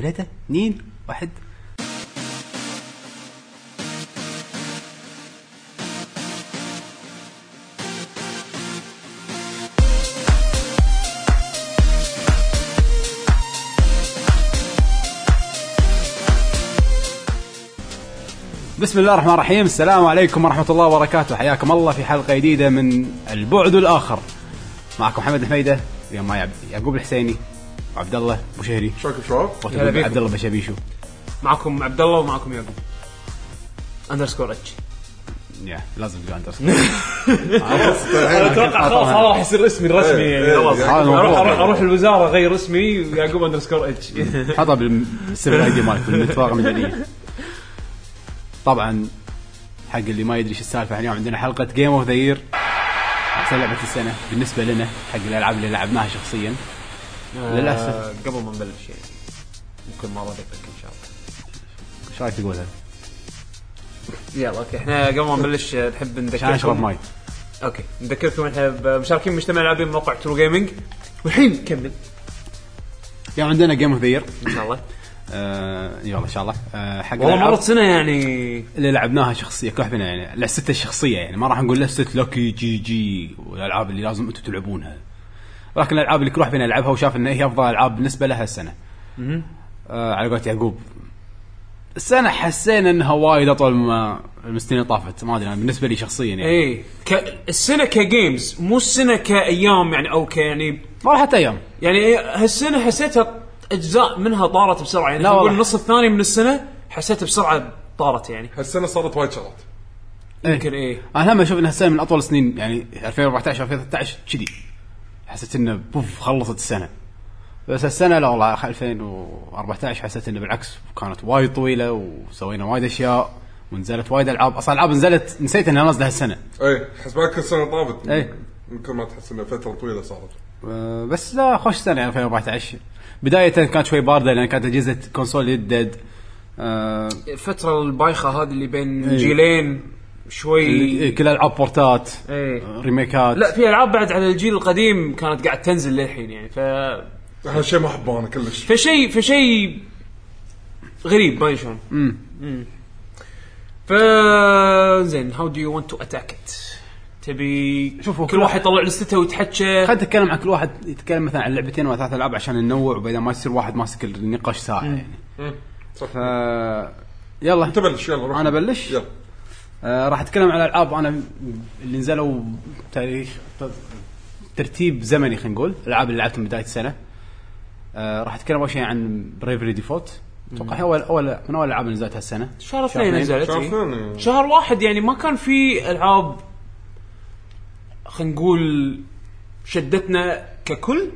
ثلاثة اثنين واحد. بسم الله الرحمن الرحيم. السلام عليكم ورحمة الله وبركاته. حياكم الله في حلقة جديدة من البعد الآخر. معكم محمد حميدة عبد- يعقوب الحسيني. وعبد الله أبو شهري. شلونكم شباب؟ هلا. عبد الله بشابيشو معكم عبد الله ومعكم يعقوب اندرسكور اتش يا لازم تقول اندرس أتوقع خلاص هذا راح يصير اسمي الرسمي. يعني خلاص. أروح أروح الوزارة أغير اسمي يعقوب اندرسكور اتش حطها بالسر آي دي مالك بالمتفاقة المدنية طبعا حق اللي ما يدري إيش السالفة اليوم عندنا حلقة جيم اوف ذا يير أحسن لعبة السنة بالنسبة لنا حق الألعاب اللي لعبناها شخصيا. آه، قبل ما نبلش يعني. ممكن ما ردك إن شاء الله. إيش رايك تقولها؟ يلا okay. إحنا قبل ما نبلش آه، نحب عشان أشرب نذكركم ماي. okay. نذكركم إحنا مشاركين مجتمع لاعبين موقع True Gaming والحين نكمل اليوم عندنا game of the إن شاء الله. يلا إن شاء الله. آه، حق والله مرت سنة يعني. اللي لعبناها شخصية كل واحد فينا يعني لسته الشخصية يعني. ما راح نقول لسته لوكي GG والألعاب اللي لازم أنتم تلعبونها. ولكن الألعاب اللي كل واحد فينا لعبها وشاف انها هي أفضل ألعاب بالنسبة له هالسنة. آه على قولة يعقوب. السنة حسينا إنها وايد أطول ما السنين اللي طافت. ما أدري أنا بالنسبة لي شخصيا يعني. إيه ك... السنة ك games مو السنة كأيام يعني أو ك يعني ما راحت أيام. يعني إيه، هالسنة حسيتها أجزاء منها طارت بسرعة يعني. لا نقول. النص الثاني من السنة حسيت بسرعة طارت يعني. هالسنة صارت وايد شغلات. يمكن إيه. أنا هم أشوف انها السنة من أطول السنين يعني 2014 2013 كذي. حسيت إنه بوف خلصت السنة. بس السنة لا والله 2014 حسيت إنه بالعكس كانت وايد طويلة وسوينا وايد أشياء ونزلت وايد ألعاب. أصلا العاب نزلت نسيت إنها نازلة هالسنة. اي حسبالك السنة طافت. إيه. يمكن ما تحس انها فترة طويلة صارت. أه، بس لا خوش سنة 2014 بداية كانت شوي باردة لأن كانت أجهزة console يدد. أه الفترة البايخة هذه اللي بين إيه. جيلين. شوي كل العاب ports إيه. remakes. لا في العاب بعد على الجيل القديم كانت قاعد تنزل للحين يعني ف هالشيء ما احبه أنا كلش فشيء فشيء غريب ما شلون. امم ف زين how do you want to attack it تبي شوفوا، كل واحد يطلع list ويتحكى. خلينا نتكلم عن كل واحد يتكلم مثلا عن لعبتين ولا ثلاث ألعاب عشان ننوع وبعدين ما يصير واحد ماسك النقاش ساعة يعني. صح ف يلا. انت بلش يلا روح. أنا أبلش؟ يلا. آه راح أتكلم عن الألعاب أنا اللي نزلوا تاريخ ترتيب زمني خلينا نقول الألعاب اللي لعبتها من بداية السنة. آه راح أتكلم أول شيء عن Bravely Default أتوقع هي اول اول من أول اللي نزلت هالسنه شهر اثنين نزلت شهر. اثنين شهر واحد يعني ما كان في ألعاب خلينا نقول شدتنا ككل.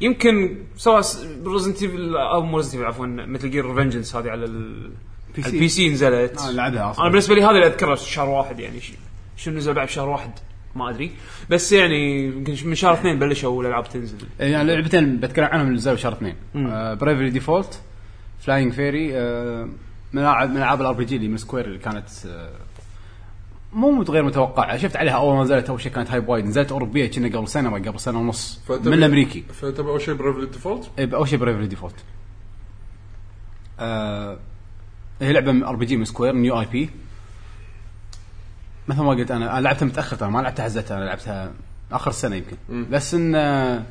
يمكن سواء Resident Evil أو مو Resident عفوا Metal Gear Revengeance هذه على ال- PC. ال PC نزلت. آه لعبها أصلا. أنا بالنسبة لي هذا اللي أذكره شهر واحد يعني شنو نزل بعد شهر واحد ما أدري. بس يعني يمكن من شهر اثنين بلشوا الألعاب تنزل. يعني لعبتين بتكلم عنهم اللي نزلوا شهر اثنين. Bravely Default Flying Fairy من العاب من العاب ال RPG اللي من Square اللي كانت آه، مو غير متوقعة. شفت عليها أول ما نزلت أول شيء كانت hype وايد. نزلت أوروبية كنا قبل سنة ولا قبل سنة ونص. من الأمريكي. فتبي اول شيء Bravely Default إيه، اول شيء Bravely Default آه هي لعبة RPG من Square new IP مثل ما قلت أنا لعبتها متاخر ترى ما لعبتها حزتها أنا لعبتها آخر السنة يمكن. بس إن آه،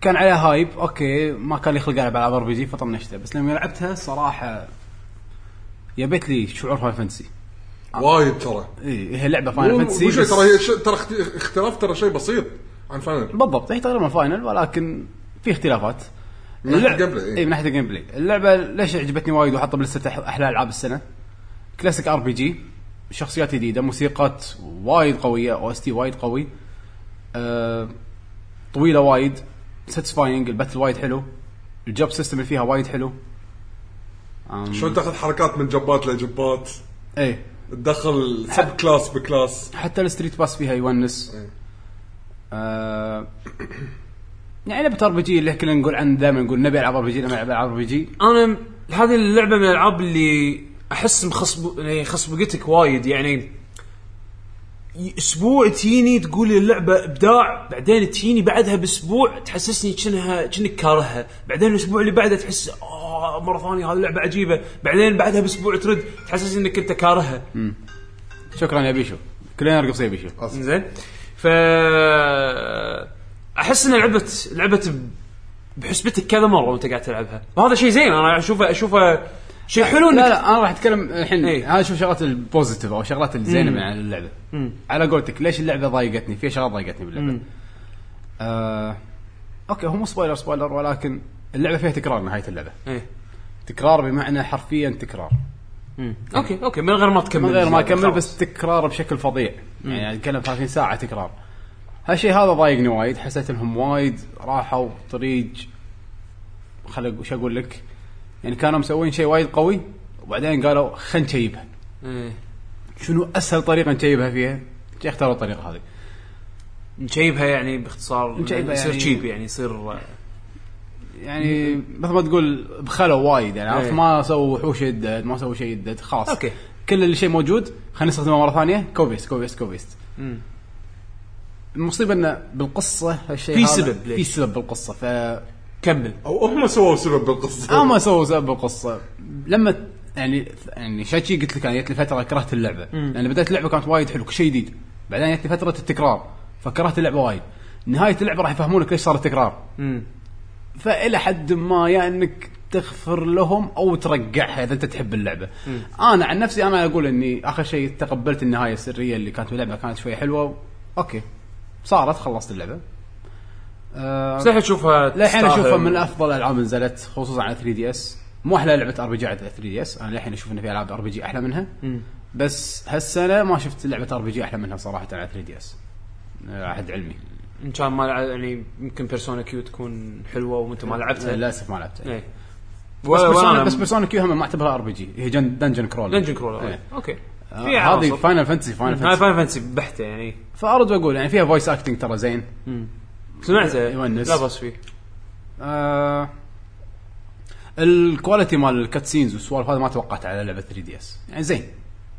كان عليها hype okay ما كان لي خلق ألعب العاب RPG فطنشتها بس لما لعبتها صراحة يبت لي شعور Final Fantasy وايد ترى. إي هي لعبة Final مو Fantasy بس- ترى هي ترى اخت- اختلاف ترى شيء بسيط عن Final بالضبط هي تقريبا Final ولكن في اختلافات. اللعب- إيه. اي من ناحية ال gameplay اللعبة ليش عجبتني وايد وحاطة ب list ه أحلى العاب السنة؟ classic RPG شخصيات جديدة موسيقات وايد قوية OST وايد قوي أه طويلة وايد satisfying ال battle وايد حلو ال job system اللي فيها وايد حلو. شلون تاخذ حركات من job ات ل job ات إيه. تدخل sub class ب class حتى ال StreetPass فيها يونس. إيه. آه يعني لعبه RPG اللي كنا نقول عن دائما نقول نبي العب ار بي جي نبي العب ار بي جي. أنا هذه اللعبة من الألعاب اللي أحس مخصب يعني خصبقتك وايد. يعني أسبوع تجيني تقول لي اللعبة إبداع بعدين تجيني بعدها بأسبوع تحسسني كأنها كأنك كارهها. بعدين الأسبوع اللي بعده تحس آه مرة ثانية هذه لعبه عجيبة. بعدين بعدها بأسبوع ترد تحسس إنك أنت كارهها. شكرا يا بيشو. كلنا نرقص يا بيشو. زين. ف أحس إن لعبه لعبة بحسبتك كذا مرة وأنت قاعد تلعبها وهذا شيء زين أنا اشوفه اشوفه شيء حلو لا لا أنا راح أتكلم الحين إيه. هذا شوف شغلات ال positive أو الشغلات الزينة. من اللعبة مم. على قولتك ليش اللعبة ضايقتني في شغلات ضايقتني باللعبة. آه okay هو مو spoiler spoiler ولكن اللعبة فيها تكرار نهاية اللعبة إيه تكرار بمعنى حرفيا تكرار. okay okay من غير ما تكمل من غير ما اكمل. بس تكرار بشكل فظيع يعني أتكلم 30 ساعة تكرار هالشيء هذا ضايقني وايد حسيت إنهم وايد راحوا طريق خل وش أقول لك يعني كانوا مسوين شيء وايد قوي وبعدين قالوا خلينا ن cheap ها إيه. شنو أسهل طريقة ن cheap ها فيها؟ اختاروا الطريقة هذه ن cheap ها يعني باختصار ن cheap ها يصير يعني- cheap يعني يصير يعني مثل ما تقول بخلوا وايد يعني عرفت إيه. ما سووا وحوش يدد ما سووا شيء يدد خلاص okay. كل اللي شيء موجود خلينا نستخدمه مرة ثانية copy paste copy paste مم. المصيبة انه بالقصة هالشيء في سبب في ليش. سبب بالقصة ف كمل أو هم سووا سبب بالقصة. ما سووا سبب بالقصة. لما يعني يعني شيء قلت لك أنا جت لي فترة كرهت اللعبة. لأن بدايه اللعبة كانت وايد حلو كل شيء جديد. بعدين جت لي فترة التكرار فكرهت اللعبة وايد. نهاية اللعبة راح يفهمونك ليش صار التكرار. مم. فإلى حد ما يا إنك تغفر لهم أو ترقعها إذا أنت تحب اللعبة. أنا عن نفسي أنا أقول إني آخر شيء تقبلت النهاية السرية اللي كانت باللعبه كانت شوي حلوة. okay. صارت خلصت اللعبة. آه بس الحين تشوفها للحين. أشوفها من أفضل الالعاب نزلت خصوصا على 3 DS. مو أحلى لعبة RPG على 3 DS. أنا للحين أشوف إن في ألعاب RPG أحلى منها. مم. بس هالسنة ما شفت لعبة RPG أحلى منها صراحة على 3 DS. عهد علمي. إن كان ما يعني يمكن Persona Q تكون حلوة وانت ما لعبتها. للأسف ما لعبتها. إيه. بس Persona بس Persona Q هم ما أعتبرها RPG. هي جن dungeon crawl dungeon crawler إيه. okay. آه، في هذه. Final Fantasy Final هاي Fantasy Final Fantasy بحتة يعني. فأرد وأقول يعني فيها voice acting ترى زين. سمعته؟ يونس. لا بس فيه. آه ال quality مال ال cutscenes والسوالف هذا ما توقعت على لعبة 3 DS يعني زين.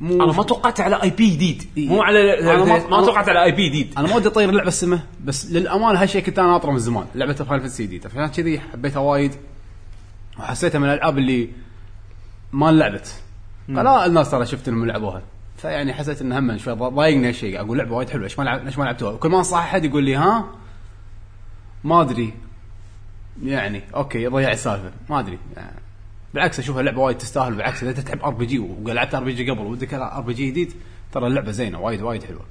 مو أنا ما توقعت على IP جديد. إيه. مو على أنا ما- ما توقعت على IP جديد. أنا ما ودي اطير اللعبة السماء بس للأمانة هالشيء كنت أنا ناطره من زمان لعبة Final Fantasy جديدة. فعشان كذي حبيتها وايد وحسيتها من الألعاب اللي ما لعبت لا الناس ترى شفت إنهم لعبوها. فيعني حسيت ان هم شوي ضايقني هالشيء. أقول لعبة وايد حلوة ليش ما لعب ليش ما لعبتوها؟ وكل ما انصح أحد يقول لي ها؟ ما أدري. يعني okay ضيع السالفة. ما أدري. يعني بالعكس أشوفها لعبة وايد تستاهل. بالعكس إذا انت تحب RPG ولعبت RPG قبل ودك RPG جديد ترى اللعبة زينة وايد وايد حلوة.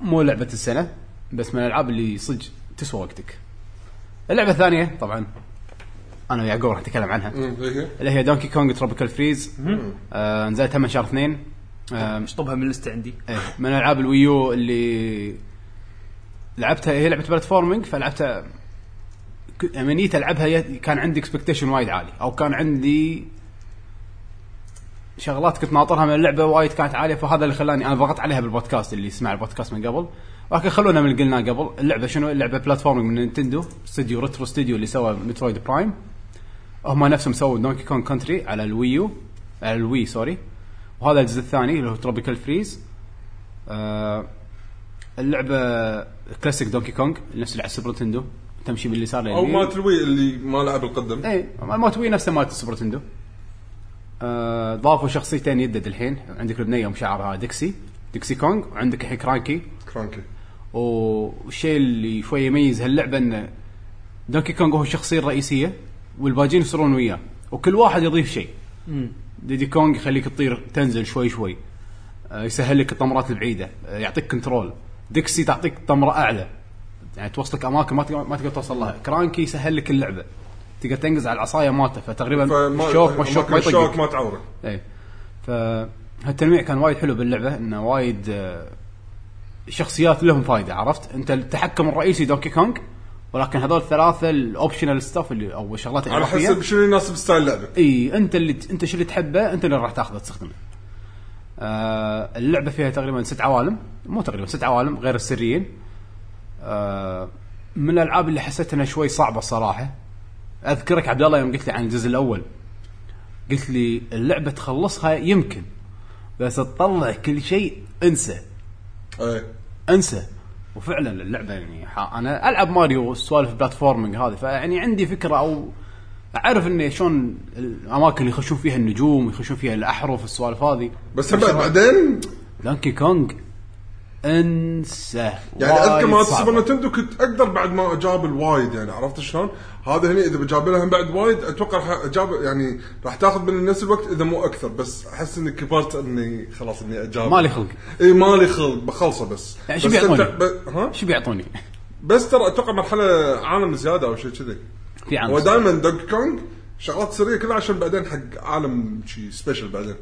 مو لعبة السنة بس من الألعاب اللي صدق تسوى وقتك. اللعبة الثانية طبعا. أنا ويعقوب راح نتكلم عنها. اللي هي Donkey Kong Tropical Freeze آه نزلت هم شهر اثنين. آه اشطبها من ال list ه عندي؟ إيه، من ألعاب ال Wii U اللي لعبتها. هي لعبة platforming فلعبتها لما جيت ألعبها ي- كان عندي expectation وايد عالي أو كان عندي شغلات كنت ناطرها من اللعبة وايد كانت عالية فهذا اللي خلاني أنا ضغطت عليها بالبودكاست اللي سمع البودكاست من قبل. ولكن خلونا من اللي قلناه قبل. اللعبة شنو؟ اللعبة platforming من Nintendo استوديو Retro استوديو اللي سوى Metroid Prime هم نفسهم سووا Donkey Kong Country على ال Wii U على ال Wii sorry وهذا الجزء الثاني اللي هو Tropical Freeze آه اللعبة كلاسيك دونكي كونج نفس اللي على السوبر نتندو تمشي باليسار أو مالت الوي اللي ما لعب القديم. اي مالت وي نفسه مالت السوبر نتندو آه ضافوا شخصيتين يدد الحين. عندك البنيه أم شعرها ديكسي ديكسي كونج وعندك الحين كرانكي كرانكي والشيء اللي شوي يميز هاللعبة انه دونكي كونج هو الشخصية الرئيسية. والباجين يصيرون وياه. وكل واحد يضيف شيء. ديدي كونج يخليك تطير تنزل شوي شوي. آه، يسهل لك الطمرات البعيدة. آه، يعطيك control ديكسي تعطيك طمره أعلى. يعني توصلك أماكن ما تقدر ما تقدر توصل لها. كرانكي يسهل لك اللعبة. تقدر تنقز على العصاية مالته. فتقريبا الشوك ما الشوك ما الشوك ما تعوره. اي ف هالتنويع كان وايد حلو باللعبة. إنه وايد آه، شخصيات لهم فائده عرفت؟ أنت التحكم الرئيسي دونكي كونج ولكن هذول الثلاثه ال optional stuff اللي أو الشغلات على حسب شنو يناسب style لعبك إي أنت اللي أنت شو اللي تحبه أنت اللي راح تاخذه تستخدمه. آه اللعبة فيها تقريبا ست عوالم مو تقريبا ست عوالم غير السريين. آه من الألعاب اللي حسيت إنها شوي صعبة الصراحه. أذكرك عبد الله يوم قلت لي عن الجزء الأول قلت لي اللعبة تخلصها يمكن بس تطلع كل شيء انسى إيه انسى وفعلا اللعبة يعني أنا ألعب ماريو سوالف platforming هذه فيعني عندي فكرة أو أعرف انه شلون الأماكن اللي يخشون فيها النجوم يخشون فيها الأحرف السوالف هذه. بس بعدين؟ دانكي كونغ أنسى يعني أذكر وايد ما. السوبر نتندو كنت أقدر بعد ما أجاب الوايد يعني عرفت شلون؟ هذا هنا إذا بجاب لها هم بعد وايد أتوقع راح أجاب يعني راح تاخذ من نفس الوقت إذا مو أكثر بس أحس إني كبرت إني خلاص إني أجاب مالي خلق إي مالي خلق بخلصه بس يعني شو بيعطوني؟ ب... ها؟ شو بيعطوني؟ بس ترى أتوقع مرحلة عالم زيادة أو شيء كذي في عام هو دائما دوج كونج شغلات سرية كلها عشان بعدين حق عالم شيء سبيشل بعدين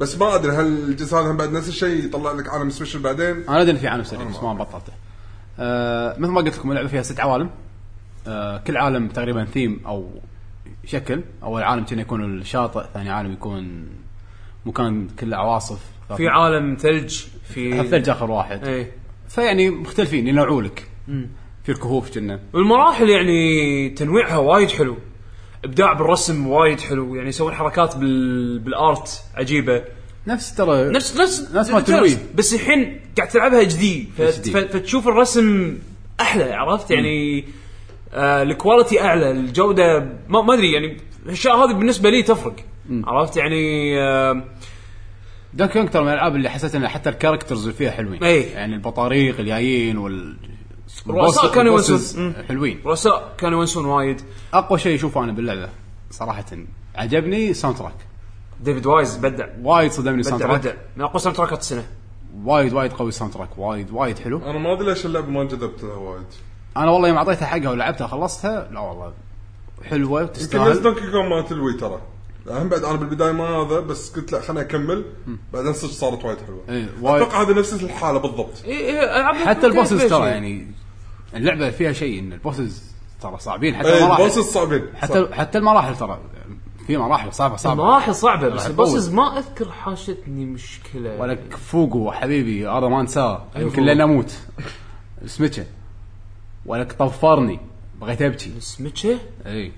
بس ما أدري هل الجزء هذا هم بعد نفس الشيء يطلع لك عالم سبيشل بعدين؟ أنا أدري إن في عالم سريع بس ما بطلته. آه مثل ما قلت لكم اللعبة فيها ست عوالم. آه كل عالم تقريبا ثيم أو شكل. أول عالم كان يكون الشاطئ ثاني عالم يكون مكان كله عواصف. في عالم ثلج في الثلج آخر واحد. إيه. فيعني مختلفين ينوعوا لك. في الكهوف كنا. والمراحل يعني تنويعها وايد حلو. ابداع بالرسم وايد حلو يعني يسوون حركات بال... بال art عجيبة نفس ترى نفس نفس نفس مالت الوي. بس الحين قاعد تلعبها اتش دي HD. فتشوف الرسم أحلى عرفت يعني آه ال quality أعلى الجودة ما, ما أدري يعني الأشياء هذه بالنسبة لي تفرق عرفت يعني آه دونكي كونغ ترى من الألعاب اللي حسيت إن حتى ال characters اللي فيها حلوين إي. يعني البطاريق الجايين وال الرؤساء ال boss- كانوا يونسون. حلوين. رؤساء كانوا يونسون وايد. أقوى شيء اشوفه أنا باللعبة صراحة. عجبني soundtrack ديفيد وايز بدع وايد صدمني ال sound بدع بدع track من أقوى soundtrack ات السنة وايد وايد قوي ال soundtrack وايد وايد حلو. أنا ما أدري ليش اللعبة ما انجذبت لها وايد. أنا والله يوم أعطيتها حقها ولعبتها خلصتها لا والله. حلوة يمكن وتستاهل دونكي كونغ مالت الوي ترى. هم بعد أنا بالبداية ما هذا بس قلت لا خليني أكمل. بعدين صدق صارت وايد حلوة. إيه، وايد. أتوقع هذه نفس الحالة بالضبط. إيه إيه ألعاب حتى ال bosses ترى. يعني اللعبة فيها شيء إن ال bosses ترى صعبين حتى إيه المراحل. ال bosses صعبين حتى حتى المراحل ترى في مراحل صعبة صعبة. المراحل صعبة بس ال bosses. ما أذكر حاشتني مشكلة. ولك فوقو حبيبي هذا ما أنساه. أيوة. يمكن. لين أموت سمكه ولك طفرني. بغيت أبكي. سمكه؟ اي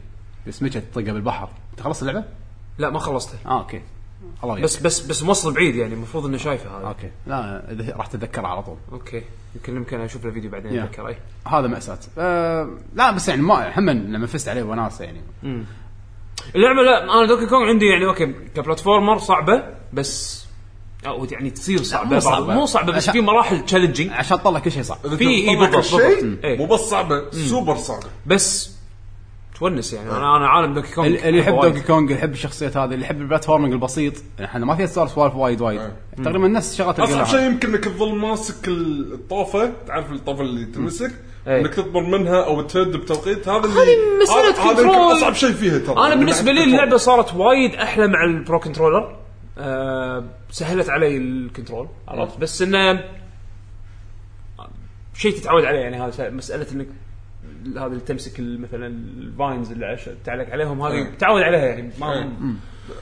سمكه تطقها بالبحر. أنت خلصت اللعبة؟ لا ما خلصتها. آه okay. الله بس بس بس بس موصل بعيد يعني المفروض إنه شايفه هذا. okay. لا إذا- راح تتذكرها على طول. okay. يمكن يمكن أشوف له فيديو بعدين يا. أتذكر أي. هذا مأساة آه لا بس يعني ما هم لما فزت عليه وناسه يعني. اللعبة لا أنا دونكي كونغ عندي يعني okay ك platformer صعبة بس أو يعني تصير صعبة مو صعبة. مو صعبة بس عشان- في مراحل challenging عشان تطلع كل شيء صعب. في- إيه بالضبط، هالشيء بالضبط. إيه. مو بس صعبة سوبر صعبة. بس تونس يعني. أنا أنا عالم دونكي كونغ اللي يحب. دونكي كونغ اللي يحب الشخصيات هذه اللي يحب ال platforming البسيط. يعني إحنا ما فيها سوالف سوالف وايد وايد. تقريبا نفس الشغلات اللي اصعب. شيء يمكن إنك تظل ماسك الطوفه تعرف الطوفه اللي تمسك إيه. إنك تطمر منها أو تهد بتوقيت. هذا اللي هذه مسألة هذا- هذا control. أصعب شيء فيها ترى. أنا بالنسبة لي control. اللعبة صارت وايد أحلى مع ال Pro Controller أه سهلت علي ال control عرفت؟ بس إنه شيء تتعود عليه يعني. هذا مسألة إنك هذا اللي تمسك ال- مثلا ال vines اللي عش- تعلق عليهم هذه إيه. تعود عليها يعني ما إيه.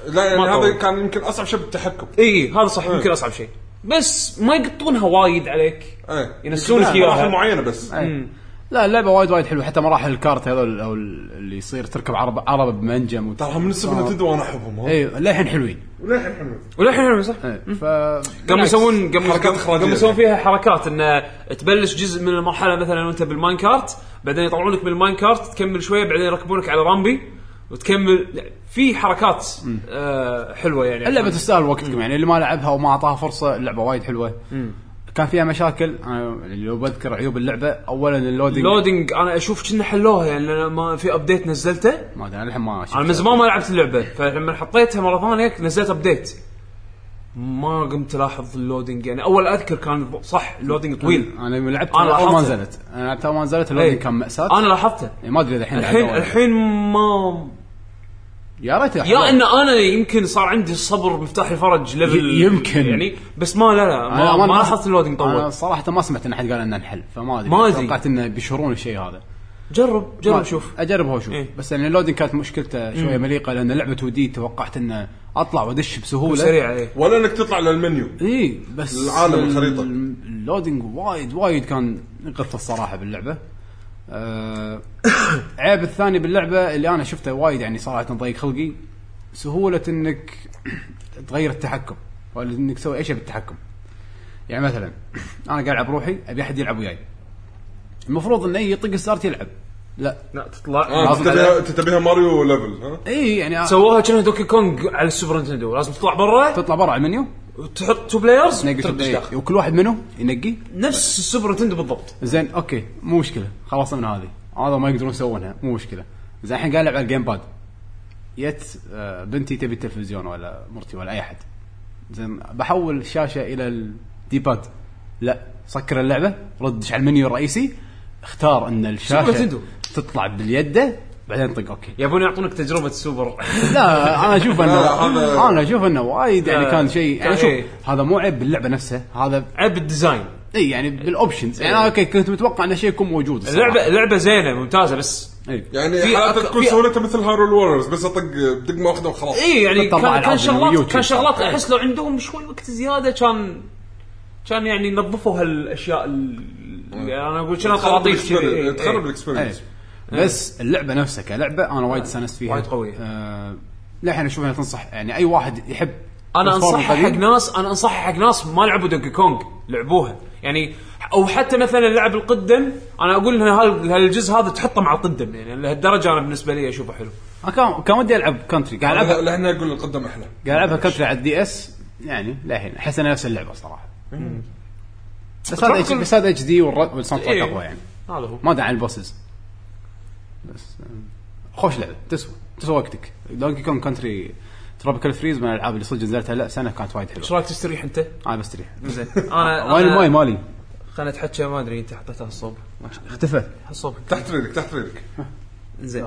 لا يعني ما هذا طول. كان يمكن أصعب شيء بالتحكم اي إيه، هذا صح يمكن أصعب شيء بس ما يقطونها وايد عليك إيه ينسونك. مراحل معينة بس أي. لا اللعبة وايد وايد حلوة. حتى مراحل ال cart هذول أو اللي يصير تركب عربة عربة بمنجم وت... ترى من السوبر نتندو وأنا أحبهم ها؟ اي للحين حلوين. وللحين حلوين. وللحين حلو صح؟ اي ف قاموا يسوون. قاموا يسوون فيها حركات انه تبلش جزء من المرحلة مثلا وأنت بال mine cart بعدين يطلعونك من ال mine cart تكمل شوية بعدين يركبونك على Rambi وتكمل في حركات آه حلوة يعني. اللعبة تستاهل وقتكم يعني اللي ما لعبها وما أعطاها فرصة اللعبه وايد حلوة. كان فيها مشاكل. أنا لو بذكر عيوب اللعبة اولا اللودينج اللودينج أنا أشوف كنهم حلوها يعني لأن ما في update نزلته. ما أدري أنا الحين ما شفت. أنا من زمان ما لعبت اللعبة فلما حطيتها مرة ثانية نزلت update ما قمت ألاحظ ال loading يعني أول أذكر كان صح ال loading طويل. أنا لما لعبت أنا أول ما. نزلت. أنا لعبت أول ما نزلت ال loading إيه. كان مأساة. أنا لاحظته. يعني ما أدري الحين الحين. الحين ما يا ريت يا إن أنا يمكن صار عندي الصبر مفتاح الفرج level يمكن. يعني بس ما لا لا أنا ما, ما لاحظت ال loading أنا طول صراحة ما سمعت إن أحد قال إنه انحل فما أدري. ما أدري. توقعت إنه بيشهرون الشيء هذا. جرب ما- جرب شوف اجرب هو شوف إيه. بس يعني ال loading كانت مشكلته شوية مليقة لأن لعبة ودي توقعت إنه أطلع وأدش بسهولة. سريع إيه. ولا إنك تطلع للمنيو. إي بس العالم ال- الخريطة. ال loading وايد وايد كان يغث الصراحه باللعبة. آه عيب الثاني باللعبة اللي أنا شفته وايد يعني صراحة ضيق خلقي سهولة إنك تغير التحكم ولا إنك تسوي أي شيء بالتحكم. يعني مثلا أنا قاعد ألعب روحي أبي أحد يلعب وياي. المفروض انه يطق start يلعب. لا. لا تطلع. آه لازم تبيها انت تبيها ماريو level ها؟ اي يعني سووها كأنها دوكي كونغ على السوبر نتندو. لازم تطلع برا. تطلع برا على المنيو. وتحط two players داخل وكل واحد منه ينقي. نفس السوبر نتندو بالضبط. زين أوكي مو مشكلة. خلصنا من هذه. هذا ما يقدرون يسوونها. مو مشكلة. زين الحين قاعد العب على ال gamepad. جت آه، بنتي تبي التلفزيون ولا مرتي ولا أي أحد. زين بحول الشاشة إلى ال D-pad لا سكر اللعبة ردش على المنيو الرئيسي. اختار إن الشاشة. تطلع باليدة. بعدين طق. أوكي. يبون يعطونك تجربة السوبر لا أنا أشوف انه أنا أشوف إنه وايد يعني كان شيء يعني شوف إيه. هذا مو عيب باللعبة نفسها هذا عيب ال design. اي يعني بال options يعني أنا okay كنت متوقع انه شيء يكون موجود الصراحة. اللعبه اللعبة زينة ممتازة بس إي. يعني في حالات أك- تكون في- سهولتها مثل هارول وورز بس اطق دقمه واحدة وخلاص. اي يعني كان شغلات. كان شغلات أحس لو عندهم شوي وقت زيادة كان كان يعني نظفوا هالأشياء اللي أنا أقول كنا طراطيف كذي. إيه، تخرب إيه. ال experience بس اللعبة نفسها كلعبة أنا وايد استأنست فيها. وايد قوية. آه للحين أشوف أنها تنصح يعني أي واحد يحب أنا أنصحها. حق ناس أنا أنصحها حق ناس ما لعبوا دوكي كونغ لعبوها. يعني أو حتى مثلا اللعب القدم أنا أقول إن هال- هالجزء هذا تحطه مع القدم يعني لهالدرجة أنا بالنسبة لي أشوفه حلو. كان كان ودي ألعب كونتري قاعد العبها لهنا أقول القدم أحلى. قاعد العبها كونتري على الدي إس يعني للحين أحس إنها نفس اللعبة صراحة. بس هذا بس هذا HD وال soundtrack إيه. أقوى يعني. هذا هو. ما أدري عن ال bosses. بس خوش لعبه تسوى تسوى وقتك. دونكي كونغ كونتري تروبيكال فريز من الألعاب اللي صدق نزلتها لا سنة كانت وايد إيش حلوة رأيك تستريح أنت؟ أنا بستريح زين. أنا وين الماي مالي خلنا نتحكى ما أدري أنت حطيتها الصوب. اختفى. الصوب. تحت ريدك تحت ريدك. زين.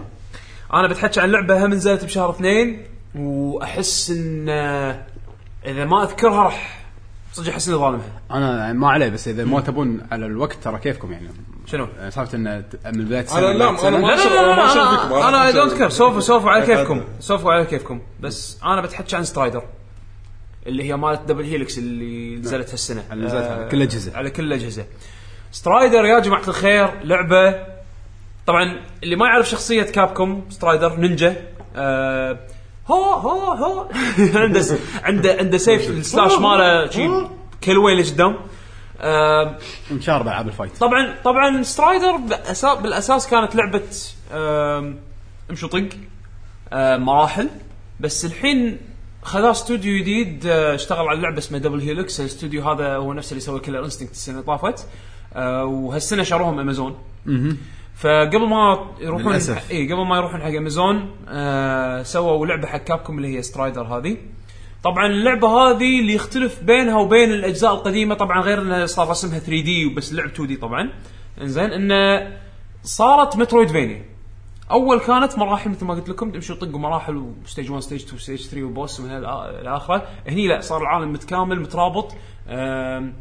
أنا بتحكي عن لعبة هم نزلت بشهر اثنين وأحس إن آه، إذا ما أذكرها راح صدق أحس اني ظالمها. أنا يعني ما عليه بس إذا ما تبون على الوقت ترى كيفكم يعني. شنو؟ سالفه انه ت- من بداية السنة أنا لا، لبداية السنة. أنا ما لا لا لا, لا, لا أنا أنا I don't care سوف سوف على. كيفكم. سوف على كيفكم. بس أنا بتحكي عن سترايدر اللي هي مالت دبل هيلكس اللي نزلت هالسنة. اللي نزلت على آه، كل الأجهزة. على كل الاجهزه سترايدر يا جماعة الخير لعبة. طبعا اللي ما يعرف شخصية كابكوم سترايدر نينجا آه هو هو هو. عنده عنده عنده سيف ال slash ماله شي كل وين لقدام آه مشارب العاب ال fight. طبعا طبعا سترايدر بالأساس كانت لعبة امشي وطق مراحل. بس الحين خذا استوديو جديد آه، اشتغل على لعبة اسمها دبل هيلكس الاستوديو هذا هو نفسه اللي سوى كلر انستنكت السنة اللي طافت. آه، وهالسنة شروهم امازون فقبل ما يروحون. اي قبل ما يروحون حق امازون آه سووا لعبة حق كابكم اللي هي سترايدر هذه. طبعا اللعبة هذه اللي يختلف بينها وبين الأجزاء القديمة طبعا غير انها صار رسمها 3 D وبس اللعب 2 D طبعا. إنزين انه صارت metroidvania أول كانت مراحل مثل ما قلت لكم تمشي وطقوا مراحل و stage 1 stage 2 stage 3 و boss ومن هال- إلى اخره هني لا صار العالم متكامل مترابط. آم،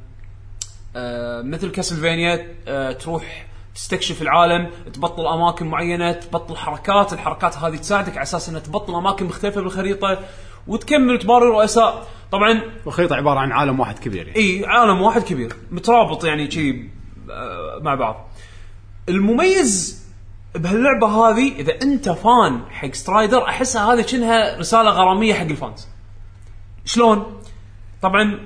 آه، مثل كاسلفينيا تروح تستكشف العالم تبطل أماكن معينة تبطل حركات. الحركات هذه تساعدك على أساس إنها تبطل أماكن مختلفة بالخريطة. وتكمل تباري رؤساء طبعا والخريطه عبارة عن عالم واحد كبير يعني. إي عالم واحد كبير مترابط يعني شي آه، مع بعض. المميز بهاللعبة هذه إذا أنت fan حق سترايدر أحسها هذه كأنها رسالة غرامية حق ال fans. شلون؟ طبعا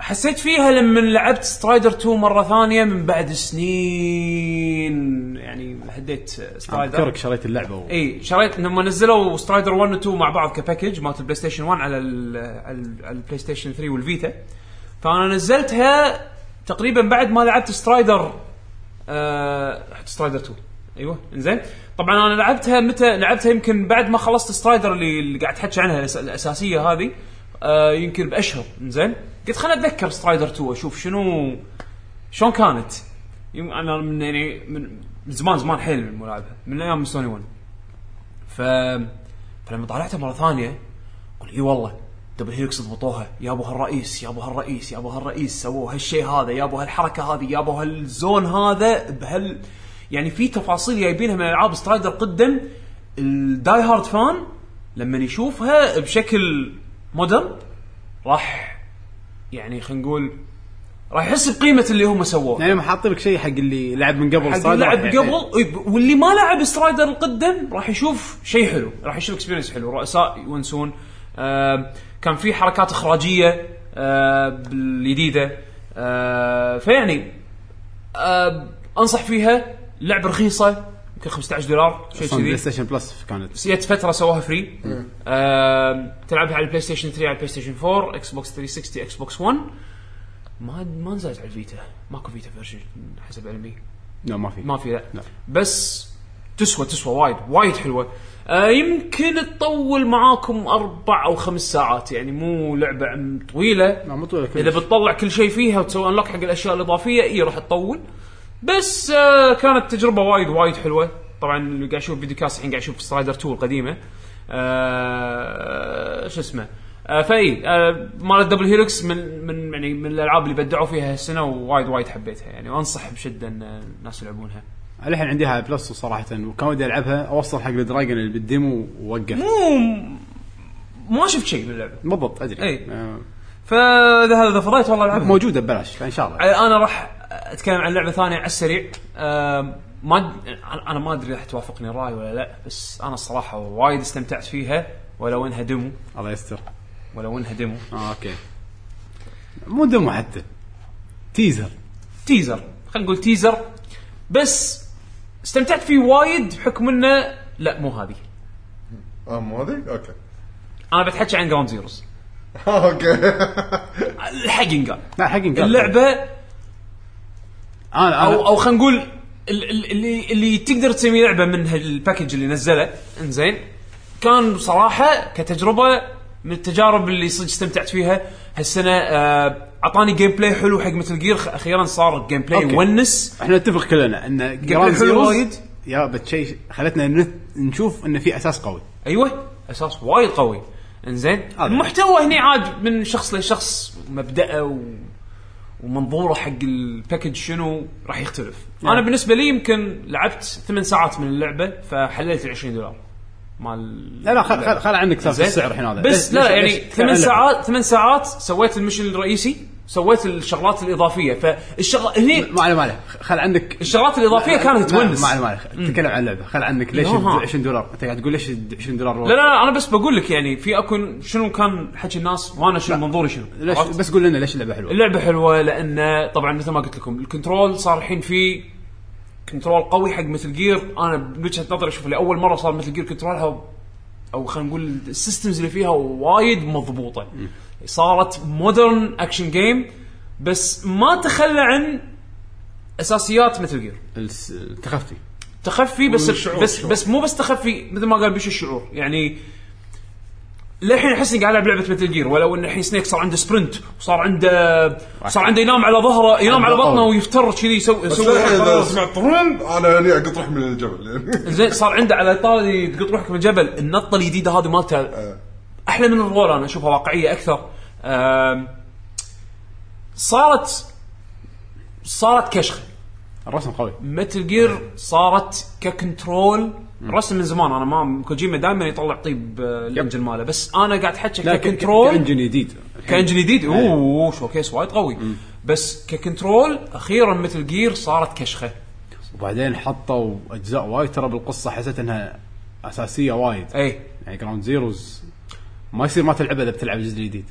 حسيت فيها لما لعبت سترايدر 2 مرة ثانية من بعد سنين. يعني هديت سترايدر أذكرك شريت اللعبة و... إي شريت لما نزلوا سترايدر 1 و 2 مع بعض ك package مالت البلاي ستيشن 1 على ال على ال- على البلاي ستيشن 3 والفيتا فأنا نزلتها تقريبا بعد ما لعبت سترايدر آه سترايدر 2 أيوه إنزين. طبعا أنا لعبتها متى لعبتها يمكن بعد ما خلصت سترايدر اللي, اللي قاعد تحكي عنها الأساسية هذه آه يمكن بأشهر إنزين. قلت خليني أتذكر سترايدر 2 أشوف شنو شلون كانت. أنا من يعني من زمان زمان حيل من ملاعبها من أيام سوني 1 ف فلما طالعتها مرة ثانية قل إي والله دبل هيلكس ضبطوها. يابو هالرئيس يابو هالرئيس يابو هالرئيس سووا هالشيء هذا يابو هالحركة هذه يابو هال zone هذا بهال يعني في تفاصيل جايبينها من ألعاب سترايدر قدم. ال die hard fan لما يشوفها بشكل modern راح يعني خلينا نقول راح يحس بقيمة اللي هم سووه. يعني حاطين لك شيء حق اللي لعب من قبل حق سترايدر لعب راح- قبل. إي، ب- واللي ما لعب سترايدر القدم راح يشوف شيء حلو راح يشوف experience حلو. رؤساء يونسون آه كان في حركات إخراجية آه بالجديده آه فيعني آه أنصح فيها لعبه رخيصة. يمكن يمكن 15 دولار شيء أصلا Play كذي. Station Plus كانت. بس جت فترة سووها free آه تلعبها على ال PlayStation 3 على ال PlayStation 4 Xbox 360 Xbox 1 ما ما نزلت على ال Vita ماكو Vita version حسب علمي. لا ما في. ما في لا, لا. بس تسوى تسوى وايد وايد حلوة. آه يمكن تطول معاكم أربع أو خمس ساعات. يعني مو لعبة طويلة. لا مو طويلة إذا. بتطلع كل شيء فيها وتسوي unlock حق الأشياء الإضافية إي راح تطول. بس آه كانت تجربة وايد وايد حلوة. طبعا اللي قاعد أشوف videocast الحين قاعد أشوف Strider 2 القديمة. آه شو اسمه؟ آه فاي آه مال ال Double Helix من من يعني من الألعاب اللي بدعوا فيها هالسنة ووايد وايد حبيتها. يعني وانصح بشدة إن الناس يلعبونها. الحين عندي على Plus صراحة وكان ودي ألعبها. أوصل حق ال dragon اللي بال demo ووقف. مو ما شفت شيء باللعبه بالضبط أدري. إي. آه، فإذا هذا فضيت والله ألعبها. موجودة ببلاش فإن شاء الله. أنا راح أتكلم عن لعبة ثانية على السريع. ما أنا ما أدري راح توافقني الرأي ولا لا بس أنا الصراحة وايد استمتعت فيها ولو إنها demo. الله يستر. ولو إنها demo. آه أوكي. مو demo حتى. teaser. teaser. خلينا نقول teaser. بس استمتعت فيه وايد بحكم إنه لا مو هذه. آه مو هذه؟ okay. أنا بتحكي عن Ground Zeroes أوكي. الحق ينقال لا حق نقال. اللعبة أنا أو أو خلينا نقول ال- ال- اللي اللي تقدر تسمي لعبة من هال package اللي نزله. إنزين. كان بصراحه كتجربة من التجارب اللي صدق استمتعت فيها هالسنة آه، أعطاني gameplay حلو حق Metal Gear أخيرا صار gameplay. يونس. إحنا نتفق كلنا إن playground حلو وايد. يا بتشي خلتنا نشوف انه في أساس قوي. أيوه أساس وايد قوي. إنزين. المحتوى هني عاد من شخص لشخص مبدأه و... ومنظوره حق ال package شنو راح يختلف. نعم. أنا بالنسبة لي يمكن لعبت ثمان ساعات من اللعبة فحللت ال 20 دولار مال لا لا خل خل, خل عنك سالفة. السعر الحين هذا. بس لا يعني ثمان ساعات ثمان ساعات سويت ال mission الرئيسي. سويت الشغلات الإضافية. فالشغل هني ما عليه ما عليه. خل عندك الشغلات الإضافية كانت تونس. ما عليه ما عليه. تكلم عن اللعبة. خل عنك ليش ياها. 20 دولار؟ أنت قاعد تقول ليش 20 دولار لا لا لا أنا بس بقول لك يعني في اكو شنو كان حكي الناس وأنا شنو منظوري شنو. ليش؟ بس قول لنا ليش اللعبة حلوة. اللعبة حلوة لأن طبعا مثل ما قلت لكم ال control صار الحين في control قوي حق Metal Gear. أنا بوجهه نظري أشوف لاول مرة صار Metal Gear control ها أو خلينا نقول ال systems اللي فيها وايد مضبوطة. صارت modern action game بس ما تخلى عن أساسيات Metal Gear الس- التخفي تخفي بس بس الشعور. بس مو بس تخفي مثل ما قال بيش الشعور. يعني للحين أحس إني قاعد ألعب لعبة Metal Gear ولو إن الحين Snake صار عنده sprint وصار عنده صار عنده ينام على ظهره ينام على بطنه ويفتر كذي يسوي بس يسوي إذا. سمعت طرن أنا هني أقط روح من الجبل. زين صار عنده على طاري تقط روحك من الجبل. النطة الجديده هذه مالته أحلى من ال roll أنا اشوفها واقعية أكثر. صارت صارت كشخة. الرسم قوي. Metal Gear صارت ك control رسم من زمان أنا ما كوجيما دائما يطلع طيب آه، ال engine ماله. بس أنا قاعد أحكي ك control ك engine جديد. ك engine جديد؟ أوه showcase وايد قوي. بس ك control أخيرا Metal Gear صارت كشخة. وبعدين حطوا أجزاء وايد ترى بالقصة حسيت إنها أساسية وايد. اي يعني Ground Zeroes ما يصير ما تلعبها إذا بتلعب الجزء الجديد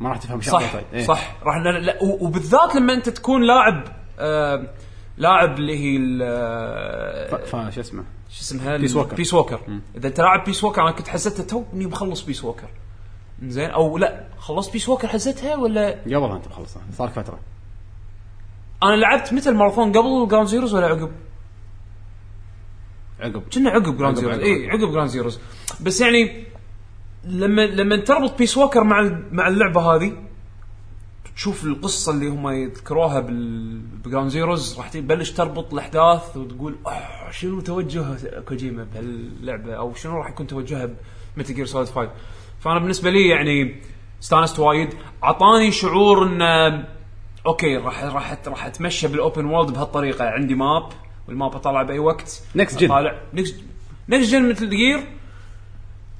ما راح تفهم صح شغلة. إيه. صح. راح لا لا و- وبالذات لما أنت تكون لاعب آه لاعب اللي هي ال- ف... ف... شو اسمه؟ شو اسمها؟ Peace Walker. Peace Walker إذا أنت لاعب Peace Walker أنا كنت حسيتها توني مخلص Peace Walker زين؟ أو لا خلصت Peace Walker حزتها ولا؟ قبلها أنت مخلصها. صار فترة. أنا لعبت متى الماراثون قبل Ground Zeroes ولا عقب؟ عقب. كنا عقب Ground Zeroes. اي عقب Ground Zeroes بس يعني لما لما تربط Peace Walker مع مع اللعبة هذه تشوف القصة اللي هم يذكروها بال- ب Ground Zeroes راح تبلش تربط الأحداث وتقول أوه شنو توجه كوجيما بهاللعبة؟ أو شنو راح يكون توجهها ب Metal Gear Solid 5 فأنا بالنسبة لي يعني استانست وايد. أعطاني شعور إن okay راح راح راح أتمشى بال open world بهالطريقة. عندي map وال map اطلع بأي وقت. Next gen. طالع next next gen Metal Gear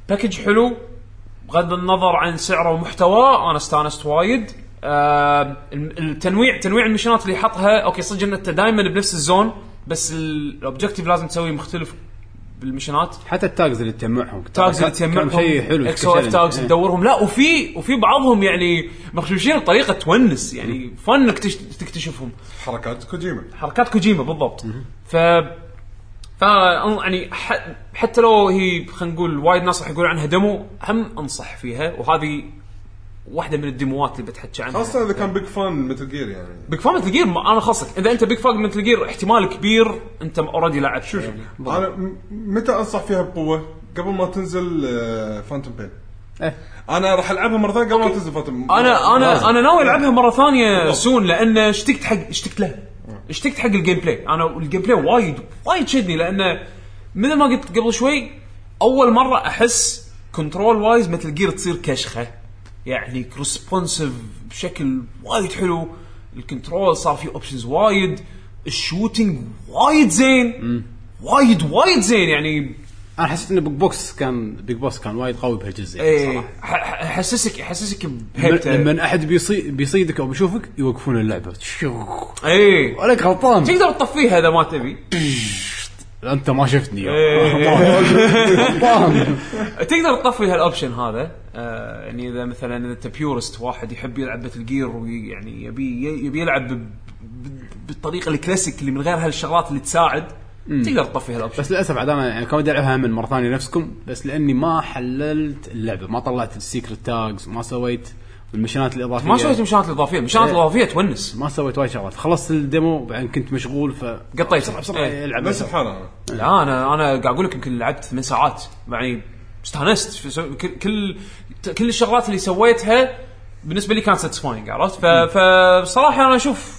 package حلو. بغض النظر عن سعره ومحتواه أنا استانست وايد. آه التنويع تنويع المشينات اللي حطها okay صدق إن أنت دائما بنفس ال zone بس ال objective لازم تسويه مختلف بالمشينات. حتى ال tags اللي تجمعهم. tags اللي تجمعهم كان شيء حلو XOF tags. تدورهم لا وفي وفي بعضهم يعني مخشوشين بطريقه تونس يعني فن إنك تش- تكتشفهم. حركات كوجيما. حركات كوجيما بالضبط. ف ف يعني حتى لو هي خلينا نقول وايد ناس راح يقولون عنها demo هم أنصح فيها وهذه واحدة من الديموات اللي بتحكي عنها خاصة إذا كان big fan Metal Gear يعني big fan Metal Gear أنا خاصك إذا أنت big fan Metal Gear احتمال كبير أنت already لعبت شوف يعني. أنا متى أنصح فيها بقوة؟ قبل ما تنزل Phantom Pain إيه. أنا راح ألعبها مرة ثانية قبل ما تنزل Phantom أنا أنا لازم. أنا ناوي ألعبها مرة ثانية soon لأن اشتقت حق اشتقت له اشتقت حق ال gameplay أنا ال gameplay وايد وايد شدني لأنه مثل ما قلت قبل شوي أول مرة أحس control wise مثل Gear تصير كشخة. يعني responsive بشكل وايد حلو. ال control صار فيه options وايد. ال shooting وايد زين. وايد وايد زين. يعني أنا حسيت إن big boss كان big boss كان وايد قوي بهالجزء يعني إيه صراحة. ح- ح- يحسسك يحسسك بهيبته لما أحد بيصي بيصيدك أو بيشوفك يوقفون اللعبة. إيه. ولك غلطان. تقدر تطفيها إذا ما تبي. أنت ما شفتني. إيه. غلطان. تقدر تطفي هال option هذا. آه يعني إذا مثلا إذا أنت purist واحد يحب يلعب Metal Gear ويعني يبي يبي يلعب بالطريقة الكلاسيك اللي من غير هالشغلات اللي تساعد تقدر تطفي هال option بس للأسف عاد أنا يعني كان ودي ألعبها من مرة ثانية نفسكم بس لأني ما حللت اللعبة ما طلعت ال secret tags ما سويت ال mission ات الإضافية. ما سويت ال mission ات الإضافية ال mission ات إيه. الإضافية تونس. ما سويت وايد شغلات. خلصت ال demo بعدين كنت مشغول ف قطيت. بسرعة بسرعة إيه. ألعب نفس الحال أنا لا أنا أنا قاعد أقول لك يمكن لعبت ثمان ساعات. يعني استانست. في سو- كل كل كل الشغلات اللي سويتها بالنسبة لي كانت satisfying عرفت؟ ف- فصراحه أنا أشوف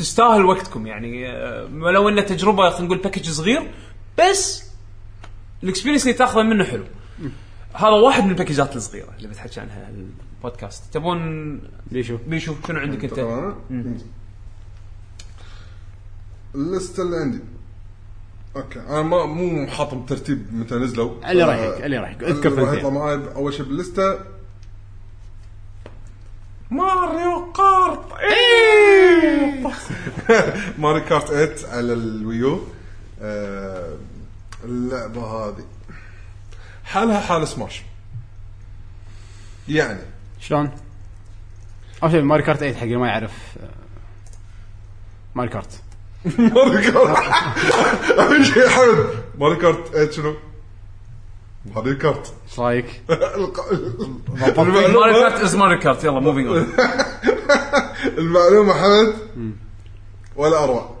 تستاهل وقتكم يعني آه، ولو انه تجربة خلينا نقول package صغير بس ال experience اللي تاخذه منه حلو. هذا واحد من ال package ات الصغيرة اللي بتحكي عنها البودكاست. تبون ليشو بيشو شنو عندك أنت؟ تمام ال list ه اللي عندي. أوكي أنا ما مو حاطهم ترتيب متى نزلوا. اللي آه، رايحك اللي رايحك. أذكر اللي راح يطلع معي أول شيء بال list ه Mario Kart إيه! Mario Kart 8 على ال Wii U. آه، اللعبة هذه. حالها حال سماش. يعني. شلون؟ أول شيء Mario Kart 8 حق اللي ما يعرف آه، Mario Kart. Mario Kart. اهم شيء حمد. Mario Kart 8 شنو؟ Mario Kart. إيش رأيك؟ المعلومه Kart is Mario Kart. يلا moving on المعلومة حمد؟ ولا أروع.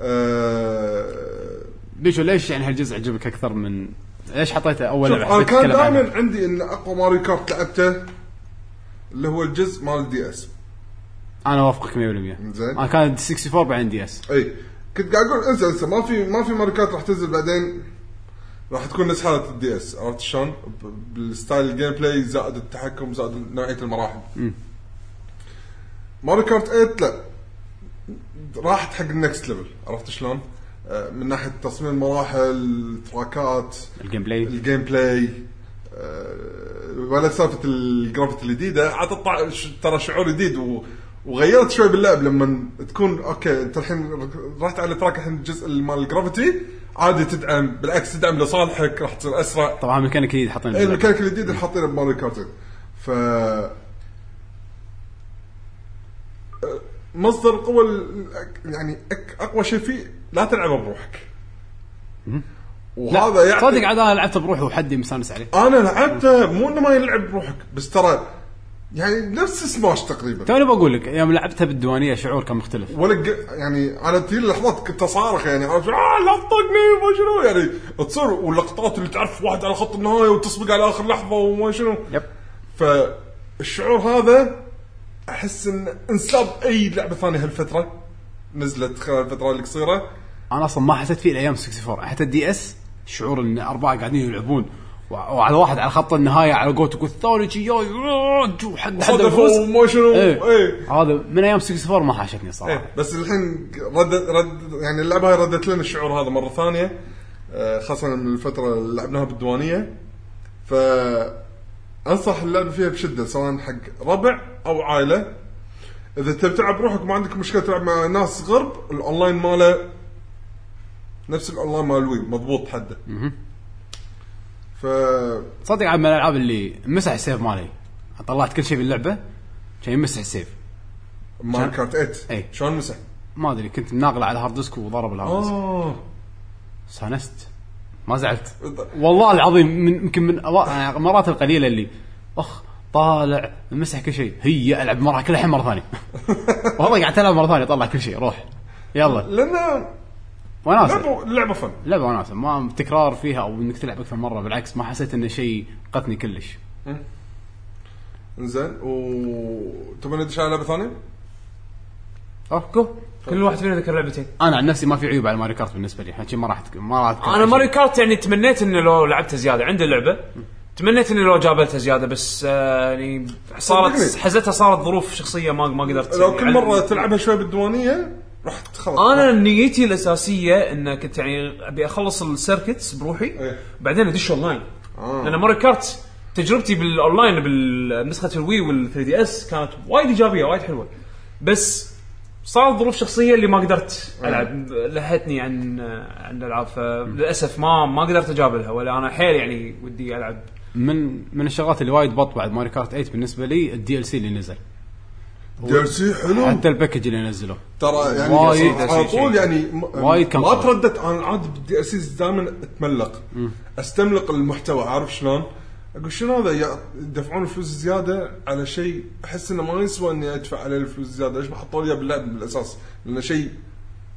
آه، ليشو ليش يعني هالجزء عجبك أكثر من ليش حطيته أول شوف أنا كان؟ دائما عندي إن أقوى Mario Kart لعبته اللي هو الجزء مال ال DS أنا وافقك 100% زين. أنا كان 64 بعدين DS إي. كنت قاعد أقول انسى انسى ما في ما في Mario Kart راح تنزل بعدين راح تكون نفس حالة ال DS عرفت شلون؟ بال style ال gameplay زائد التحكم زائد نوعية المراحل. Mario Kart 8 لا. راحت حق ال next level عرفت شلون؟ آه، من ناحية تصميم المراحل ال track ات ال gameplay ال gameplay ولا سالفة ال gravity الجديدة. عطت ترى شعور جديد. وغيرت شوي باللعب لما تكون أوكي أنت الحين رحت على track الحين الجزء مال ال gravity عادي تدعم بالعكس تدعم لصالحك راح تصير أسرع. طبعا ميكانيك جديد حاطين اي الميكانيك الجديد حاطينه ب Mario Kart. ف مصدر القوة ال- يعني أقوى شيء فيه لا تلعبه بروحك. وهذا يعني صدق عاد أنا لعبته بروحي وحدي مستانس عليه. أنا لعبته مو إنه ما يلعب بروحك بس ترى يعني نفس سماش تقريبا. توني بقول لك يوم لعبتها بالديوانية شعور كان مختلف. ولا يعني أنا تجي لحظات كنت أصارخ يعني عرفت آه لا تطقني وما شنو؟ يعني تصير واللقطات اللي تعرف واحد على خط النهاية وتسبق على آخر لحظة وما شنو. Yep. فالشعور هذا أحس إن أنسانا أي لعبة ثانية هالفترة نزلت خلال الفترة القصيرة. أنا أصلا ما حسيت فيه الأيام 64 حتى ال DS شعور إن أربعة قاعدين يلعبون. وع- وعلى واحد على خط النهاية على قولتك والثاني شي جاي جوه حد حد شنو إيه. إيه. هذا من أيام 64 ما حاشتني صراحة. إيه. بس الحين رد رد يعني اللعبة هاي ردت لنا الشعور هذا مرة ثانية. آه، خاصة من الفترة اللي لعبناها بالديوانية. ف أنصح اللعب فيها بشدة سواء حق ربع أو عائلة. إذا تبي تلعب بروحك ما عندك مشكلة تلعب مع ناس غرب الأونلاين ماله نفس الأونلاين مال ال Wii مضبوط حده. ف صدق عاد من الألعاب اللي مسح ال save مالي. طلعت كل شيء باللعبة كان يمسح ال save. Mario Kart 8 إي. شلون مسح؟ ما أدري كنت ناقله على hard disk وضرب ال hard disk. آه استانست ما زعلت. والله العظيم من يمكن من المرات القليلة اللي أخ طالع مسح كل شيء. هي ألعب مرة كل الحين مرة ثانية. والله قاعد تلعب مرة ثانية طلع كل شيء روح. يلا. لأن وناسة. لعبه لعبة fun. لعبة وناسة. ما تكرار فيها أو إنك تلعب أكثر من مرة بالعكس ما حسيت انه شيء قتني كلش. زين و تبغى ندش على لعبة ثانية؟ أوه جو كل واحد فينا ذكر لعبتين. أنا عن نفسي ما في عيوب على Mario Kart بالنسبة لي. الحين ما راح ما راح أنا شيء. Kart يعني تمنيت انه لو لعبته زيادة. عندي اللعبة. تمنيت إني لو جابلتها زيادة بس آه يعني صارت صدقني. حزتها صارت ظروف شخصية ما ما قدرت لو كل يعني مرة تلعبها شوي بالديوانية راح خلاص أنا نيتي الأساسية إن كنت يعني أبي أخلص ال circuits بروحي إيه. بعدين أدش أونلاين آه. لأن Mario Kart تجربتي بالأونلاين بالنسخة ال Wii وال 3DS كانت وايد إيجابية وايد حلوة بس صارت ظروف شخصية اللي ما قدرت ألعب لهتني عن عن الألعاب فللأسف ما ما قدرت أجابلها ولا أنا حيل يعني ودي ألعب من من الشغلات اللي وايد بط بعد Mario Kart 8 بالنسبة لي ال DLC اللي نزل. DLC حلو. حتى ال package اللي نزلوه ترى يعني وايد على طول يعني وايد كان ما. ترددت أنا عاد بال DLC دائما أتملق. أستملق المحتوى عارف شلون؟ أقول شنو هذا؟ يدفعون فلوس زيادة على شيء أحس إنه ما يسوى إني أدفع عليه الفلوس زيادة. ليش ما حطوا لي باللعب بالأساس؟ لأنه شيء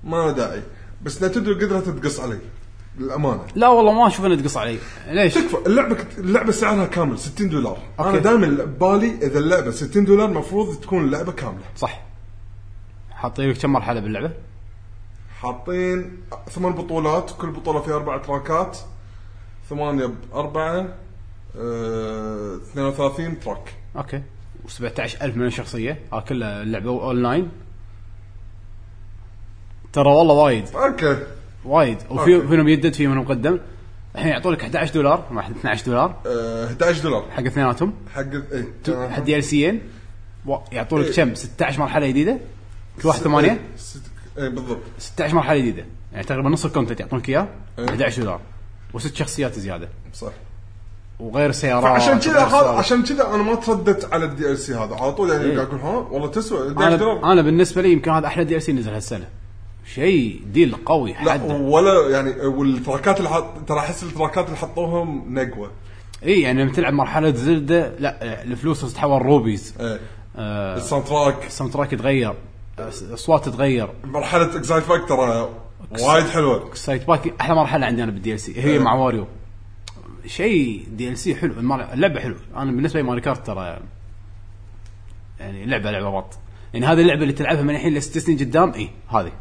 ما له داعي. بس Nintendo قدرت تقص علي للأمانة. لا والله ما أشوف إنه تقص علي. ليش؟ تكفى اللعبة اللعبة سعرها كامل 60 دولار. أنا okay. دائما ببالي إذا اللعبة 60 دولار المفروض تكون اللعبة كاملة. صح. حاطين لك كم مرحلة باللعبة؟ حاطين ثمان بطولات كل بطولة فيها أربع تراكات. ثمانية بأربعة آه 32 track. Okay. و17000 من الشخصية. ها كلها اللعبة أونلاين. ترى والله وايد. Okay. وايد. وفي okay. منهم يدد في منهم مقدم. الحين يعطوا لك 11 دولار. ما 12 دولار. أه 11 دولار. حق اثنيناتهم. حق إيه. حق DLC ين يعطوا لك إيه. كم؟ 16 مرحلة جديدة؟ كل واحد ثمانية؟ ست- إيه بالضبط. 16 مرحلة جديدة. يعني تقريبا نص ال content يعطونك إياه. إيه. 11 دولار. وست شخصيات زيادة. صح. وغير سيارات فعشان كذا هذا. عشان كذا أنا ما ترددت على ال DLC هذا. على طول يعني إيه. قاعد أقول ها والله تسوى 11 دولار. أنا بالنسبة لي يمكن هذا أحلى DLC نزل هالسنة. شيء deal قوي لا حد. ولا يعني والتراكات اللي حط ترى أحس التراكات اللي حطوهم نقوة. اي يعني لما تلعب مرحلة Zelda لا الفلوس تتحول rupees إيه. آه، ال soundtrack. ال sound track يتغير اصوات تتغير. مرحلة Excitebike ترى وايد حلوة. Excitebike أحلى مرحلة عندي أنا بال DLC هي إيه. مع Wario شيء DLC حلو اللعبة حلوة أنا بالنسبة لي Mario Kart ترى يعني لعبة لعبة بط يعني هذه اللعبة اللي تلعبها من الحين لست سنين قدام اي هذه.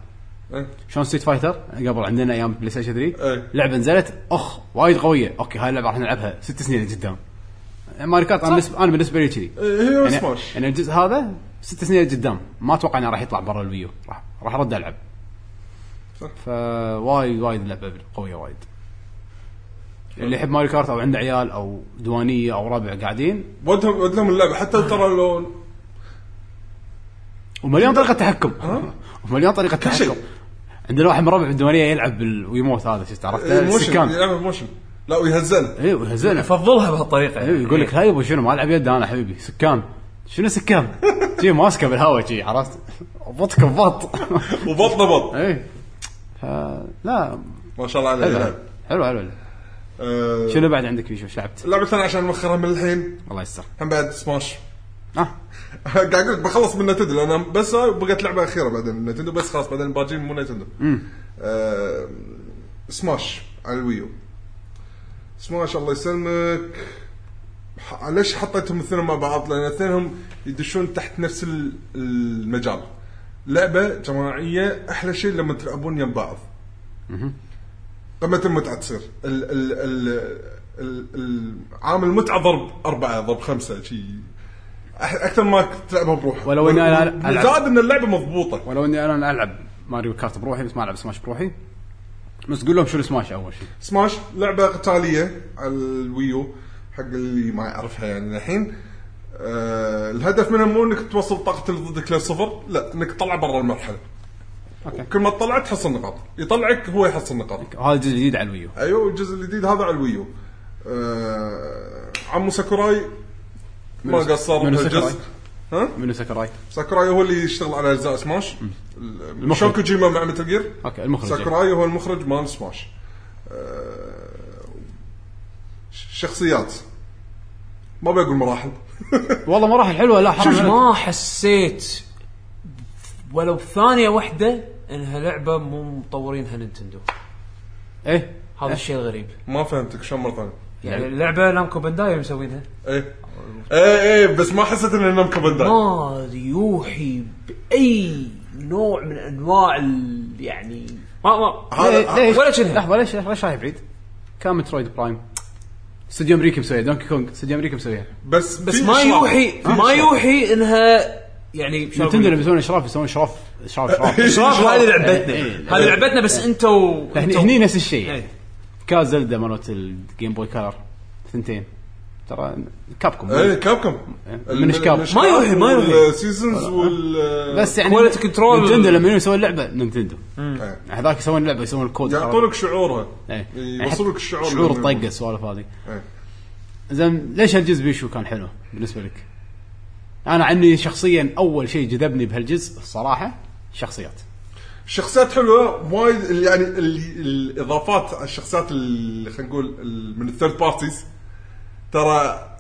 إيه. شلون Street Fighter قبل عندنا أيام PlayStation 3 إيه. لعبة نزلت أخ وايد قوية. Okay هاي اللعبة راح نلعبها ست سنين قدام Mario Kart أنا بالنسبة أنا بالنسبة لي كذي. إيه، هي يعني, سماش يعني الجزء هذا ست سنين قدام ما أتوقع إنه راح يطلع برا الفيو راح راح أرد ألعب. فوايد وايد اللعبه قوية وايد. اللي يحب Mario Kart أو عنده عيال أو دوانيه أو ربع قاعدين. ودهم ودهم اللعبة. حتى ترى لو ومليون طريقة تحكم. ومليون طريقة. تحكم. عندنا واحد من ربع بالديوانيه يلعب بال... ويموت هذا شفت عرفت؟ موشن السكان. يلعب موشن لا ويهزل اي ويهزلنا افضلها بهالطريقة أيوه يقول لك هاي أبو شنو ما ألعب يد أنا حبيبي. سكان. شنو سكان؟ شي ماسكة بالهواء شي عرفت؟ بطك ببط. وبط بط. اي ف لا. ما شاء الله عليه. حلو يلعب. حلو حلو حلو. آه، شنو بعد عندك في شو إيش لعبت؟ اللعبه الثانية عشان نوخرها من الحين. الله يستر. هم بعد سماش. آه. قاعد أقول بخلص من نتندو لأن بس بقت لعبة أخيرة بعدين. نتندو بس خلاص بعدين باجين مو نتندو. آه سماش على الويو. سماش الله يسلمك. ليش حطيتهم الاثنين مع بعض؟ لأن اثنينهم يدشون تحت نفس ال- المجال. لعبة جماعية أحلى شيء لما تلعبون يم بعض. قمه المتعة تصير؟ ال ال ال عامل المتعه ضرب أربعة ضرب خمسة شيء أكثر ما تلعبها بروحك ولو إني أنا ألعب- زاد إن اللعبة مضبوطة. ولو إني أنا ألعب Mario Kart بروحي بس ما ألعب سماش بروحي. بس قول لهم شو السماش أول شيء سماش لعبة قتالية على ال Wii U حق اللي ما يعرفها يعني الحين. آه الهدف منها مو إنك توصل طاقة اللي ضدك للصفر لا إنك تطلع برا المرحلة. Okay. كل ما تطلع تحصل نقاط. يطلعك هو يحصل نقاط. هذا الجزء الجديد على ال Wii U. أيوه الجزء الجديد هذا على ال Wii U. آه عمو ساكوراي ما منو- قصر منو بهالجزء ساكوراي؟ ها؟ منو ساكوراي ساكوراي هو اللي يشتغل على أجزاء سماش. المخرج. شون كوجيما مع Metal Gear. Okay المخرج ساكوراي هو المخرج مال سماش. آه، شخصيات. ما بقول مراحل. والله مراحل حلوة لا حرام شوف. ما حسيت ولو بثانيه واحدة انها لعبه مو مطورينها Nintendo إيه هذا الشيء الغريب. ما فهمتك شلون مرة ثانية؟ يعني اللعبه Namco Bandai مسوينها. إيه. إيه إيه بس ما حسيت إنه Namco Bandai ما يوحي بأي نوع من أنواع ال- يعني ما ما هذا- ليش ولا شنها. لحظة ليش ليش رايح بعيد؟ كان Metroid Prime استوديو أمريكي مسويها Donkey Kong استوديو أمريكي مسويها بس بس في ما إشراف. يوحي في ما إشراف. يوحي إنها يعني شلون Nintendo أقول؟ بيسوون اشراف يسوون اشراف اشراف اشراف هذه لعبتنا إيه. هذه لعبتنا بس أنتوا هني انتوا- هني نفس الشيء يعني إيه. كاز زلدا مالت الجيم بوي كلر ثنتين ترى كابكم إيه كابكم من إشكاب. ما يوحي- ما يوحي. السيزونز وال بس يعني Quality control. نتندو لما يسوون لعبة نتندو إيه. هذاك يسوون لعبة يسوون الكود يعطونك شعورها إيه. يوصلوا لك الشعور شعور الطقه. السوالف هذه إيه. زين ليش هالجزء بيشو كان حلو بالنسبة لك؟ أنا عني شخصيا أول شيء جذبني بهالجزء الصراحه شخصيات الشخصيات حلوة وايد يعني الإضافات على الشخصيات اللي خلينا نقول من ال third parties ترى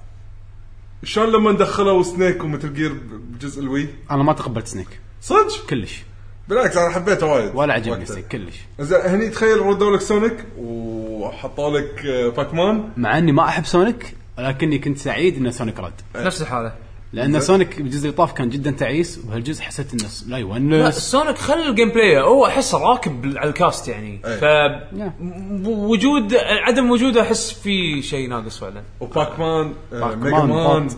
شلون لما دخلوا Snake و Metal Gear بجزء ال Wii؟ أنا ما تقبلت Snake. صدق؟ كلش. بالعكس أنا حبيته وايد. ولا عجبني. Snake كلش. زين هني تخيل ردوا لك Sonic وحطوا لك آه، Pac-Man. مع إني ما أحب Sonic ولكني كنت سعيد إن Sonic رد. نفس الحالة. لأن Sonic بالجزء اللي طاف كان جدا تعيس وبهالجزء حسيت إنه لا لا يونس Sonic خل ال gameplay هو احسه راكب على ال cast يعني. أي. ف م- وجود عدم وجوده أحس في شيء ناقص فعلا. و Pac-Man آه، Pac-Man Mega Man.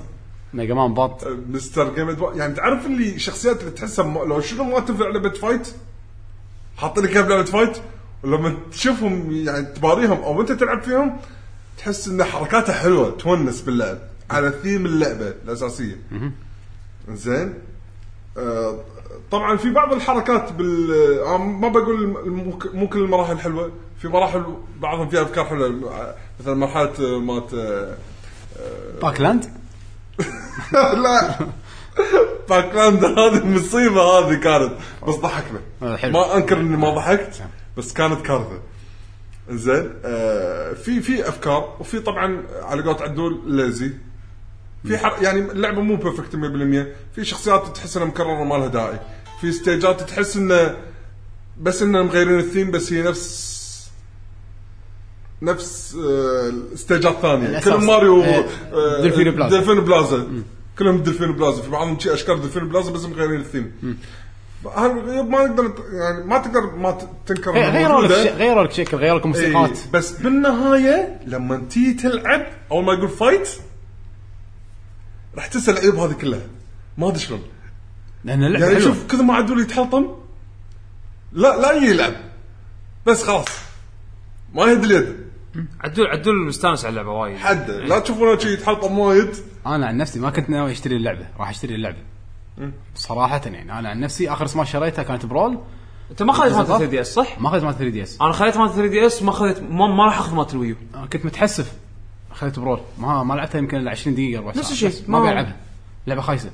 Mega Man بط. آه، Mr. Game يعني تعرف اللي شخصيات اللي تحسها م- لو شنو ما تنفع لعبة fight حاطين لك بلعبه fight ولما تشوفهم يعني تباريهم أو انت تلعب فيهم تحس إن حركاتها حلوة تونس باللعب. على ثيم اللعبة الأساسية. زين؟ آه طبعا في بعض الحركات بال آه ما بقول مو كل المراحل حلوة. في مراحل بعضهم فيها أفكار حلوة. مثلا مرحلة آه، مالت آه، Pac-Land؟ لا. Pac-Land هذه المصيبة هذه كانت بس ضحكنا. ما أنكر إني ما ضحكت بس كانت كارثة. زين؟ آه في في أفكار وفي طبعا على قولة عدول lazy. في حر... يعني اللعبة مو perfect 100% في شخصيات تحس إنها مكررة ما لها داعي. في stage ات تحس إنه بس انه مغيرين الثيم بس هي نفس نفس آه stage ات ثانية. الأساس. كلهم ماريو آه، آه، Delfino Plaza. Delfino Plaza. كلهم Delfino Plaza. في بعضهم شي أشكال Delfino Plaza بس مغيرين الثيم. ما نقدر يعني ما تقدر ما تنكر غيروا لك غيروا لك شكل غيروا لك إيه موسيقات. بس بالنهاية لما تيجي تلعب أول ما يقول فايت راح تنسى العيوب هذه كلها. ما أدري شلون. لأن اللعبة يعني شوف كذا ما عدول يتحلطم لا لا يلعب. بس خلاص. ما يهد اليد. عدول عدول مستانس على اللعبة وايد. حد. لا تشوفونه شي يتحلطم وايد. أنا عن نفسي ما كنت ناوي أشتري اللعبة. راح أشتري اللعبة. صراحة يعني. أنا عن نفسي آخر Smash شريتها كانت Brawl. أنت ما خذيت مالت بالضبط. 3DS صح؟ ما اخذت مال 3DS أنا خذيت مالت 3DS ما خذيت ما, ما راح أخذ مالت ال Wii U كنت متحسف. اخذت Brawl. ما ما لعبتها يمكن إلا 20 دقيقة ربع نفس ساعة. الشيء. ما ألعبها. لعبة خايسة.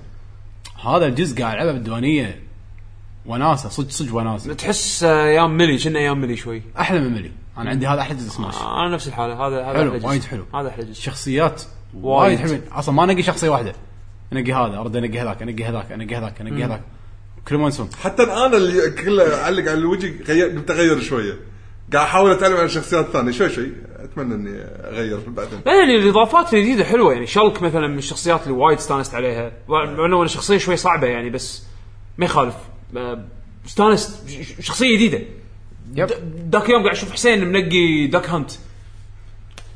هذا الجزء قاعد ألعبه بالديوانية. وناسة. صدق صدق وناسة. تحس آه، أيام Melee كنا أيام Melee شوي. أحلى من Melee أنا عندي هذا أحلى جزء سماش أنا نفس الحالة. هذا هذا حلو،. وايد حلو. هذا أحلى جزء. شخصيات وايد. حلوين. أصلا ما انقي شخصية واحدة. انقي هذا. أرد أنقي هذاك أنقي هذاك أنقي هذاك أنقي هذاك. كلهم ينسون. حتى أنا اللي كله اعلق على الوجه غير قلت اغير شوية. قاعد أحاول أتعلم عن الشخصيات الثانية شوي شوي. اتمنى إني أغير بعدين. لا يعني الإضافات الجديده حلوة يعني شلك مثلا من الشخصيات اللي وايد استانست عليها. مع انه أنا شخصية شوي صعبة يعني بس ما يخالف. آه، استانست شخصية جديدة. ذاك اليوم قاعد أشوف حسين منقي Duck Hunt.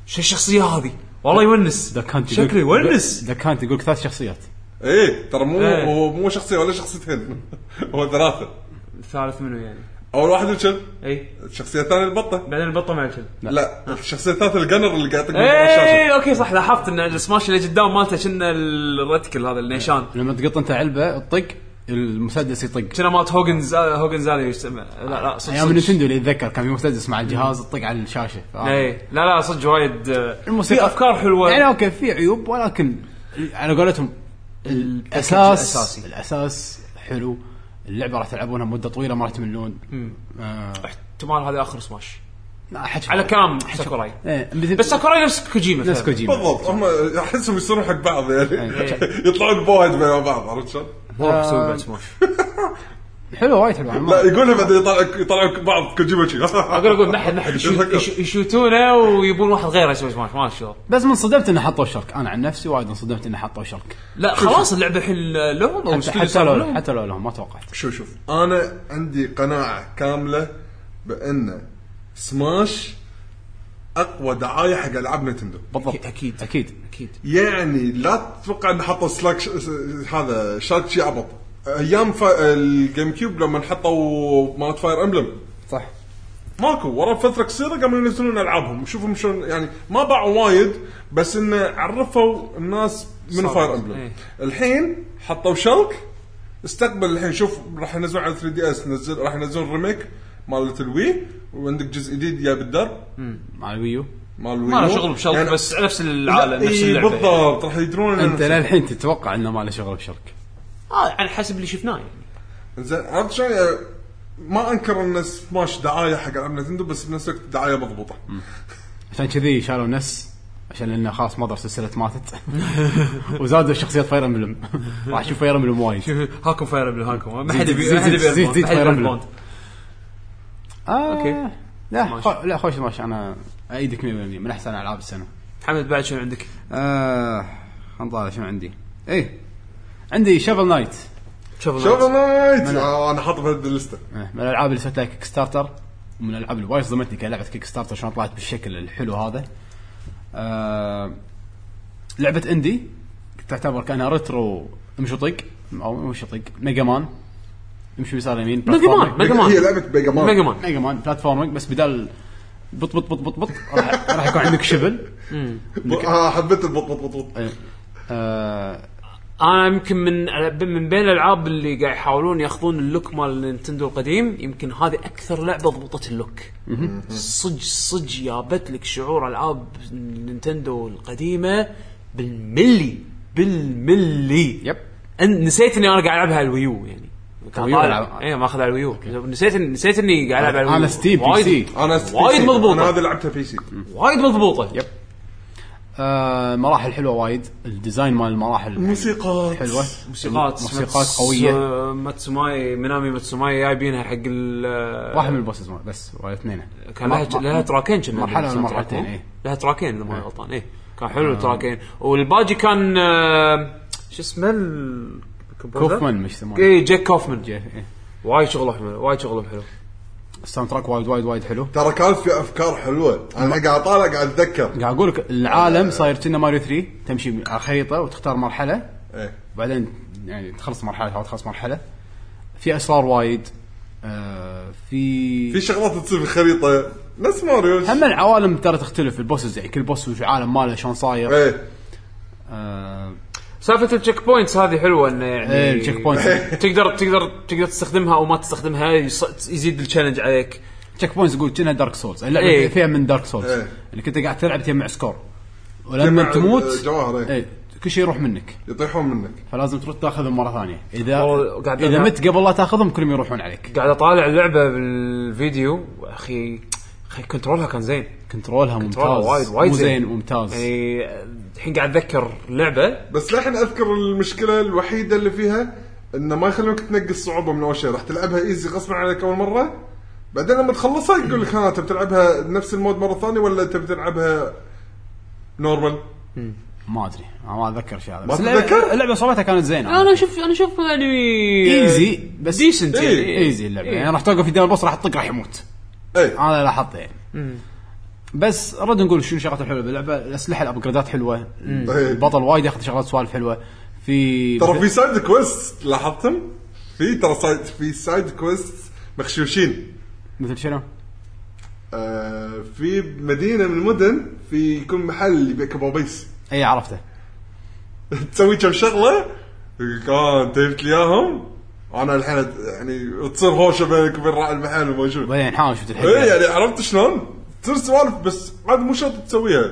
شو الشخصية هذه؟ والله يونس. ذا كانت شكله يونس. ذا كانت يقول لك ثلاث شخصيات. إيه ترى مو. هو مو شخصية ولا شخصيتين. هو ثلاثة. الثالث منو يعني؟ أول واحد الكلب اي الشخصيه الثانية البطه بعدين البطة مع الكلب لا. الشخصيه الثالثه ال gunner اللي قاعد يطق على الشاشه اي أوكي صح لاحظت إن السماش اللي قدام مالته كنا ال reticle هذا النيشان. لما تقط أنت علبة تطق المسدس يطق. كنا مالت Hogan's Hogan's هذا يسمى لا لا صدق أيام صدق. Nintendo اللي اتذكر كان في مسدس مع الجهاز تطق على الشاشة. اي لا لا صدق وايد آه، الموسيقى- في أفكار حلوة. يعني أوكي في عيوب ولكن على قولتهم الأساس. الأساس حلو. اللعبة راح تلعبونها مدة طويلة ما راح تملون. آه. احتمال هذا آخر سماش. على كلام ساكوراي. إيه، مثل- بس ساكوراي نفس كوجيما نفس. كوجيما. بالضبط. هم أحسهم يصيرون حق بعض يعني. إيه. يطلعون بوايد مع بعض عرفت شلون؟ هو يسوي بعد سماش. حلو وايد حلو أنا ما- لا يقولها بعدين يطلعوا يطلعوا بعض كوجيما شي أقول أقول ما حد ما حد يشوت- يش- يشوتونه ويبون واحد غيره يسوي سماش ما شو. بس من صدمت إنه حطوا شرك. أنا عن نفسي وايد انصدمت إنه حطوا شرك. لا خلاص اللعبة الحين لهم أو حتى, لو لهم حتى لو لهم ما توقعت. شوف شوف. أنا عندي قناعة كاملة بأن سماش أقوى دعاية حق ألعاب نتندو بالضبط. أكيد أكيد. أكيد. يعني لا تتوقع ان حطوا سلاك ش... هذا شارك شي عبط أيام فا... الجيم كيوب لما حطوا مالت فاير امبلم صح. ماكو ورا فترة قصيرة قاموا ينزلون ألعابهم. شوفهم شلون يعني ما باعوا وايد بس انه عرفوا الناس من. فاير امبلم إيه. الحين حطوا شلك. استقبل الحين شوف راح ينزلون على 3 دي إس نزل راح ينزلون ريميك مالت ال Wii. وعندك جزء جديد جاي بالدرب. مع ال Wii U مال ما له. شغل ب Shulk يعني- بس نفس العالم نفس إيه اللعبة. بالضبط راح يدرون أنت للحين تتوقع إنه ما له شغل ب Shulk آه على حسب اللي شفناه يعني. زين عرفت شلون؟ يعني ما أنكر ان سماش دعاية حق العاب Nintendo بس بنفس الوقت دعاية مضبوطة. عشان كذي شالوا Ness عشان لأنه خلاص مضر سلسلة ماتت. وزادوا شخصيات Fire Emblem راح أشوف Fire Emblem وايد. هاكم Fire Emblem هاكم. ما حد يبي زيد- ما حد زيد- يبي زيد- يبي Emblem. Earthbound. آه. لا. خو... لا خوش ماشي. أنا إيدك 100% من أحسن ألعاب السنة. محمد بعد شنو عندك؟ آه خلنا نطالع شنو عندي. إيه. عندي Shovel Knight شوف شوف الناس. Knight آه أنا حاطه في ال list ه آه، من الألعاب اللي سويت لها Kickstarter ومن الألعاب اللي وايد صدمتني كلعبه Kickstarter شلون طلعت بالشكل الحلو هذا. آه لعبة اندي تعتبر كأنها ريترو امشي طق أو مش طق ميجا مان امشي يسار يمين ميجا مان ميجا هي مان لعبة ميجا مان ميجا مان ميجا مان بلاتفورمينج بس بدال بط بط بط بط بط راح, راح يكون عندك شبل آه حبيت البط بط بط بط. إيه. آه أنا يمكن من من بين الألعاب اللي قاعد يحاولون ياخذون اللوك مال نينتندو القديم يمكن هذه أكثر لعبة ضبطت اللوك. صج صج جابت لك شعور ألعاب Nintendo القديمة بالملي بالملي. yep. أن نسيت اني أنا قاعد ألعبها على ال Wii U يعني. ألعب. اي ماخذ على ال Wii U. نسيت نسيت اني قاعد ألعب على ال Wii U. أنا Steam بي وايد- سي أنا وايد PC. مضبوطة. أنا هذه لعبتها PC. وايد مضبوطة. yep. آه مراحل حلوة وايد. ال design مال المراحل موسيقات. حلوة موسيقات. موسيقات قوية. ماتس- ماتسوماي مينامي ماتسوماي جايبينها حق ال واحد من ال bosses مال- بس ولا اثنين. كان لها ما- لها track ين كنا من مرحلتين،. إيه. لها track ين اذا ماني غلطان. إيه. كان حلو ال track ين. والباجي كان آه، شو اسمه؟ كوفمان مش يسمونه. اي جاك كوفمان. إيه. وايد شغلة حلو وايد شغلة حلو ال soundtrack وايد وايد وايد حلو. ترى كانت في أفكار حلوة أنا قاعد أطالع قاعد أتذكر. قاعد أقول لك العالم صاير كنا ماريو 3 تمشي على خريطه وتختار مرحلة. إيه. وبعدين يعني تخلص مرحلة أو تخلص مرحلة. في أسرار وايد. آه في في شغلات تصير في الخريطة. نفس ماريو. هم العوالم ترى تختلف. ال bosses يعني كل boss وش عالم ماله شلون صاير. إيه. آه سالفة ال checkpoints هذه حلوة إنه يعني إيه ال checkpoints تقدر تقدر تقدر تستخدمها أو ما تستخدمها يص- يزيد ال challenge عليك. checkpoints يقول كنا Dark Souls اللعبه إيه. فيها من Dark Souls إيه. اللي كنت قاعد تلعب تجمع score ولما تموت جواهر،. إيه. كل شيء يروح منك. يطيحون منك. فلازم تروح تاخذهم مرة ثانية. اذا والله قاعد إذا ألعب. مت قبل لا تاخذهم كلهم يروحون عليك. قاعد أطالع اللعبه بالفيديو. أخي control ها كان زين. control ها control ها ممتاز وايد وايد مو زين. ممتاز. يعني الحين قاعد اتذكر اللعبه بس للحين أذكر المشكلة الوحيدة اللي فيها إنه ما يخلونك تنقص صعوبة من أول شيء. راح تلعبها easy غصبا عليك أول مرة. بعدين لما تخلصها يقول لك ها تبي تلعبها نفس ال mode مرة ثانية ولا تبي تلعبها normal ما أدري. ما أتذكر شيء هذا. ما بس اللعبه تتذكر؟ اللعبه صراحة كانت زينة. أنا أشوف أنا أشوف يعني ايزي بس ديسنت. يعني. easy اللعبة. يعني راح توقف قدام ال boss راح تطق راح يموت. إيه. أنا لاحظته. يعني بس رد نقول شنو الشغلات الحلوة؟ باللعبه الاسلحه ال upgrade ات حلوة. إيه. البطل وايد ياخذ شغلات سوالف حلوة. في ترى في side quest لاحظتم؟ في ترى side في side quest مخشوشين. مثل شنو؟ آه في مدينة من المدن في يكون محل يبيع كبابيس اي عرفته. تسوي كم شغلة؟ يقولك آه انت جبت لي إياهم. أنا الحين يعني تصير هوشة بينك وبين راعي المحل وما شو بعدين حاول شفت الحين. إيه يعني عرفت شلون؟ تصير سوالف بس عاد مو شرط تسويها.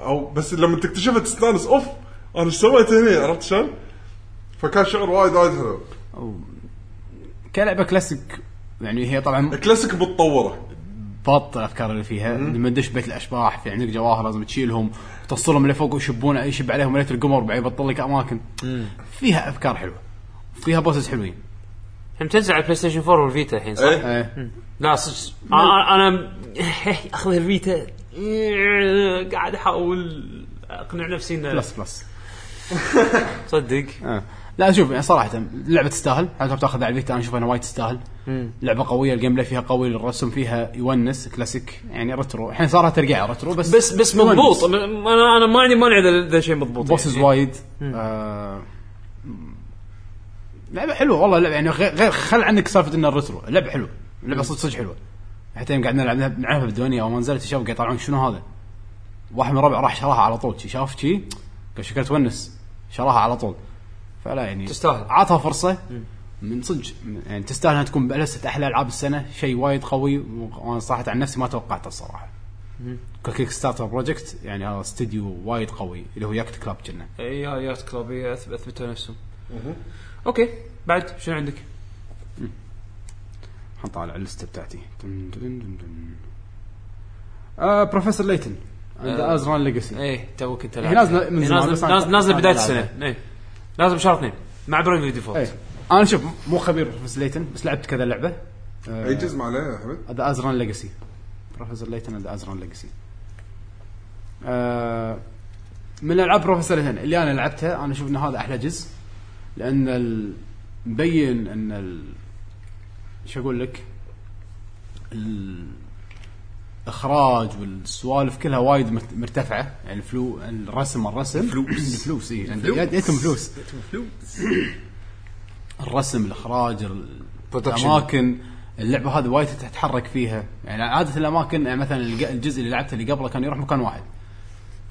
أو بس لما تكتشفها تستانس أوف أنا إيش سويت هنا عرفت شلون؟ فكان شعور وايد وايد حلو. كلعبة كلاسيك يعني هي طبعا كلاسيك متطورة. بط الأفكار اللي فيها. لما تدش بيت الأشباح في عندك جواهر لازم تشيلهم وتوصلهم لفوق ويشبون يشب عليهم ليله القمر بعدين يبطل لك اماكن فيها أفكار حلوة. فيها bosses حلوين. هم تنزل على ال PlayStation 4 وال Vita الحين صح؟ إيه. إيه. لا صدق. أنا أنا أخذ ال Vita. قاعد أحاول أقنع نفسي انه بلس بلس. صدق. آه. لا شوف يعني صراحة اللعبه تستاهل. حتى بتاخذها على ال Vita أنا أشوف إنها وايد تستاهل. لعبة قوية ال gameplay فيها قوي الرسم فيها يونس كلاسيك يعني retro الحين صارت ترجع retro بس بس بس. مضبوط. أنا أنا ما عندي مانع اذا ذا شيء مضبوط bosses يعني. وايد. آه. لعبة حلوة والله لعبة يعني غير خل عنك سالفة إنها retro لعبة حلوة. لعبة صدق صدق حلوة. حتى يوم قاعد نلعب نلعبها بالديوانية اول ما نزلت الشباب قاعد يطلعون شنو هذا؟ واحد من الربع راح شراها على طول. شي شاف شي قال شكلها تونس. شراها على طول. فلا يعني تستاهل. عطها فرصة. من صدق. يعني تستاهل إنها تكون ب list أحلى ألعاب السنة. شيء وايد قوي. وأنا صراحة عن نفسي ما توقعته الصراحة. ك Kickstarter project يعني هذا استديو وايد قوي اللي هو Yacht Club كنا اي يا Yacht Club إي، أث- اثبتوا نفسهم. أوكي. بعد شنو عندك؟ حنطالع ال list ه بتاعتي. دن دن دن دن. آه Professor Layton and آه. Azran Legacy إيه تو كنت هي نازلة من زمان، بس نازله أنا- نازلة نازلة أنا بدايه. السنة. إيه. نازل بشهر اثنين مع Bravely Default إيه. أنا شوف مو خبير Professor Layton بس لعبت كذا لعبة. آه، أي جزء عليه يا حمد The Azran Legacy Professor Layton The Azran Legacy آه، من العاب Professor Layton اللي أنا لعبتها أنا أشوف ان هذا أحلى جزء. لأن ال- مبين أن ال... شو أقول لك؟ الإخراج والسوالف كلها وايد مرت- مرتفعة. يعني الفلو الرسم الرسم. فلوس. الفلوس اي يدكم فلوس. الرسم الإخراج ال- Production. الأماكن. اللعبة هذه وايد تتحرك فيها. يعني عادة الأماكن يعني مثلا الج- الجزء اللي لعبته اللي قبله كان يروح مكان واحد.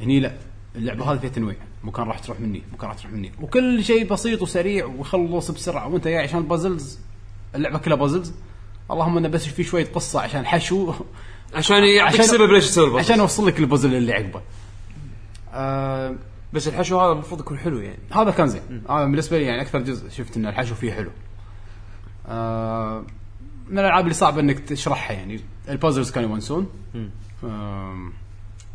هني لا. اللعبة هذه فيها تنويع. مكان راح تروح مني مكان راح تروح مني. وكل شيء بسيط وسريع ويخلص بسرعة. وانت جاي عشان puzzles اللعبة كلها puzzles اللهم إنه بس في شوية قصة عشان حشو. عشان يعطيك عشان- سبب ليش تسوي البازل. عشان اوصل لك البازل اللي عقبه. آه بس الحشو هذا المفروض يكون حلو يعني. هذا كان زين. هذا بالنسبة لي يعني أكثر جزء شفت إن الحشو فيه حلو. آه من الألعاب اللي صعب إنك تشرحها يعني. ال puzzles كانوا يونسون.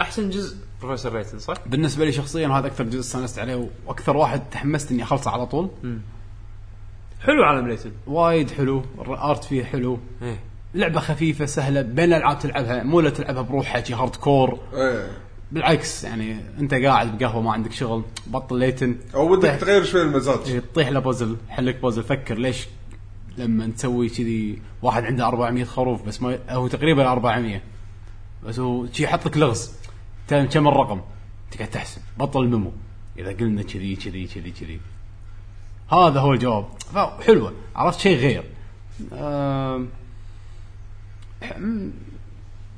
أحسن جزء Professor Layton صح؟ بالنسبة لي شخصيا هذا أكثر جزء استانست عليه وأكثر واحد تحمست اني أخلصه على طول. حلو عالم Layton وايد حلو ال art فيه حلو. إيه. لعبة خفيفة سهلة بين الالعاب تلعبها مو لا تلعبها بروحها شي hardcore إيه. بالعكس يعني أنت قاعد بقهوة ما عندك شغل بطل Layton. أو طيح- تغير شوي المزاج. إيه، تطيح له puzzle حل لك puzzle فكر ليش لما تسوي كذي واحد عنده 400 خروف بس ما هو تقريبا 400 بس هو شي يحط لك لغز. تعلم كم الرقم؟ تقعد تحسب. بطل ال memo. إذا قلنا كذي كذي كذي كذي. هذا هو الجواب. حلوة. عرفت شيء غير. م-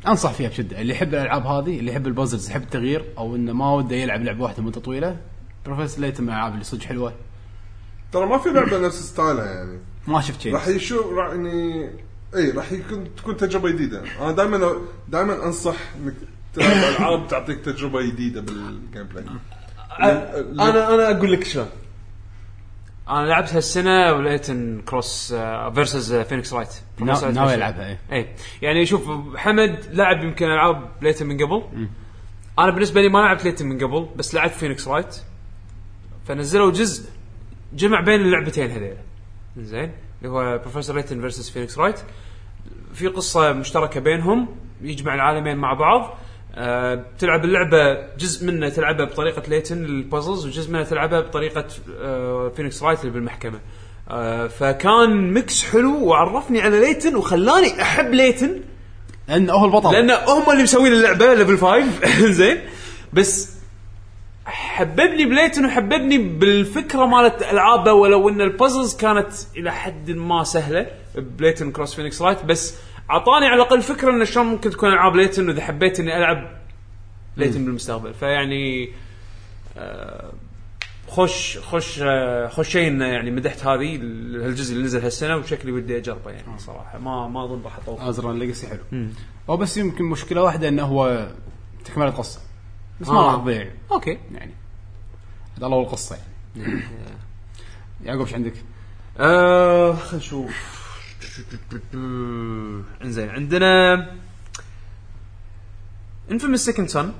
أنصح فيها بشدة. اللي يحب الألعاب هذه اللي يحب ال puzzles يحب التغيير أو إنه ما وده يلعب لعبة واحدة مدة طويلة Professor Layton من الألعاب اللي صدق حلوة. ترى ما في لعبة نفس style ها يعني. ما شفت شيء. راح يشوف راح يعني إي راح يكون تكون تجربة جديدة. أنا دائما دائما أنصح إنك العاب تعطيك تجربة جديدة بال gameplay أنا أنا أقول لك شلون. أنا لعبت هالسنة و Layton cross versus Phoenix Wright نا- ناوي ألعبها اي اي يعني شوف حمد لعب يمكن العاب Layton من قبل. أنا بالنسبة لي ما لعبت Layton من قبل بس لعبت Phoenix Wright فنزلوا جزء جمع بين اللعبتين هذيل. زين؟ اللي هو Professor Layton versus Phoenix Wright في قصة مشتركة بينهم يجمع العالمين مع بعض. آه تلعب اللعبة جزء منه تلعبها بطريقة Layton ال puzzles وجزء منه تلعبها بطريقة آه Phoenix Wright اللي بالمحكمة. آه فكان mix حلو وعرفني على Layton وخلاني أحب Layton لأنه هو البطل. لأن هم اللي مسوين اللعبة Level 5 زين. بس حببني ب Layton وحببني بالفكرة مالت ألعابه ولو إن ال puzzles كانت إلى حد ما سهلة ب Layton cross Phoenix Wright بس أعطاني على الأقل فكرة انه شلون ممكن تكون ألعاب Layton وإذا حبيت إني ألعب Layton بالمستقبل. فيعني آه، خوش خوش آه، إنه يعني مدحت هذه الجزء اللي نزل هالسنة وشكلي ودي أجربه يعني صراحة. ما ما أظن راح اطول Azran Legacy حلو. هو بس يمكن مشكلة واحدة إنه هو تكملة قصة. بس ما آه. راح تضيع. أوكي. يعني. هذا اول قصة يعني. يعقوب إيش عندك؟ آه خلينا نشوف. انزين عندنا Infamous Second Son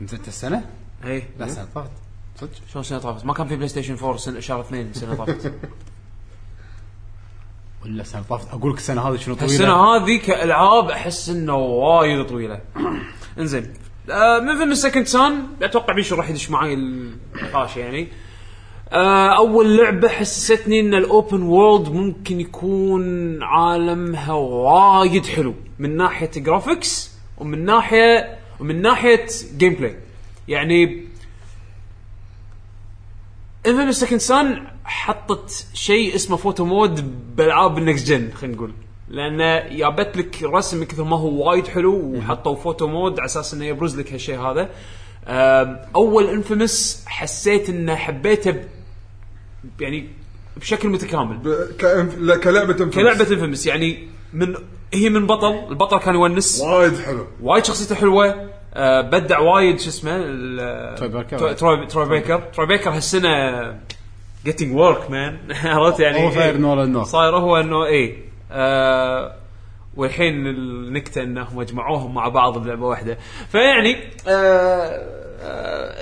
نزلت السنة؟ اي لا السنة طافت. صدق؟ شلون سنة طافت؟ ما كان في PlayStation 4 سنه شهر اثنين سنة طافت. ولا السنة طافت. أقول لك السنة هذه شنو طويلة؟ السنة هذه كألعاب أحس إنه وايد طويلة. إنزين. آه Infamous Second Son أتوقع بيشو راح يدش معي النقاش يعني. آه أول لعبة حسستني إن ال open world ممكن يكون عالمها وايد حلو من ناحية graphics ومن ناحيه ومن ناحية gameplay يعني Infamous Second Son حطت شيء اسمه photo mode بالعاب ال next gen خلينا نقول. لأن جابت لك رسم كثر ما هو وايد حلو وحطوا photo mode على أساس إنه يبرز لك هالشيء هذا. أم، أول Infamous حسيت إنه حبيته يعني بشكل متكامل. ب- كلعبة Infamous. كلعبة Infamous يعني من هي من بطل البطل كان يونس. وايد حلو. وايد شخصيته حلوة. آه بدع وايد شو اسمه ال- Troy Baker. Troy- Baker. Troy Baker هالسنة getting work man عرفت يعني؟ هو صاير إيه. Nolan North. صاير هو إنه اي آه والحين النكتة إنهم جمعوهم مع بعض بلعبة واحدة. فيعني آه آه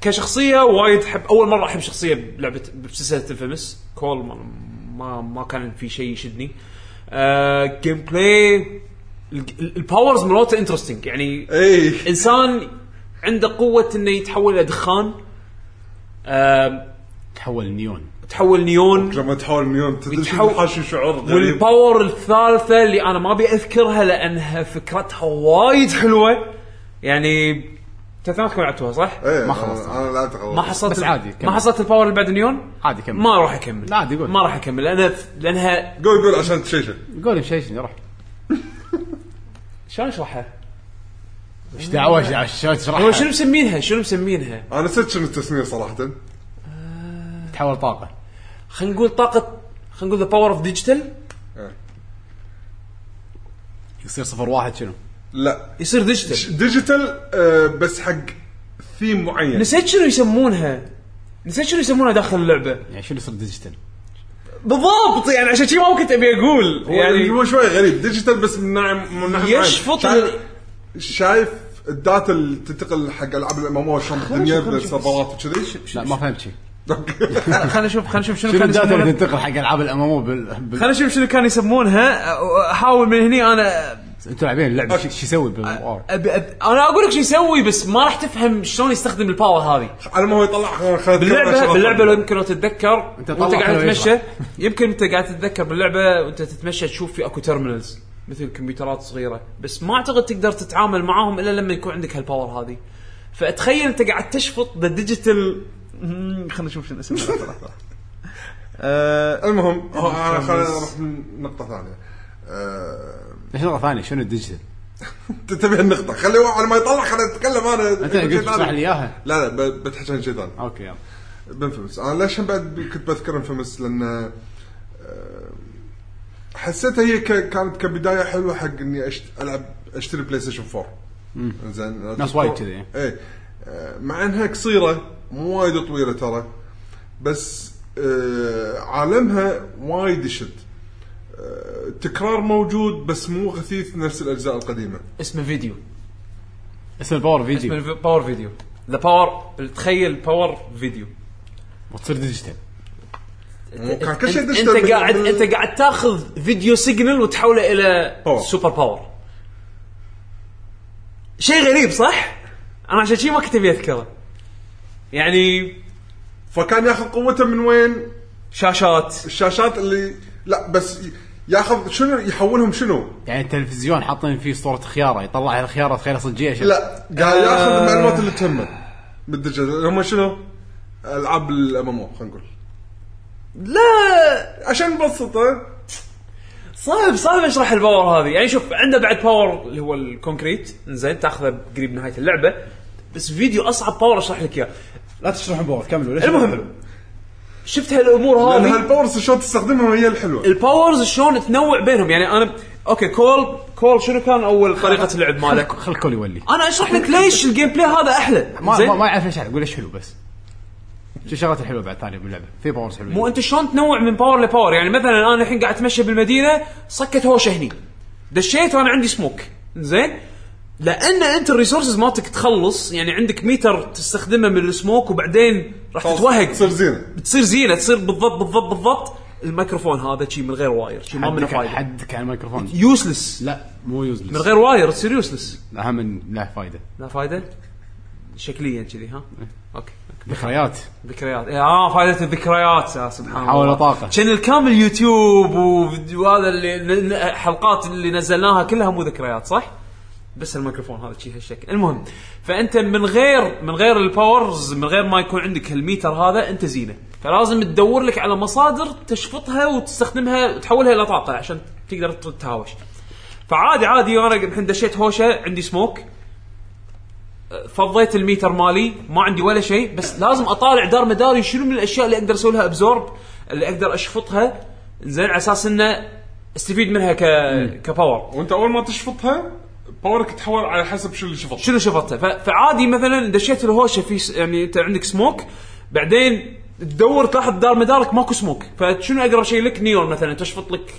كشخصية وايد احب أول مرة أحب شخصية بلعبه بسلسلة Infamous Cole ما, ما ما كان في شيء يشدني. آه gameplay ال- ال powers مالته interesting يعني اي إنسان عنده قوة إنه يتحول إلى دخان. آه تحول نيون. تحول نيون. لما تحاول نيون تدري شو يتحول- حاشي شعور غريب. وال power الثالثة اللي أنا ما أبي أذكرها لأنها فكرتها وايد حلوة. يعني ما تكون لعبتوها صح؟ إيه، ما أنا- خلصت. أنا لعبت خلاص ما حصلت بس عادي، كمل. ما حصلت ال power اللي بعد نيون؟ عادي كمل ما راح أكمل لا، عادي، قول. ما راح أكمل لأن لأنها قول قول عشان تشيشه قول شيء شيء روح شلون أشرحها؟ إيش دعوة إيش دعوه شلون هو تشرحها شنو مسمينها؟ شنو مسمينها؟ أنا نسيت شنو التسمية صراحة تحول طاقة خلينا نقول طاقة خلينا نقول the power of digital يصير صفر واحد شنو لا. يصير digital digital آه، بس حق ثيم معين. نسيت شنو يسمونها. نسيت شنو يسمونها داخل اللعبة. يعني شنو يصير digital بالضبط يعني عشان شي ما كنت ابي أقول يعني هو شوي غريب. ديجيتال بس من ناحيه من ناحيه يشفط شايف, شايف الداتا اللي تنتقل حق ألعاب الام ام أو شلون بالدنيا نشوف. بالسيرفرات وكذي؟ لا ما فهمت شيء خلينا نشوف خلينا نشوف شنو شنو كان الداتا اللي يسمونها تنتقل حق ألعاب الأمامو بال, بال... خلينا نشوف شنو كان يسمونها. احاول من هني أنا أنتوا لاعبين اللعبه شو شو يسوي بالار أبي أنا أقول لك شو يسوي بس ما راح تفهم شلون يستخدم الباور هذه. على ما هو يطلع باللعبه باللعبة. لو يمكن لو تتذكر أنت وأنت قاعد تتمشى. يمكن أنت قاعد تتذكر باللعبة وأنت تتمشى تشوف في أكو terminals مثل كمبيوترات صغيرة. بس ما أعتقد تقدر تتعامل معاهم إلا لما يكون عندك هال power هذه. فاتخيل أنت قاعد تشفط the digital خلينا نشوف شنو اسمه آه، المهم هو انا خلينا نروح نقطه ثانية. آه، ليش نقطة ثانية؟ شنو ال digital؟ انت تبي النقطة. خلي على ما يطلع خلينا نتكلم أنا. أنت قلت تشرح لي إياها. لا لا ب- بتحكي عن شيء ثاني. أوكي يلا. ب Infamous. أنا ليش بعد كنت بذكر Infamous لأن آه، حسيتها هي ك- كانت كبداية حلوة حق إني أشت... ألعب أشتري PlayStation 4 زين. ناس وايد كذي. آه، مع إنها قصيرة مو وايد طويلة ترى. بس آه، عالمها وايد يشد آه، التكرار موجود بس مو غثيث نفس الأجزاء القديمة. اسمه فيديو. اسم ال power فيديو اسمه power فيديو the power تخيل باور فيديو وتصير digital مو كان كل شيء انت, digital أنت بال- قاعد أنت قاعد تاخذ video signal وتحوله إلى power. super power شيء غريب صح؟ أنا عشان شيء ما كنت أبي أذكره. يعني فكان ياخذ قوته من وين؟ شاشات. الشاشات اللي لا بس ياخذ شنو؟ يحولهم شنو؟ يعني التلفزيون حاطين فيه صورة خيارة يطلع الخيارة خياره صجيه شيء لا قاعد ياخذ المعلومات اللي تهمه بال digital هم شنو؟ ألعاب ال MMO خلينا نقول. لا. عشان نبسطه صعب صعب اشرح ال power هذه. يعني شوف عنده بعد power اللي هو ال concrete زين تأخذه قريب نهاية اللعبة. بس فيديو أصعب power أشرح لك إياه. لا تشرحون power كملوا ليش المهم شفت هالأمور لأن هذه هال powers شلون تستخدمها هي الحلوة. ال powers شلون تنوع بينهم؟ يعني أنا okay كول كول شنو كان أول طريقة اللعب مالك؟ خل الكل يولي. أنا أشرح لك ليش ال gameplay هذا أحلى. ما زين؟ ما, ما يعرف ليش قول ليش حلو بس. شو الشغلات الحلوة بعد ثانية باللعبة؟ في powers حلوة مو أنت شلون تنوع من power ل power يعني مثلا أنا الحين قاعد أتمشى بالمدينة صكت هوشة هني. دشيت وأنا عندي سموك زين؟ لأن أنت ال resources مالتك تخلص يعني عندك ميتر تستخدمه من السموك وبعدين راح تتوهق. تصير زينة. بتصير زينة تصير بالضبط بالضبط بالضبط. الميكروفون هذا شي من غير wire شي ما منه فايدة. حدك على الميكروفون. useless لا مو useless من غير wire تصير useless اهم من له فايدة. لا فايدة؟ شكليا كذي ها؟ okay. ذكريات. ذكريات. إيه، آه فائده الذكريات يا سبحان الله. حول طاقة. كان الكامل يوتيوب وهذا اللي ن- ن- حلقات اللي نزلناها كلها مو ذكريات صح؟ بس الميكروفون هذا شيء هالشكل. المهم فأنت من غير من غير ال powers من غير ما يكون عندك هالميتر هذا أنت زينة. فلازم تدور لك على مصادر تشفطها وتستخدمها وتحولها إلى طاقة عشان تقدر تتهاوش فعادي عادي أنا الحين دشيت هوشة عندي سموك فضيت الميتر مالي ما عندي ولا شيء بس لازم أطالع دار مداري شنو من الأشياء اللي أقدر أسوي لها absorb اللي أقدر أشفطها. زين على أساس إنه استفيد منها ك ك power وأنت أول ما تشفطها power ك يتحول على حسب شو اللي شفط شنو شفطها ف- فعادي مثلا دشيت الهوشة في س- يعني انت عندك سموك بعدين تدور تلاحظ دار مدارك ماكو سموك. فشنو أقرب شيء لك؟ نيون مثلا تشفط لك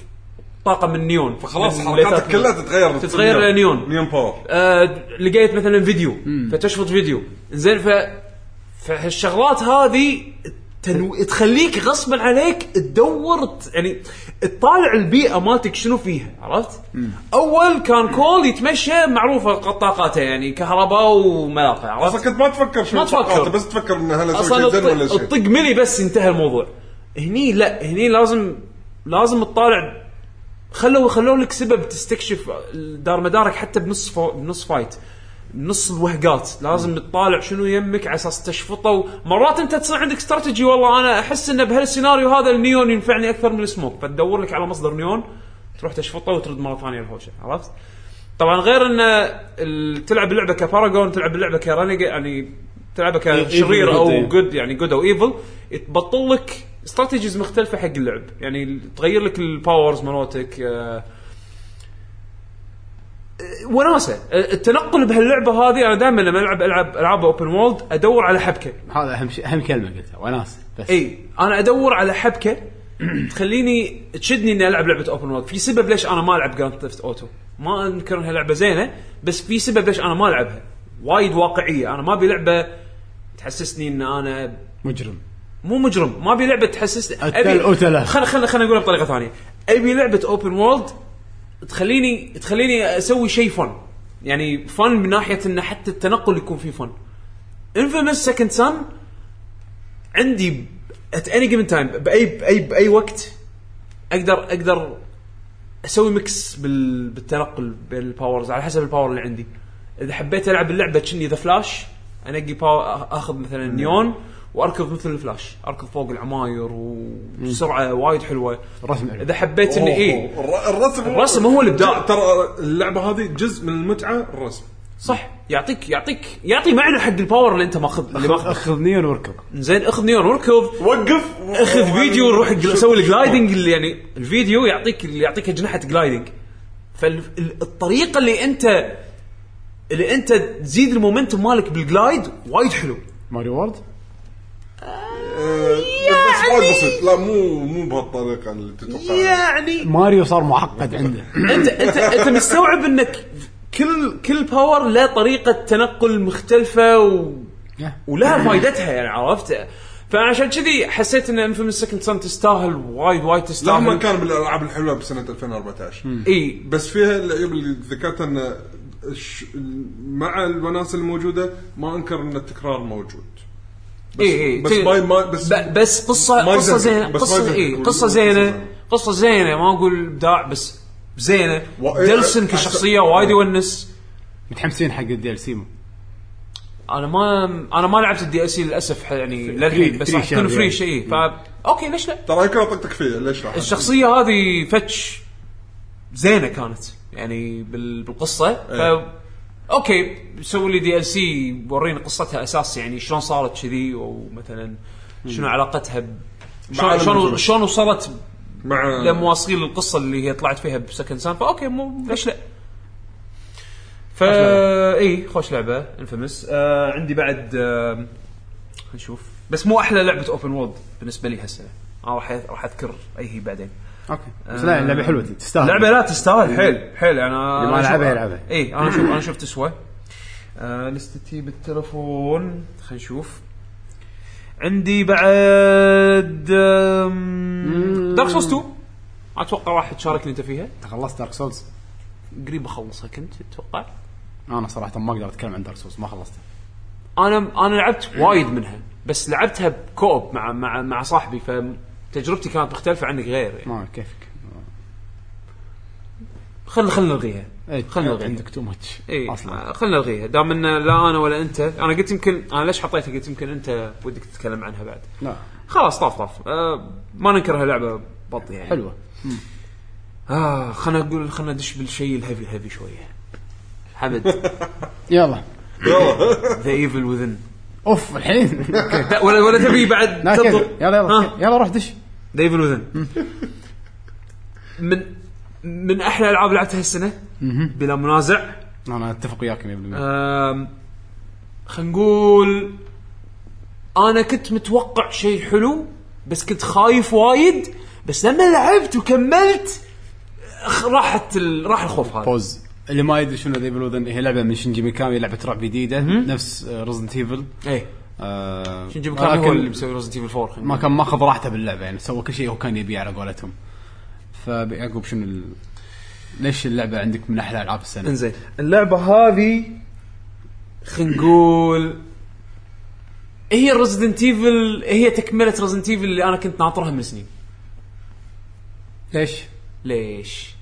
طاقة من نيون. فخلاص من حركاتك كلها. تتغير تتغير إلى نيون. نيون power آه لقيت مثلا فيديو فتشفط فيديو. زين ف فهالشغلات هذه تنو... تخليك غصبا عليك تدور يعني تطالع البيئة مالتك شنو فيها عرفت؟ أول كان كول يتمشى معروفه طاقاته يعني كهرباء وملاقة أصلا عرفت؟ كنت ما تفكر شو ما تفكر. بس تفكر ان هلا أصلا ولا شيء الطق ملي بس انتهى الموضوع هني لا هني لازم لازم تطالع خلوا خلوا لك سبب تستكشف دار مدارك حتى بنص فو بنص fight نص الوهقات. لازم تطالع شنو يمك على أساس تشفطه. مرات أنت تصير عندك استراتيجي والله أنا أحس انه بهالسيناريو هذا النيون ينفعني أكثر من السموك. فتدور لك على مصدر نيون تروح تشفطه وترد مرة ثانية الهوشة. عرفت؟ طبعا غير إن ال- تلعب اللعبة ك paragon تلعب اللعبة كرنج يعني تلعبها كشرير Evil أو إيه. good يعني good أو evil تبطل لك strategies مختلفة حق اللعب. يعني تغير لك ال powers مالتك آه، وناسة. التنقل بهاللعبة هذه أنا دائما لما العب العب العاب open world أدور على حبكة. هذا أهم شيء أهم كلمة قلتها وناسة بس. إي أنا أدور على حبكة تخليني تشدني إني ألعب لعبة open world في سبب ليش أنا ما ألعب Grand Theft Auto ما أنكر إنها لعبة زينة بس في سبب ليش أنا ما ألعبها. وايد واقعية. أنا ما أبي لعبة تحسسني إن أنا مجرم. مو مجرم. ما أبي لعبة تحسسني أتلة. خلينا خلينا خلينا نقولها بطريقة ثانية. أبي لعبة open world تخليني تخليني أسوي شيء fun يعني fun من ناحية إن حتى التنقل يكون فيه fun Infamous Second Son عندي at any given time بأي بأي بأي وقت أقدر أقدر أسوي mix بال بالتنقل بين ال powers على حسب ال power اللي عندي. إذا حبيت ألعب اللعبة كني The Flash أنقي power أخذ مثلا نيون واركض مثل الفلاش اركض فوق العماير وسرعة وايد حلوة. الرسم حلو. إذا حبيت إني إيه. الر- الرسم الرسم هو الإبداع. ترى اللعبة هذه جزء من المتعة الرسم. صح. يعطيك يعطيك يعطي معنى حق ال power اللي أنت ماخذ اللي ماخذ أخذ. نيون واركض زين أخذ نيون واركض وقف. أخذ فيديو وروح gl- سوي ال gliding اللي يعني الفيديو يعطيك اللي يعطيك أجنحة gliding فالطريقة اللي انت اللي أنت تزيد ال momentum مالك بال glide وايد حلو. Mario World؟ بس وايد بسيط. لا مو مو بهالطريقة اللي تتوقعها. يعني ماريو صار معقد عنده. انت انت أنت مستوعب إنك كل كل power له طريقة تنقل مختلفة و... ولها فائدتها يعني عرفت فعشان كذي حسيت إن Infamous Second Son تستاهل وايد وايد لما تستاهل كان بالألعاب الحلوة بسنة 2014 إي. بس فيها العيوب اللي ذكرتها إن الش- مع الوناسه الموجودة ما أنكر إن التكرار موجود. اي اي بس ما ما بس بس قصه ما قصة. زينه بس قصه. اي قصة قصة زينة. زينه قصة زينة ما أقول إبداع بس زينة و- إيه، دلسن كشخصية وايد يونس متحمسين حق ال DLC أنا ما أنا ما لعبت ال DLC للأسف يعني للحين بس راح يكون free يعني. شيء فا okay ليش لا؟ ترى يمكن اطقطق فيه ليش لا الشخصية هذه Fetch زينة كانت يعني بال- بالقصة ف okay سوي لي DLC وريني قصتها أساس يعني شلون صارت كذي ومثلا شنو علاقتها ب... شلون شلون وصلت مع لمواصيل القصة اللي هي طلعت فيها ب Second Son ف okay مو ليش لا؟ فا إي خوش لعبة Infamous آه عندي بعد آه نشوف. بس مو أحلى لعبة open world بالنسبة لي هالسنه أنا راح راح أذكر أي هي بعدين. okay. بس لا اللعبة حلوة. تستاهل. اللعبة لا تستاهل. حيل حيل. أنا اللي ما لعبها يلعبها. اي أنا أشوف أنا شوف تسوى آه list ي بالتلفون. خلينا نشوف. عندي بعد Dark Souls 2 أتوقع راح تشاركني أنت فيها. أنت خلصت Dark Souls قريب أخلصها كنت أتوقع. أنا صراحة ما أقدر أتكلم عن Dark Souls ما خلصتها. أنا أنا لعبت وايد منها بس لعبتها ب co-op مع مع مع صاحبي فتجربتي كانت مختلفة عنك غير يعني. ما كيفك؟ خلينا خلينا نلغيها. اي خلنا نلغيها. عندك too much اي أصلا. خلينا نلغيها. دام إن لا أنا ولا أنت أنا قلت يمكن أنا ليش حطيتها؟ قلت يمكن أنت ودك تتكلم عنها بعد. لا. خلاص طاف طاف. آه ما ننكرها لعبة بط يعني. حلوة. آه خلينا نقول خلينا ندش بالشيء ال heavy ال heavy شوية. حمد. يلا. The Evil Within أوف الحين. ولا ولا تبي بعد لا يلا يلا. يلا روح دش. The Evil Within من من أحلى الالعاب لعبتها السنة بلا منازع. أنا أتفق وياك 100% آم، خلينا نقول أنا كنت متوقع شيء حلو بس كنت خايف وايد بس لما لعبت وكملت راحت ال... راح الخوف هذا. بس اللي ما يدري شنو The Evil هي لعبة من شنجي ميكامي لعبة رعب جديدة نفس Resident Evil اي آه شنجي ميكامي هو اللي مسوي Resident Evil 4 خلينا ما. كان ماخذ راحته باللعبة يعني سوى كل شيء هو كان يبيه على قولتهم فيعقوب شنو ال... ليش اللعبة عندك من أحلى ألعاب السنة؟ إنزين اللعبة هذه خلينا نقول هي Resident Evil هي تكملة Resident Evil اللي أنا كنت ناطرها من سنين ليش؟ ليش؟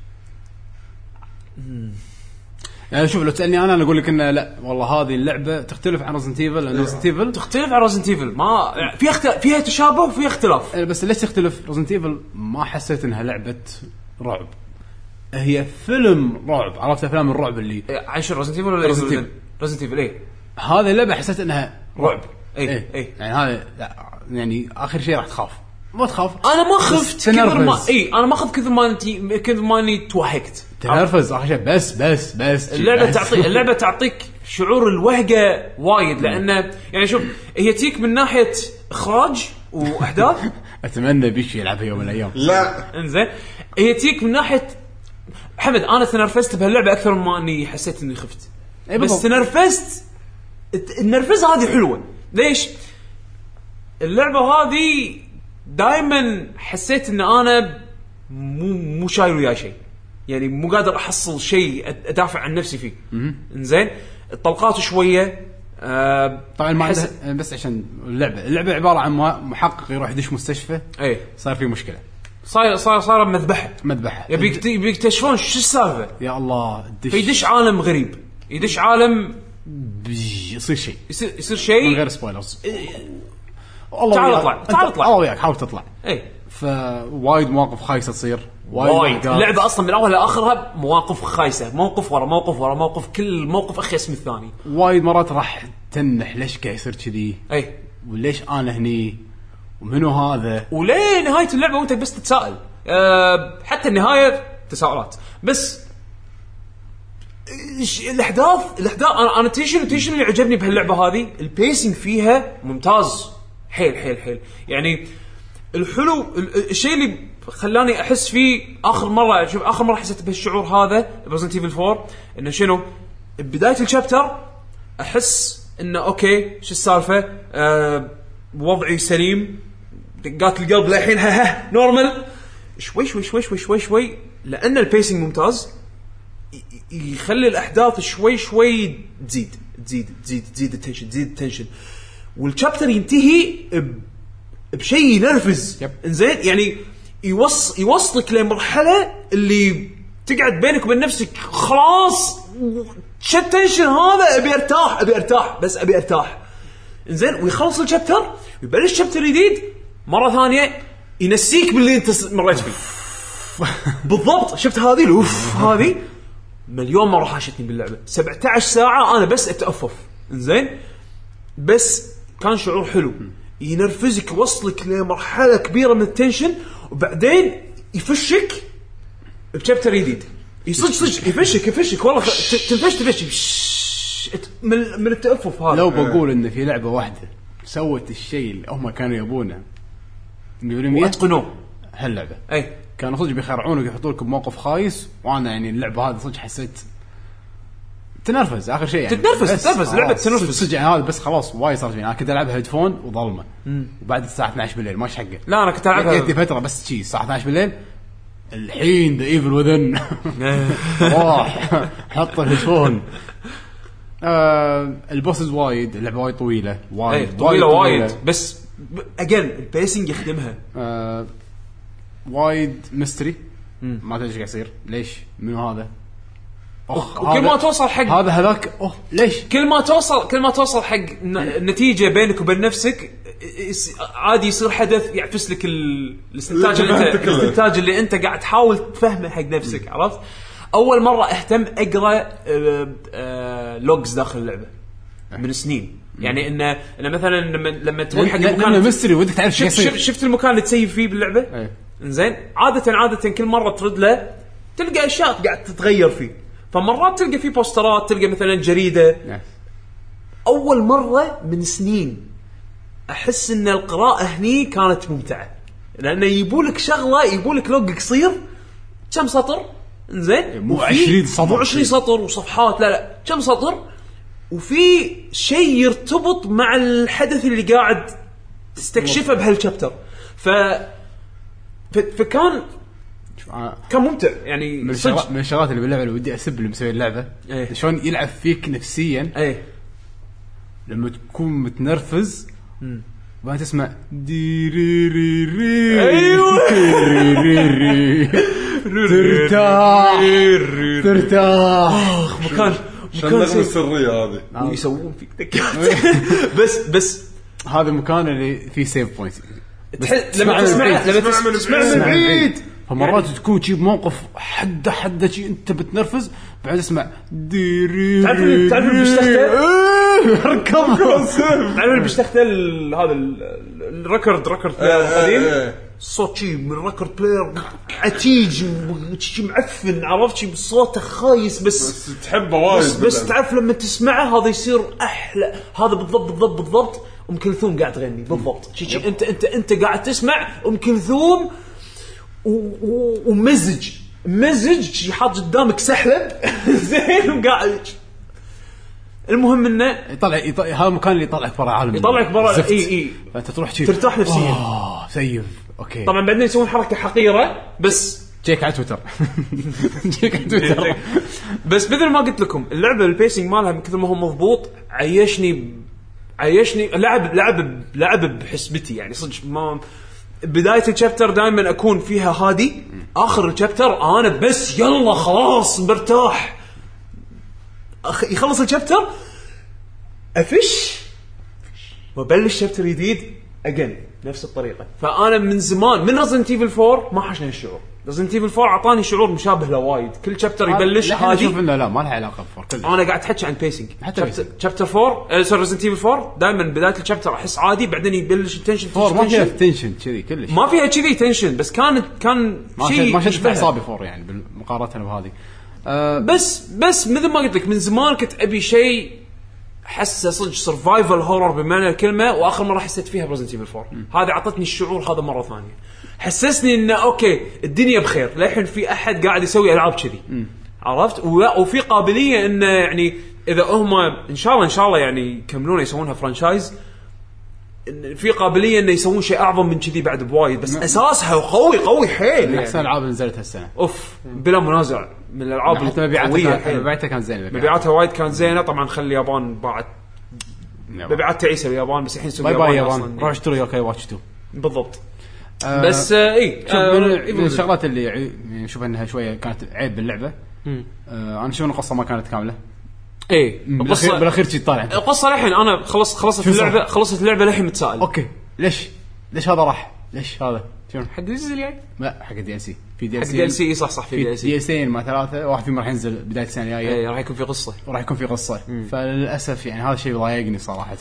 يعني شوف لو تسألني أنا أنا أقول لك انه لا والله هذه اللعبة تختلف عن Resident Evil لأن Resident Evil تختلف عن Resident Evil ما فيها اخت... فيها تشابه وفيها اختلاف. بس ليش تختلف؟ Resident Evil ما حسيت إنها لعبة رعب. هي فيلم رعب. عرفت أفلام الرعب اللي عن شو Resident Evil ولا Resident Evil. Resident Evil اي هذه اللعبة حسيت إنها رعب. اي إيه. اي يعني هذا يعني آخر شيء راح تخاف. ما تخاف. أنا ما خفت كثر ما. اي أنا ما خفت كثر ما كثر ما أني توهقت. تنرفز. اخر شيء بس بس بس. اللعبة بس. تعطيك اللعبة تعطيك شعور الوهقه وايد لأنه يعني شوف هي تيك من ناحية إخراج واحداث أتمنى بيش يلعبها يوم من الأيام. لا. إنزين. هي تيك من ناحيه حمد أنا تنرفزت بهاللعبة أكثر ما اني حسيت إني خفت. إي بس. تنرفزت النرفزه هذه حلوة. ليش؟ اللعبة هذه دائما حسيت إن أنا مو مو شايل وياي شيء. يعني مو قادر أحصل شيء أدافع عن نفسي فيه. إنزين؟ الطلقات شوية آه طبعا ما حس- بس عشان اللعبة اللعبة عبارة عن محقق يروح يدش مستشفى اي صار في مشكلة. صاير صاير صاير مذبحة. مذبحة. يبي يكت- يبي يكتشفون شو السالفة؟ يا الله دش فيدش عالم غريب. يدش عالم يصير شيء. يصير يصير من شيء غير spoilers الله تعال. اطلع، تعال اطلع. الله وياك حاول تطلع. اي فوايد مواقف خايسة تصير. وايد اللعبة أصلا من أولها لآخرها مواقف خايسة. موقف ورا موقف ورا موقف كل موقف اخيس من الثاني. وايد مرات راح تنح ليش قاعد يصير كذي؟ أي. وليش أنا هني؟ ومنو هذا؟ وليه نهاية اللعبة وأنت بس تتساءل. أه حتى النهاية تساؤلات. بس الأحداث؟ الأحداث أنا أنا تدري شنو اللي عجبني بهاللعبة هذه؟ ال pacing فيها ممتاز. حيل حيل حيل. يعني الحلو ال- الشيء اللي خلاني أحس فيه آخر مرة شوف آخر مرة حسيت بهالشعور هذا ب Resident Evil 4 إنه شنو؟ بداية ال chapter أحس إنه okay شو السالفة؟ آه وضعي سليم دقات القلب للحين ها ها normal شوي شوي شوي شوي شوي شوي لأن ال pacing ممتاز يخلي الأحداث شوي شوي تزيد تزيد تزيد تزيد ال tension تزيد ال tension وال chapter ينتهي بشيء ينرفز. إنزين يعني يوص يوصلك لمرحلة اللي تقعد بينك وبين نفسك خلاص شو ال tension هذا؟ أبي أرتاح أبي أرتاح بس أبي أرتاح. إنزين ويخلص ال chapter ويبلش chapter جديد مرة ثانية ينسيك باللي أنت مريت فيه بالضبط. شفت هذه؟ الأوف هذه مليون مرة حاشتني باللعبة. 17 ساعة أنا بس أتأفف. إنزين بس كان شعور حلو. ينرفزك يوصلك لمرحلة كبيرة من ال tension وبعدين يفشك بشابتر جديد. يصج صج يفشك يفشك. والله تنفش تنفش. من من التأفف هذا. لو بقول إن في لعبة واحدة سوت الشيء اللي هم كانوا يبونه. 100% وأتقنوه. هاللعبة. أي. كانوا صدق بيخرعونك ويحطوا لك بموقف خايس وأنا يعني اللعبة هذه صدق حسيت تنرفز آخر شيء يعني. تتنرفز، تتنرفز، خلاص، تنرفز. صدق يعني هذا بس خلاص وايد صار فيني. أنا كنت العبها هيدفون وظلمة. وبعد الساعة 12 بالليل ماش حقه لا أنا كنت ألعبها. فترة بس شي الساعة 12 بالليل الحين The Evil Within راح حط ال headphone. آه ال bosses وايد اللعبة وايد طويلة وايد إيه طويلة وايد. بس again ال pacing يخدمها. آه وايد mystery ما تدري إيش قاعد يصير. ليش؟ منو هذا؟ وكل ما توصل حق هذا هذاك أوه ليش؟ كل ما توصل كل ما توصل حق نتيجة بينك وبين نفسك عادي يصير حدث يعفس لك ال- الاستنتاج اللي اللي انت. الاستنتاج اللي أنت قاعد تحاول تفهمه حق نفسك عرفت؟ أول مرة أهتم أقرأ آه، آه، logs داخل اللعبة. من سنين. يعني انه انه مثلا لما لما تروح حق المكان mystery ودك تعرف شو شفت يصير. شفت, شفت المكان اللي ت save فيه باللعبة؟ إيه. زين عاده عادة كل مرة ترد له تلقى أشياء قاعد تتغير فيه. فمرات تلقى فيه بوسترات تلقى مثلا جريدة. نعم. أول مرة من سنين أحس إن القراءة هني كانت ممتعة. لأنه يبولك شغلة يبولك لوج قصير كم سطر؟ زين مو وفي- 20 سطر. مو 20 سطر وصفحات لا لا. كم سطر؟ وفي شيء يرتبط مع الحدث اللي قاعد تستكشفه بهالشابتر. ف فكان كان ممتع يعني من. الشغلات من الشغلات اللي باللعبه اللي ودي اسب اللي مسوي اللعبه إيه. شلون يلعب فيك نفسيا إيه لما تكون متنرفز وبعدين تسمع ري ترتاح ترتاح مكان مكان النغمه. السريه هذه ويسوون فيك دكات بس بس هذا المكان اللي فيه سيف بوينت تحس لما تسمع لما تسمع من بعيد. فمرات تكون شي بموقف حدة حدة شي انت بتنرفز بعد اسمع ديري تعرف تعرف البشتخته؟ ركب تعرف اللي بيشتغل هذا ال- ال- الريكورد ريكورد بلاير إيه، القديم؟ إيه. صوت شي من ريكورد بلاير عتيج شي معفن عرفت شي؟ صوته خايس بس بس تحبه وايد بس, بس. تعرف لما تسمعه هذا يصير أحلى. هذا بالضبط بالضبط بالضبط. أم كلثوم قاعد تغني بالضبط. شي شي انت انت أنت قاعد تسمع أم كلثوم ومزج مزج شي حاط قدامك سحلب زين وقاعد. المهم إنه يطلع يطلع هذا المكان اللي يطلعك برا عالم. يطلعك برا. إي إي. فانت تروح شي ترتاح نفسيا. آه safe. okay. طبعا بعدين يسوون حركة حقيرة بس تشيك على تويتر. تشيك على تويتر. بس مثل ما قلت لكم اللعبة ال pacing مالها من كثر ما هو مضبوط عيشني عيشني لعب لعب لعب بحسبتي يعني صدق ما بداية ال chapter دائما أكون فيها هادي آخر ال chapter أنا بس يلا خلاص مرتاح. أخ يخلص ال chapter أفش وأبلش chapter جديد اجين نفس الطريقة. فأنا من زمان من Resident Evil 4 ما حشني هالشعور. Resident Evil 4 أعطاني شعور مشابه له وايد. كل chapter يبلش الحين هادي. أشوف إنه لا ما لها علاقة ب four. كلش أنا قاعد احكي عن pacing حتى chapter 4 sorry Resident Evil 4 دائما بداية ال chapter أحس عادي بعدين يبلش ال tension four ما فيها tension. كذي كلش. ما فيها كذي tension بس كانت كان شيء ما يشبهها. إعصابي four يعني بالمقارنة بهذه. آه، بس بس مثل ما قلت لك من زمان كنت أبي شيء حسه صدق survival horror بمعنى الكلمة وآخر مرة حسيت فيها ب Resident Evil 4 هذه أعطتني الشعور هذا مرة ثانية. حسسني إنه okay الدنيا بخير. للحين في أحد قاعد يسوي ألعاب كذي. عرفت؟ وفي قابلية إنه يعني إذا هم إن شاء الله إن شاء الله يعني يكملون يسوونها franchise في قابلية إنه يسوون شيء أعظم من كذي بعد بوايد. بس أساسها قوي قوي حيل أحسن يعني. اللي نزلت هالسنة. أوف بلا منازع. من الألعاب حتى مبيعاتها القوية كانت- حيل. مبيعاتها كانت زينه مبيعاتها. وايد كانت زينة. طبعا خلي اليابان باعت يابان. مبيعات تعيسة اليابان بس الحين سوق bye bye يابان. روح اشتري Yo-kai Watch 2 بالضبط. آه، بس آه إي شوف آه، من. الشغلات اللي يع- يعني أشوف إنها شوية كانت عيب باللعبة. آه أنا أشوف ان القصة ما كانت كاملة؟ إي بالاخير القصة بالاخير شي طالع. القصة للحين أنا خلص خلصت صار؟ اللعبه خلصت اللعبة للحين متسائل okay. ليش؟ ليش هذا راح؟ ليش هذا؟ شنو؟ حق الجزء الجاي؟ لا حق ال DLC. في D DLC صح صح في دي ال دي سي ال سي مع ثلاثة واحد فيهم راح ينزل بداية السنة الجاية. إي راح يكون في قصة. وراح يكون في قصة. فللأسف يعني هذا الشيء ضايقني صراحة.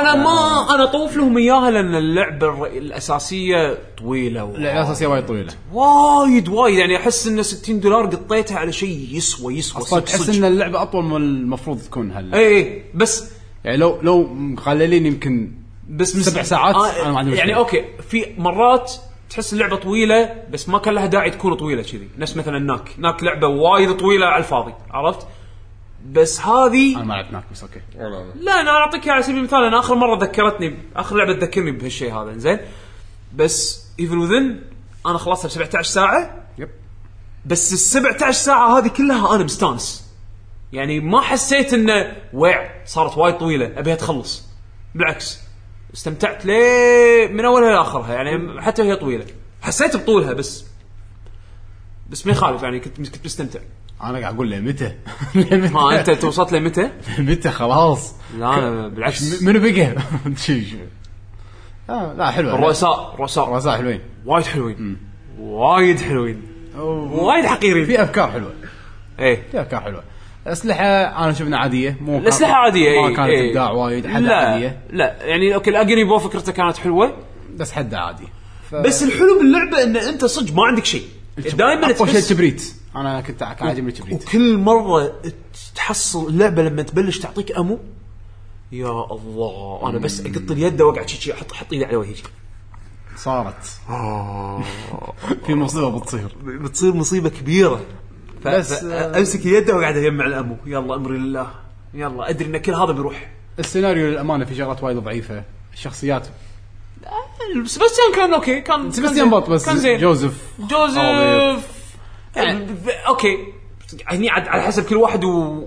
أنا ما أنا طوف لهم إياها لأن اللعبة الر- الأساسية طويلة و... اللعبه الأساسية وايد طويلة. وايد وايد يعني أحس إن 60 دولار قطيتها على شيء يسوى يسوى أصلا تحس. إن اللعبة أطول من المفروض تكون هلا. إي إي بس يعني لو لو مقللين يمكن بس سبع ساعات، آه أنا ما عندي يعني. okay في مرات تحس اللعبة طويلة بس ما كان لها داعي تكون طويلة كذي. نفس مثلا Knack. Knack لعبة وايد طويلة على الفاضي عرفت؟ بس هذه أنا ما لعبت معك بس okay. لا أنا أعطيك على سبيل المثال. أنا آخر مرة ذكرتني آخر لعبة تذكرني بهالشيء هذا زين بس Evil Within أنا خلصتها ب 17 ساعة. yep. بس ال 17 ساعة هذه كلها أنا مستانس. يعني ما حسيت إنه ويع صارت وايد طويلة أبيها تخلص. بالعكس. استمتعت ليه من أولها لاخرها يعني حتى وهي طويلة. حسيت بطولها بس بس ما يخالف يعني كنت كنت مستمتع. أنا قاعد أقول له متى؟ متى؟ ما أنت توصلت لمتى؟ متى؟ خلاص؟ لا أنا بالعكس. منو بقى؟ آه لا حلوة. الرؤساء الرؤساء. الرؤساء حلوين. وايد حلوين. وايد حلوين. وايد حقيرين. في أفكار حلوة. إيه. في أفكار حلوة. أسلحة أنا شفنا عادية مو الأسلحة عادية ما إيه، كانت إيه. ابداع وايد حد لا عادية. لا يعني okay ال agony bow فكرته كانت حلوة. بس حد عادي. ف... بس الحلو باللعبة إن أنت صدق ما عندك شيء. دائما أقوى شيء الكبريت أنا كنت عاجبني الكبريت وكل مرة تحصل اللعبه لما تبلش تعطيك ammo يا الله أنا بس أقط اليد وأقعد شي أحط أحط إيدي على وجهي. صارت. في مصيبة بتصير. بتصير مصيبة كبيرة. بس، آه، امسك اليد واقعد اجمع ال ammo. يلا أمري لله. يلا أدري إن كل هذا بيروح. السيناريو للأمانة في شغلات وايد ضعيفة. الشخصيات. سباستيان كان okay كان سباستيان بط بس كان زين. جوزيف جوزيف. يعني أوكي. هني عاد على حسب كل واحد و...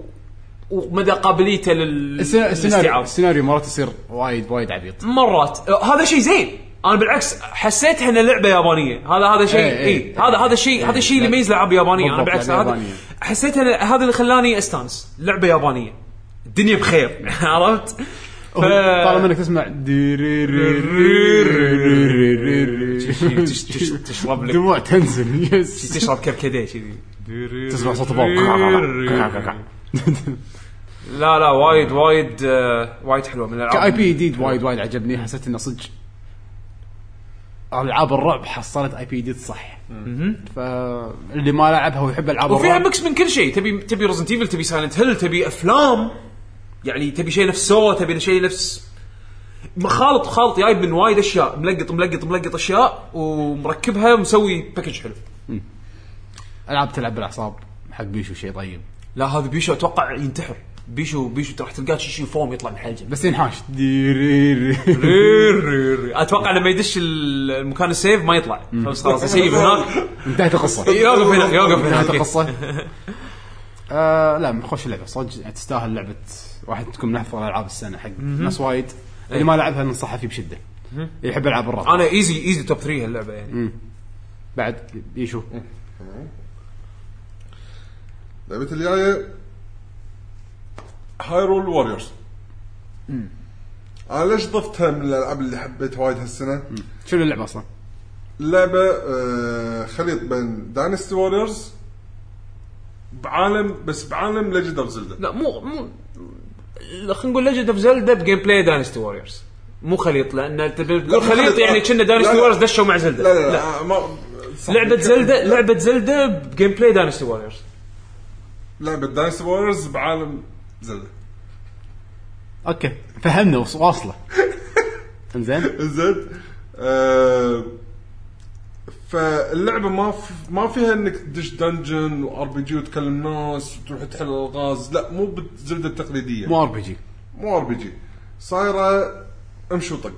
ومدى قابليته لل السينا- السيناريو. السيناريو مرات يصير وايد وايد عبيط. مرات. آه، هذا شيء زين. أنا بالعكس حسيتها إنها لعبة يابانية. هذا هذا شيء إيه، اي إيه. هذا هذا الشيء هذا الشيء اللي يميز الالعاب اليابانيه أنا بالعكس هذا. حسيتها هذا اللي خلاني أستانس. لعبة يابانية. الدنيا بخير. عرفت؟ ف... طالما إنك تسمع تش- تش- تشرب لك دموع تنزل. yes تشرب كركديه كذي تسمع صوت الباب. لا لا وايد وايد آه، وايد حلوة من الألعاب. ك IP جديد وايد وايد عجبني. حسيت إنه صدق ألعاب الرعب حصلت IP جديد صح. فاللي ما لعبها ويحب ألعاب وفيها الرعب. mix من كل شيء. تبي تبي Resident Evil تبي Silent Hill تبي أفلام. يعني تبي شيء نفس Saw تبي شيء نفس خالط خالط جايب من وايد أشياء. ملقط ملقط ملقط أشياء ومركبها ومسوي package حلو. ألعاب تلعب بالأعصاب. حق بيشو شيء طيب. لا هذا بيشو أتوقع ينتحر. بيشو بيشو راح تلقاه شي شي فوم يطلع من حلجه بس ينحاش. أتوقع لما يدش المكان ال safe ما يطلع. بس خلاص يسيب هناك. انتهت القصة. يوقف هنا يوقف انتهت هنا القصة. آه لا خوش اللعبة. صدق يعني تستاهل لعبة واحد تكون من أفضل ألعاب السنة حق ناس وايد. اللي ما لعبها ننصحها فيه بشدة. يحب العاب الرعب أنا easy easy top 3 هاللعبة يعني. بعد يشو. لعبتي الجاية. Hyrule Warriors أنا ليش ضفتها من الالعاب اللي حبيتها وايد هالسنة؟ شنو اللعبة أصلا؟ اللعبه آه خليط بين Dynasty Warriors بعالم بس بعالم Legend of Zelda لا مو مو خلينا نقول Legend of Zelda ب gameplay Dynasty Warriors مو خليط لأن أنت بتقول لا، مو خليط. يعني كنا لا، Dynasty لا. Warriors دشوا مع Zelda لا لا, لا, آه، ما. لعبة Zelda لعبة Zelda ب game play Dynasty Warriors لعبة Dynasty Warriors بعالم Zelda أوكي فهمنا واصلة. إنزين. زين آه فاللعبة ما في ما فيها إنك تدش dungeon و RPG وتكلم ناس وتروح تحل الغاز لا مو بال Zelda التقليدية. مو ار بي جي مو ار بي جي صايرة امشي وطق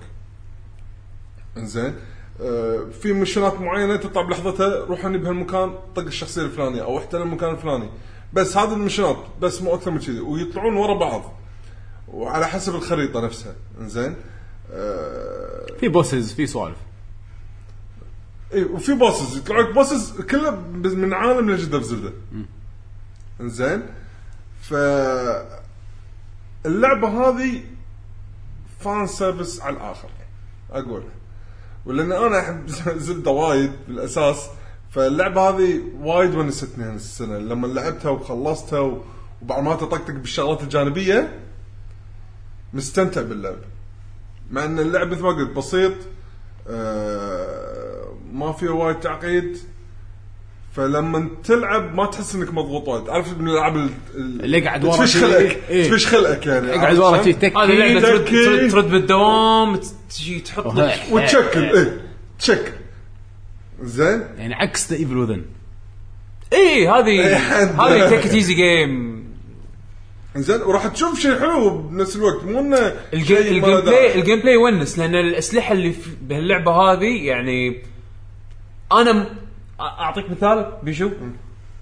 إنزين. آه في mission ات معينة تطلع بلحظتها روح هني بهالمكان طق الشخصية الفلانية أو احتل المكان الفلاني. بس هذه ال mission ات بس مو أكثر من كذي ويطلعون ورا بعض. وعلى حسب الخريطة نفسها. إنزين؟ آه في bosses في سوالف. إي وفي bosses يطلعوا لك bosses كلها من عالم Legend of Zelda إنزين؟ ف اللعبة هذه fan service على الآخر أقول. ولأن أنا أحب Zelda وايد بالأساس. فاللعبة هذه وايد ونستني هالسنة. لما لعبتها وخلصتها وبعد ما تطقطق بالشغلات الجانبية مستمتع باللعبه مع إن اللعب مثل ما قلت بسيط آه، ما فيها وايد تعقيد. فلما تلعب ما تحس إنك مضغوط وايد. عارف من الألعاب ال- ال- اللي قاعد ورا تفش شي- خلقك. إيه. تفش خلقك يعني اقعد ورا شلون؟ شي تك هذه لعبه ترد, تركي. ترد, ترد بالدوام تجي تحط لك وتشكل إيه. تشكل. زين؟ يعني عكس The Evil Within اي إيه، هذه حد. هذه take easy game زين وراح تشوف شيء حلو بنفس الوقت مو إنه ال gameplay. ال gameplay يونس لأن الأسلحة اللي في بهاللعبة هذه يعني أنا م- أعطيك مثال بيشو؟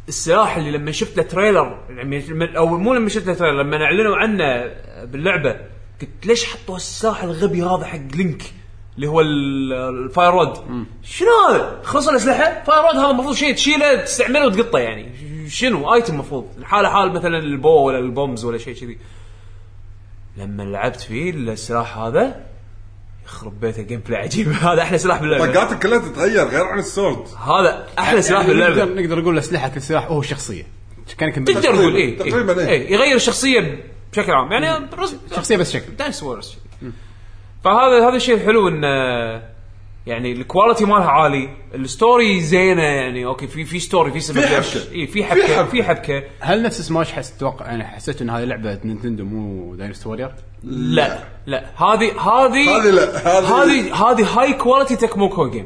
السلاح اللي لما شفت له trailer يعني أو مو لما شفت له trailer لما أعلنوا عنه باللعبة قلت ليش حطوا السلاح الغبي هذا حق Link؟ اللي هو ال- ال fire rod. شنو؟ هذا؟ خلص الأسلحة. fire rod هذا المفروض شيء تشيله تستعمله وتقطه يعني. شنو؟ item المفروض. الحاله حال مثلا ال bow ولا ال bombs ولا شيء كذي. لما لعبت فيه السلاح هذا يخرب بيته gameplay عجيب. هذا أحلى سلاح باللعبة. طقاتك كلها تتغير غير عن ال sword هذا أحلى سلاح يعني نقدر باللعبة. نقدر نقول اسلحه السلاح هو شخصية. كانك تقدر تقول إيه تقريباً إيه. إيه يغير الشخصية بشكل عام. يعني شخصية بس شكل. Dynasty Warriors فهذا هذا الشيء الحلو انه يعني ال quality مالها عالي ال story زينة يعني أوكي في في story في سبب في. حبكة. اي في حبكة حبكة. في حبكة هل نفس سماش حس تتوقع يعني حسيت إن هذه لعبة Nintendo مو Dynasty Warrior؟ لا لا هذه هذه هذه لا، هذه- هذه high quality Tecmo Koei game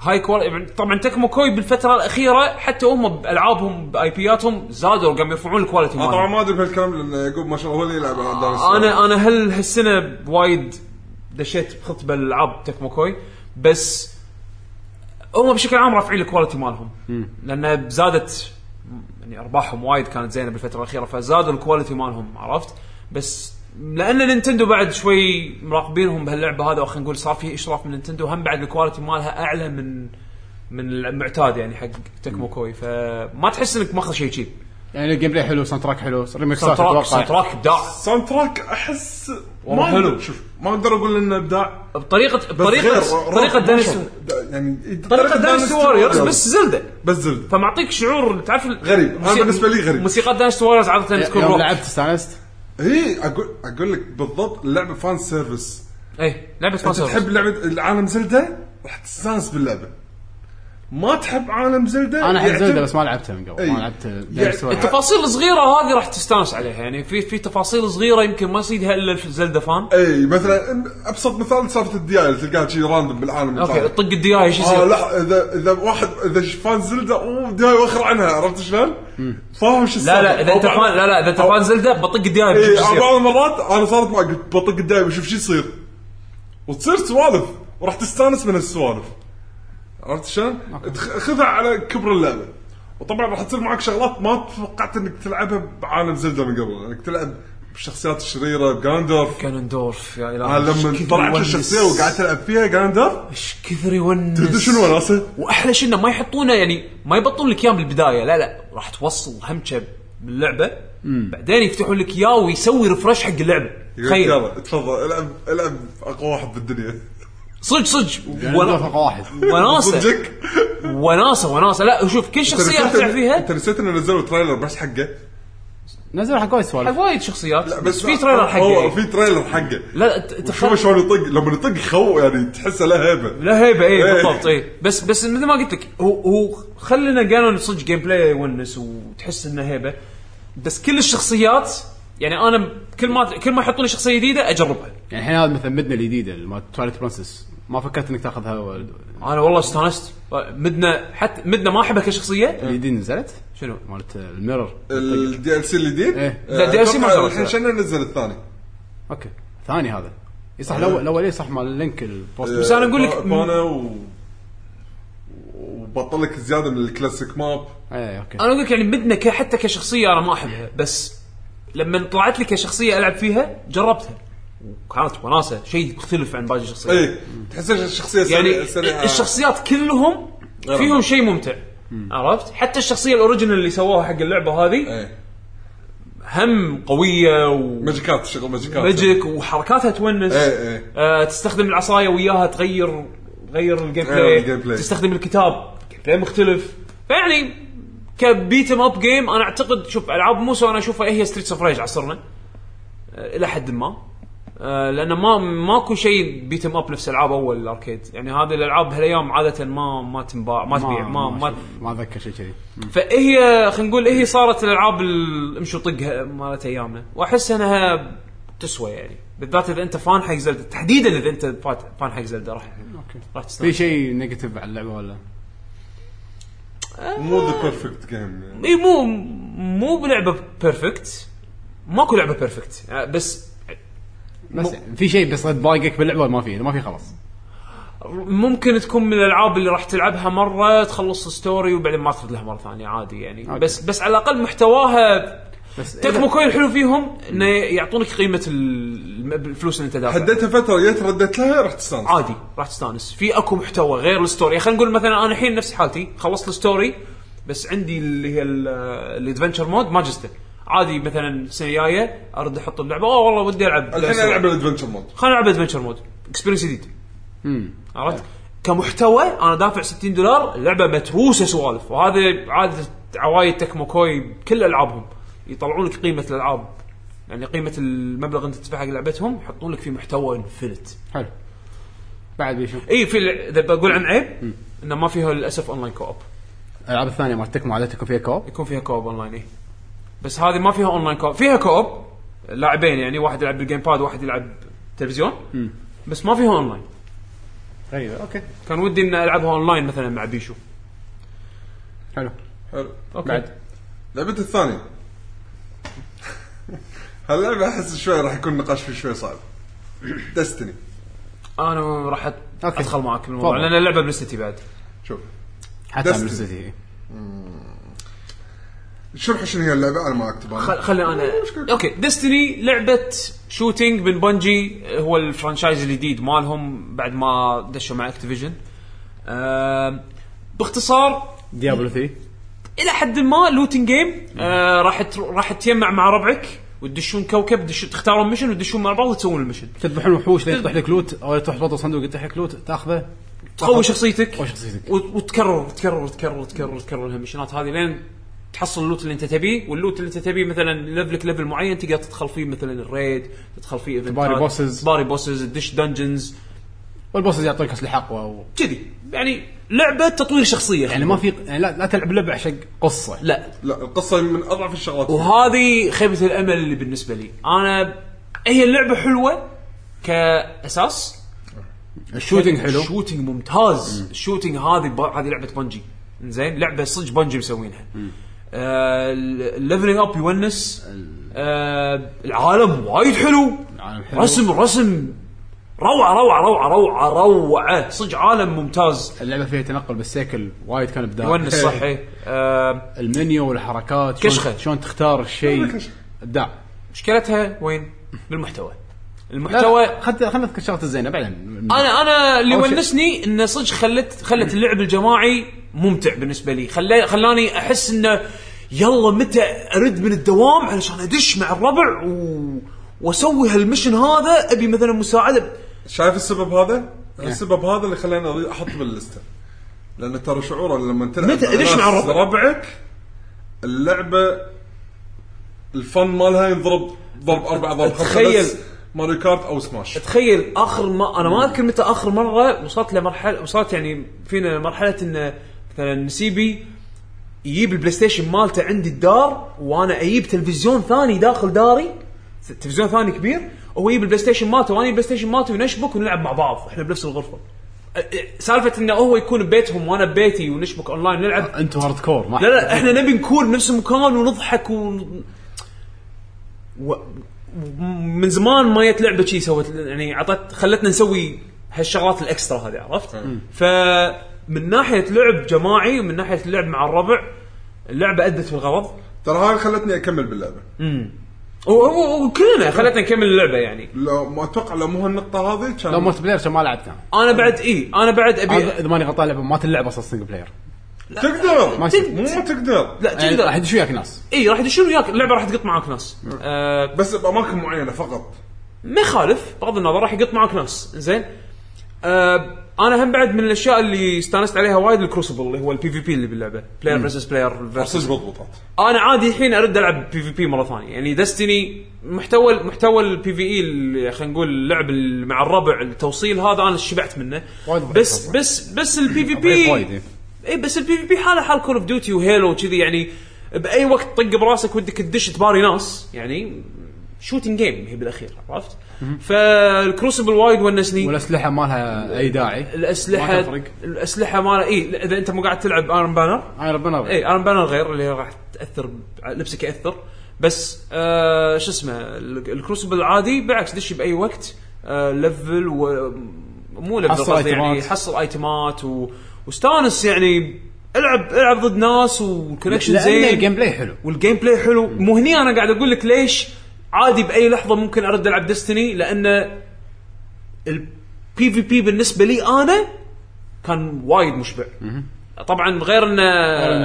high quality طبعا Tecmo Koei بالفترة الأخيرة حتى هم بالعابهم باي بياتهم زادوا قاموا يرفعون ال quality أنا طبعا مالهم ما أدري بهالكلام لأن يعقوب ما شاء الله هو اللي يلعب. أنا أنا هل هالسنة وايد دشيت بخط بالالعاب Tecmo Koei بس هم بشكل عام رافعين ال quality مالهم. لأن زادت يعني أرباحهم وايد كانت زينة بالفترة الأخيرة فزادوا ال quality مالهم عرفت؟ بس لأن Nintendo بعد شوي مراقبينهم بهاللعبة هذا خلينا نقول صار في إشراف من Nintendo هم بعد ال quality مالها أعلى من من المعتاد يعني حق Tecmo Koei فما تحس إنك ماخذ شيء cheap يعني ال gameplay حلو soundtrack حلو remix ات soundtrack sound أتوقع track ابداع soundtrack أحس والله ما حلو. أقدر- شوف ما أقدر أقول إنه ابداع بطريقه بس بطريقة غير، طريقه. دا- يعني طريقه Dynasty Warriors بس Zelda بس Zelda فمعطيك شعور تعرف ال- غريب. أنا موسيقى- بالنسبة لي غريب. موسيقى Dynasty Warriors عادة تكون يوم روك لعبت استانست اي أقول أقول لك بالضبط اللعبه fan service اي لعبة fan أنت service. تحب لعبة العالم Zelda راح تستانس باللعبة ما تحب عالم Zelda أنا أحب يعتبر- Zelda بس ما لعبتها من قبل. ما لعبت يعني. التفاصيل الصغيرة هذه راح تستانس عليها يعني في في تفاصيل صغيرة يمكن ما يصيدها إلا Zelda fan أي مثلا أبسط مثال سالفة الدياي اللي تلقاها شي random بالعالم أوكي. طق الدياي إيش آه يصير لا اذا إذا واحد إذا fan Zelda أوه دياي وأخر عنها عرفت شلون؟ فاهم شو لا لا إذا أنت أو بعض- fan لا لا إذا أنت أو- fan Zelda بطق الدياي بشوف اي شو يصير بعض المرات أنا صارت معي قلت بطق الدياي بشوف شو يصير وتصير سوالف وراح تستانس من السوالف عرفت شلون؟ خذها على كبر اللعبة. وطبعا راح تصير معك شغلات ما توقعت إنك تلعبها بعالم Zelda من قبل. إنك تلعب بالشخصيات الشريرة ب Ganondorf Ganondorf يا آه الهي لما إيش كثر طلعت. الشخصيه وقاعد تلعب فيها Ganondorf إيش كثر يونس. تدري شنو وناسه؟ وأحلى شيء إنه ما يحطونه يعني ما يبطلون لك إياه بالبدايه لا لا راح توصل همشة باللعبة. بعدين يفتحون لك إياه ويسوي refresh حق اللعبة. تخيل. يلا تفضل العب العب أقوى واحد بالدنيا. صدق صدق. يعني one- رقم واحد. وناسة. وناسة وناسة. لا شوف كل شخصيه راح تلعب انت فيها نسيت إنه نزلوا trailer بس حقه؟ نزل حق وايد سوالف. وايد شخصيات. لا بس في trailer حقه هو. في trailer حقه. لا تخيل شلون يطق لما يطق خو يعني تحسه له هيبة. لا هيبة اي إيه. بالضبط اي بس بس مثل ما قلت لك هو هو خلينا قالوا صدق gameplay يونس وتحس إنه هيبة. بس كل الشخصيات يعني أنا كل ما كل ما يحطون لي شخصية جديدة أجربها. يعني الحين هذا مثلا Midna الجديدة مال Twilight Princess ما فكرت إنك تاخذها ولا- أنا والله استانست. Midna حتى Midna ما احبها كشخصية. الجديد نزلت؟ شنو؟ مالت ال mirror. ال DLC الجديد؟ إيه. لا، DLC ما أتوقع نزل. الحين شنو نزل الثاني؟ أوكي. ثاني هذا. إي صح الأول الأول إيه صح مال ال Link ال boost بس أنا أقول لك- Epona و وبطل لك زيادة من ال classic map اي أوكي. أنا أقول لك يعني Midna ك- حتى كشخصية أنا ما أحبها. بس لما طلعت لي كشخصيه ألعب فيها جربتها. وكانت وناسة شيء مختلف عن باقي الشخصيات. اي تحس الشخصيه يعني سريعة-. الشخصيات كلهم فيهم. شيء ممتع. عرفت؟ حتى الشخصية ال original اللي سووها حق اللعبة هذه إيه. هم قوية magic ات شغل magic ات. و magic وحركاتها تونس. إيه، إيه. آه تستخدم العصاية وياها تغير ال game غير play ال gameplay. تستخدم الكتاب. gameplay مختلف. فيعني ك beat 'em up game أنا اعتقد شوف العاب Musou أنا اشوفها هي Streets of Rage عصرنا. آه، إلى حد ما. آه، لأن ما ماكو شيء beat 'em up نفس العاب أول ال arcade. يعني هذه الألعاب هالأيام عادة ما ما تنباع ما تبيع ما ما, ما, أتذكر شيء كذي. فهي خلينا نقول هي صارت الألعاب الامشي طقها مالت أيامنا. وأحس إنها تسوى يعني. بالذات إذا أنت fan حق Zelda تحديدا إذا أنت fan حق Zelda راح أوكي. راح في شيء negative على اللعبة ولا؟ مو the perfect game إي مو مو بلعبة perfect ماكو لعبة perfect آه، بس بس يعني في شيء بس تضايقك باللعبة ولا ما في؟ ما في خلاص ممكن تكون من الألعاب اللي راح تلعبها مرة تخلص story وبعدين ما ترد لها مرة ثانية عادي يعني أوكي. بس بس على الأقل محتواها Tecmo Koei الحلو فيهم إنه يعطونك قيمة ال- الفلوس اللي انت دافعها هديتها فترة جيت رديت لها راح تستانس. عادي راح تستانس. في اكو محتوى غير ال story. خلينا نقول مثلا أنا الحين نفس حالتي خلصت ال story بس عندي اللي هي ال adventure mode ما جزته عادي مثلا السنة الجاية أرد أحط اللعبة. أوه والله ودي ألعب. الحين ألعب ال adventure mode خلينا نلعب adventure mode experience جديد عرفت؟ كمحتوى أنا دافع 60 دولار اللعبة متروسة سوالف. وهذا عادة عوايد Tecmo Koei كل ألعابهم. يطلعون لك قيمة الألعاب. يعني قيمة المبلغ اللي أنت تدفعه حق لعبتهم يحطون لك فيه محتوى infinite حلو. بعد بيشو إي في إذا بقول عن عيب إنه ما فيها للأسف online co-op الألعاب الثانية مالت Tecmo عاده تكون فيها co-op يكون فيها co-op online إيه. بس هذه ما فيها online co-op فيها co-op لاعبين يعني واحد يلعب بال GamePad وواحد يلعب تلفزيون. بس ما فيها اونلاين غريبه أوكي. كان ودي ان ألعبها اونلاين مثلا مع بيشو. حلو. حلو. أوكي. بعد. لعبتي الثانية. هاللعبه احس شوي راح يكون نقاش فيه شوي صعب. Destiny أنا راح أت- أوكي. ادخل معك الموضوع تفضل. لأن اللعبة بلستي بعد. شوف. حتى Destiny. Destiny. شرح شنو هي اللعبة؟ أنا ما أكتب أنا خل خلي أنا مشكلة. أوكي. Destiny لعبة shooting من Bungie هو ال franchise الجديد مالهم بعد ما دشوا مع Activision باختصار Diablo 3 إلى حد ما looting game آه راح راح تجمع مع ربعك وتدشون كوكب دش تختارون mission وتدشون مع بعض وتسوون ال mission تذبحون وحوش لين يطيح لك loot أو تحط صندوق يطيح لك loot تأخذه. تقوي شخصيتك. شخصيتك. وت- وتكرر تكرر تكرر تكرر تكرر ال mission ات هذه لين تحصل ال loot اللي انت تبيه وال loot اللي انت تبيه مثلا level ك level معين تقدر تدخل فيه مثلا ال raid تدخل فيه event ات تباري bosses. تباري bosses تدش dungeons وال bosses يعطيك أسلحة أقوى و... كذي. يعني لعبة تطوير شخصية. يعني ما في يعني لا, لا تلعب لعبة عشان قصة. لا. لا القصة من أضعف الشغلات. وهذه خيبة الأمل اللي بالنسبة لي. أنا هي اللعبه حلوة كأساس. ال shooting حلو. ال shooting ممتاز. الشوتنج هذه ب... هذه لعبة Bungie زين؟ لعبة صدق Bungie مسوينها. آه ال leveling up يونس. آه العالم وايد حلو. العالم حلو. رسم رسم روعة روعة روعة روعة روعة. صدق عالم ممتاز. اللعبة فيها تنقل بالسيكل وايد كان ابداع يونس صحي. آه المنيو والحركات كشخة. شلون تختار الشيء. ابداع مشكلتها وين؟ بالمحتوى. المحتوى لا خلينا خلينا نذكر الشغلات الزينة بعدين. أنا أنا اللي ونسني انه صدق خلت خلت اللعب الجماعي ممتع بالنسبة لي. خلاني خلاني أحس إنه يلا متى أرد من الدوام علشان أدش مع الربع و... وأسوي هالمشن هذا أبي مثلا مساعدة. شايف السبب هذا؟ السبب هذا اللي خلاني أحط باللسته لأن ترى شعوره لما تلعب متى ناس مع؟ ربعك اللعبة الفن مالها ينضرب ضرب أربع ضرب خمسة تخيل. ماريو كارت أو سماش تخيل آخر ما أنا ما أذكر متى آخر مرة وصلت لمرحله وصلت يعني فينا مرحلة انه مثلا نسيبي يجيب ال PlayStation مالته عندي الدار وأنا أجيب تلفزيون ثاني داخل داري تلفزيون ثاني كبير وهو يجيب ال PlayStation مالته وأنا ال PlayStation مالتي ونشبك ونلعب مع بعض إحنا بنفس الغرفة. سالفة إنه هو يكون ببيتهم وأنا ببيتي ونشبك أونلاين نلعب أنتم hardcore ما لا لا إحنا نبي نكون بنفس المكان ونضحك و... و... من زمان ما جت لعبة شي سوت يعني عطت خلتنا نسوي هالشغلات ال extra هذه عرفت؟ فمن ناحية لعب جماعي ومن ناحية اللعب مع الربع اللعبة أدت بالغرض ترى هاي خلتني أكمل باللعبة. و- وكلنا خلتنا نكمل اللعبة يعني. لو ما أتوقع لو مو هالنقطة هذه كان لو multi player كان ما لعبتها أنا بعد إي أنا بعد ابي إذا ماني غلطان لعبة ما تلعب أصلا single player تقدر. ما يصير. مو ما تقدر. لا يعني تقدر. راح يدش وياك ناس. إي راح يدشون وياك. اللعبة راح تقط معاك ناس. آه بس بأماكن معينة فقط. ما يخالف بغض النظر راح يقط معك ناس. زين؟ آه أنا هم بعد من الأشياء اللي استانست عليها وايد ال Crucible اللي هو ال PvP اللي باللعبة. player versus player versus مضبوطات أنا عادي الحين أرد ألعب PvP مرة ثانية. يعني Destiny محتوى محتوى ال PvE خلينا نقول اللعب ال- مع الربع التوصيل هذا أنا شبعت منه. ضعيف بس أصلاً. بس بس ال PvP إيه. اي بس ال PvP حاله حال Call of Duty و Halo وكذي يعني بأي وقت طق براسك ودك تدش تباري ناس يعني shooting game هي بالأخير عرفت؟ ف ال Crucible وايد ونسني. والأسلحة ما لها أي داعي؟ ما الاسلحه تفرق. الأسلحة مالها اي إذا أنت مو قاعد تلعب Iron Banner اي ربنا اي Iron Banner غير اللي راح تأثر لبسك يأثر. بس آه شو اسمه ال- ال Crucible العادي بالعكس دش بأي وقت آه level و مو level حصل قصدي يعني item ات. حصل item ات و... واستانس يعني العب العب ضد ناس وال connection زين. ال gameplay حلو. وال gameplay حلو. مو هني أنا قاعد أقول لك ليش عادي بأي لحظة ممكن أرد ألعب Destiny لأن ال PvP بالنسبة لي أنا كان وايد مشبع. طبعا غير انه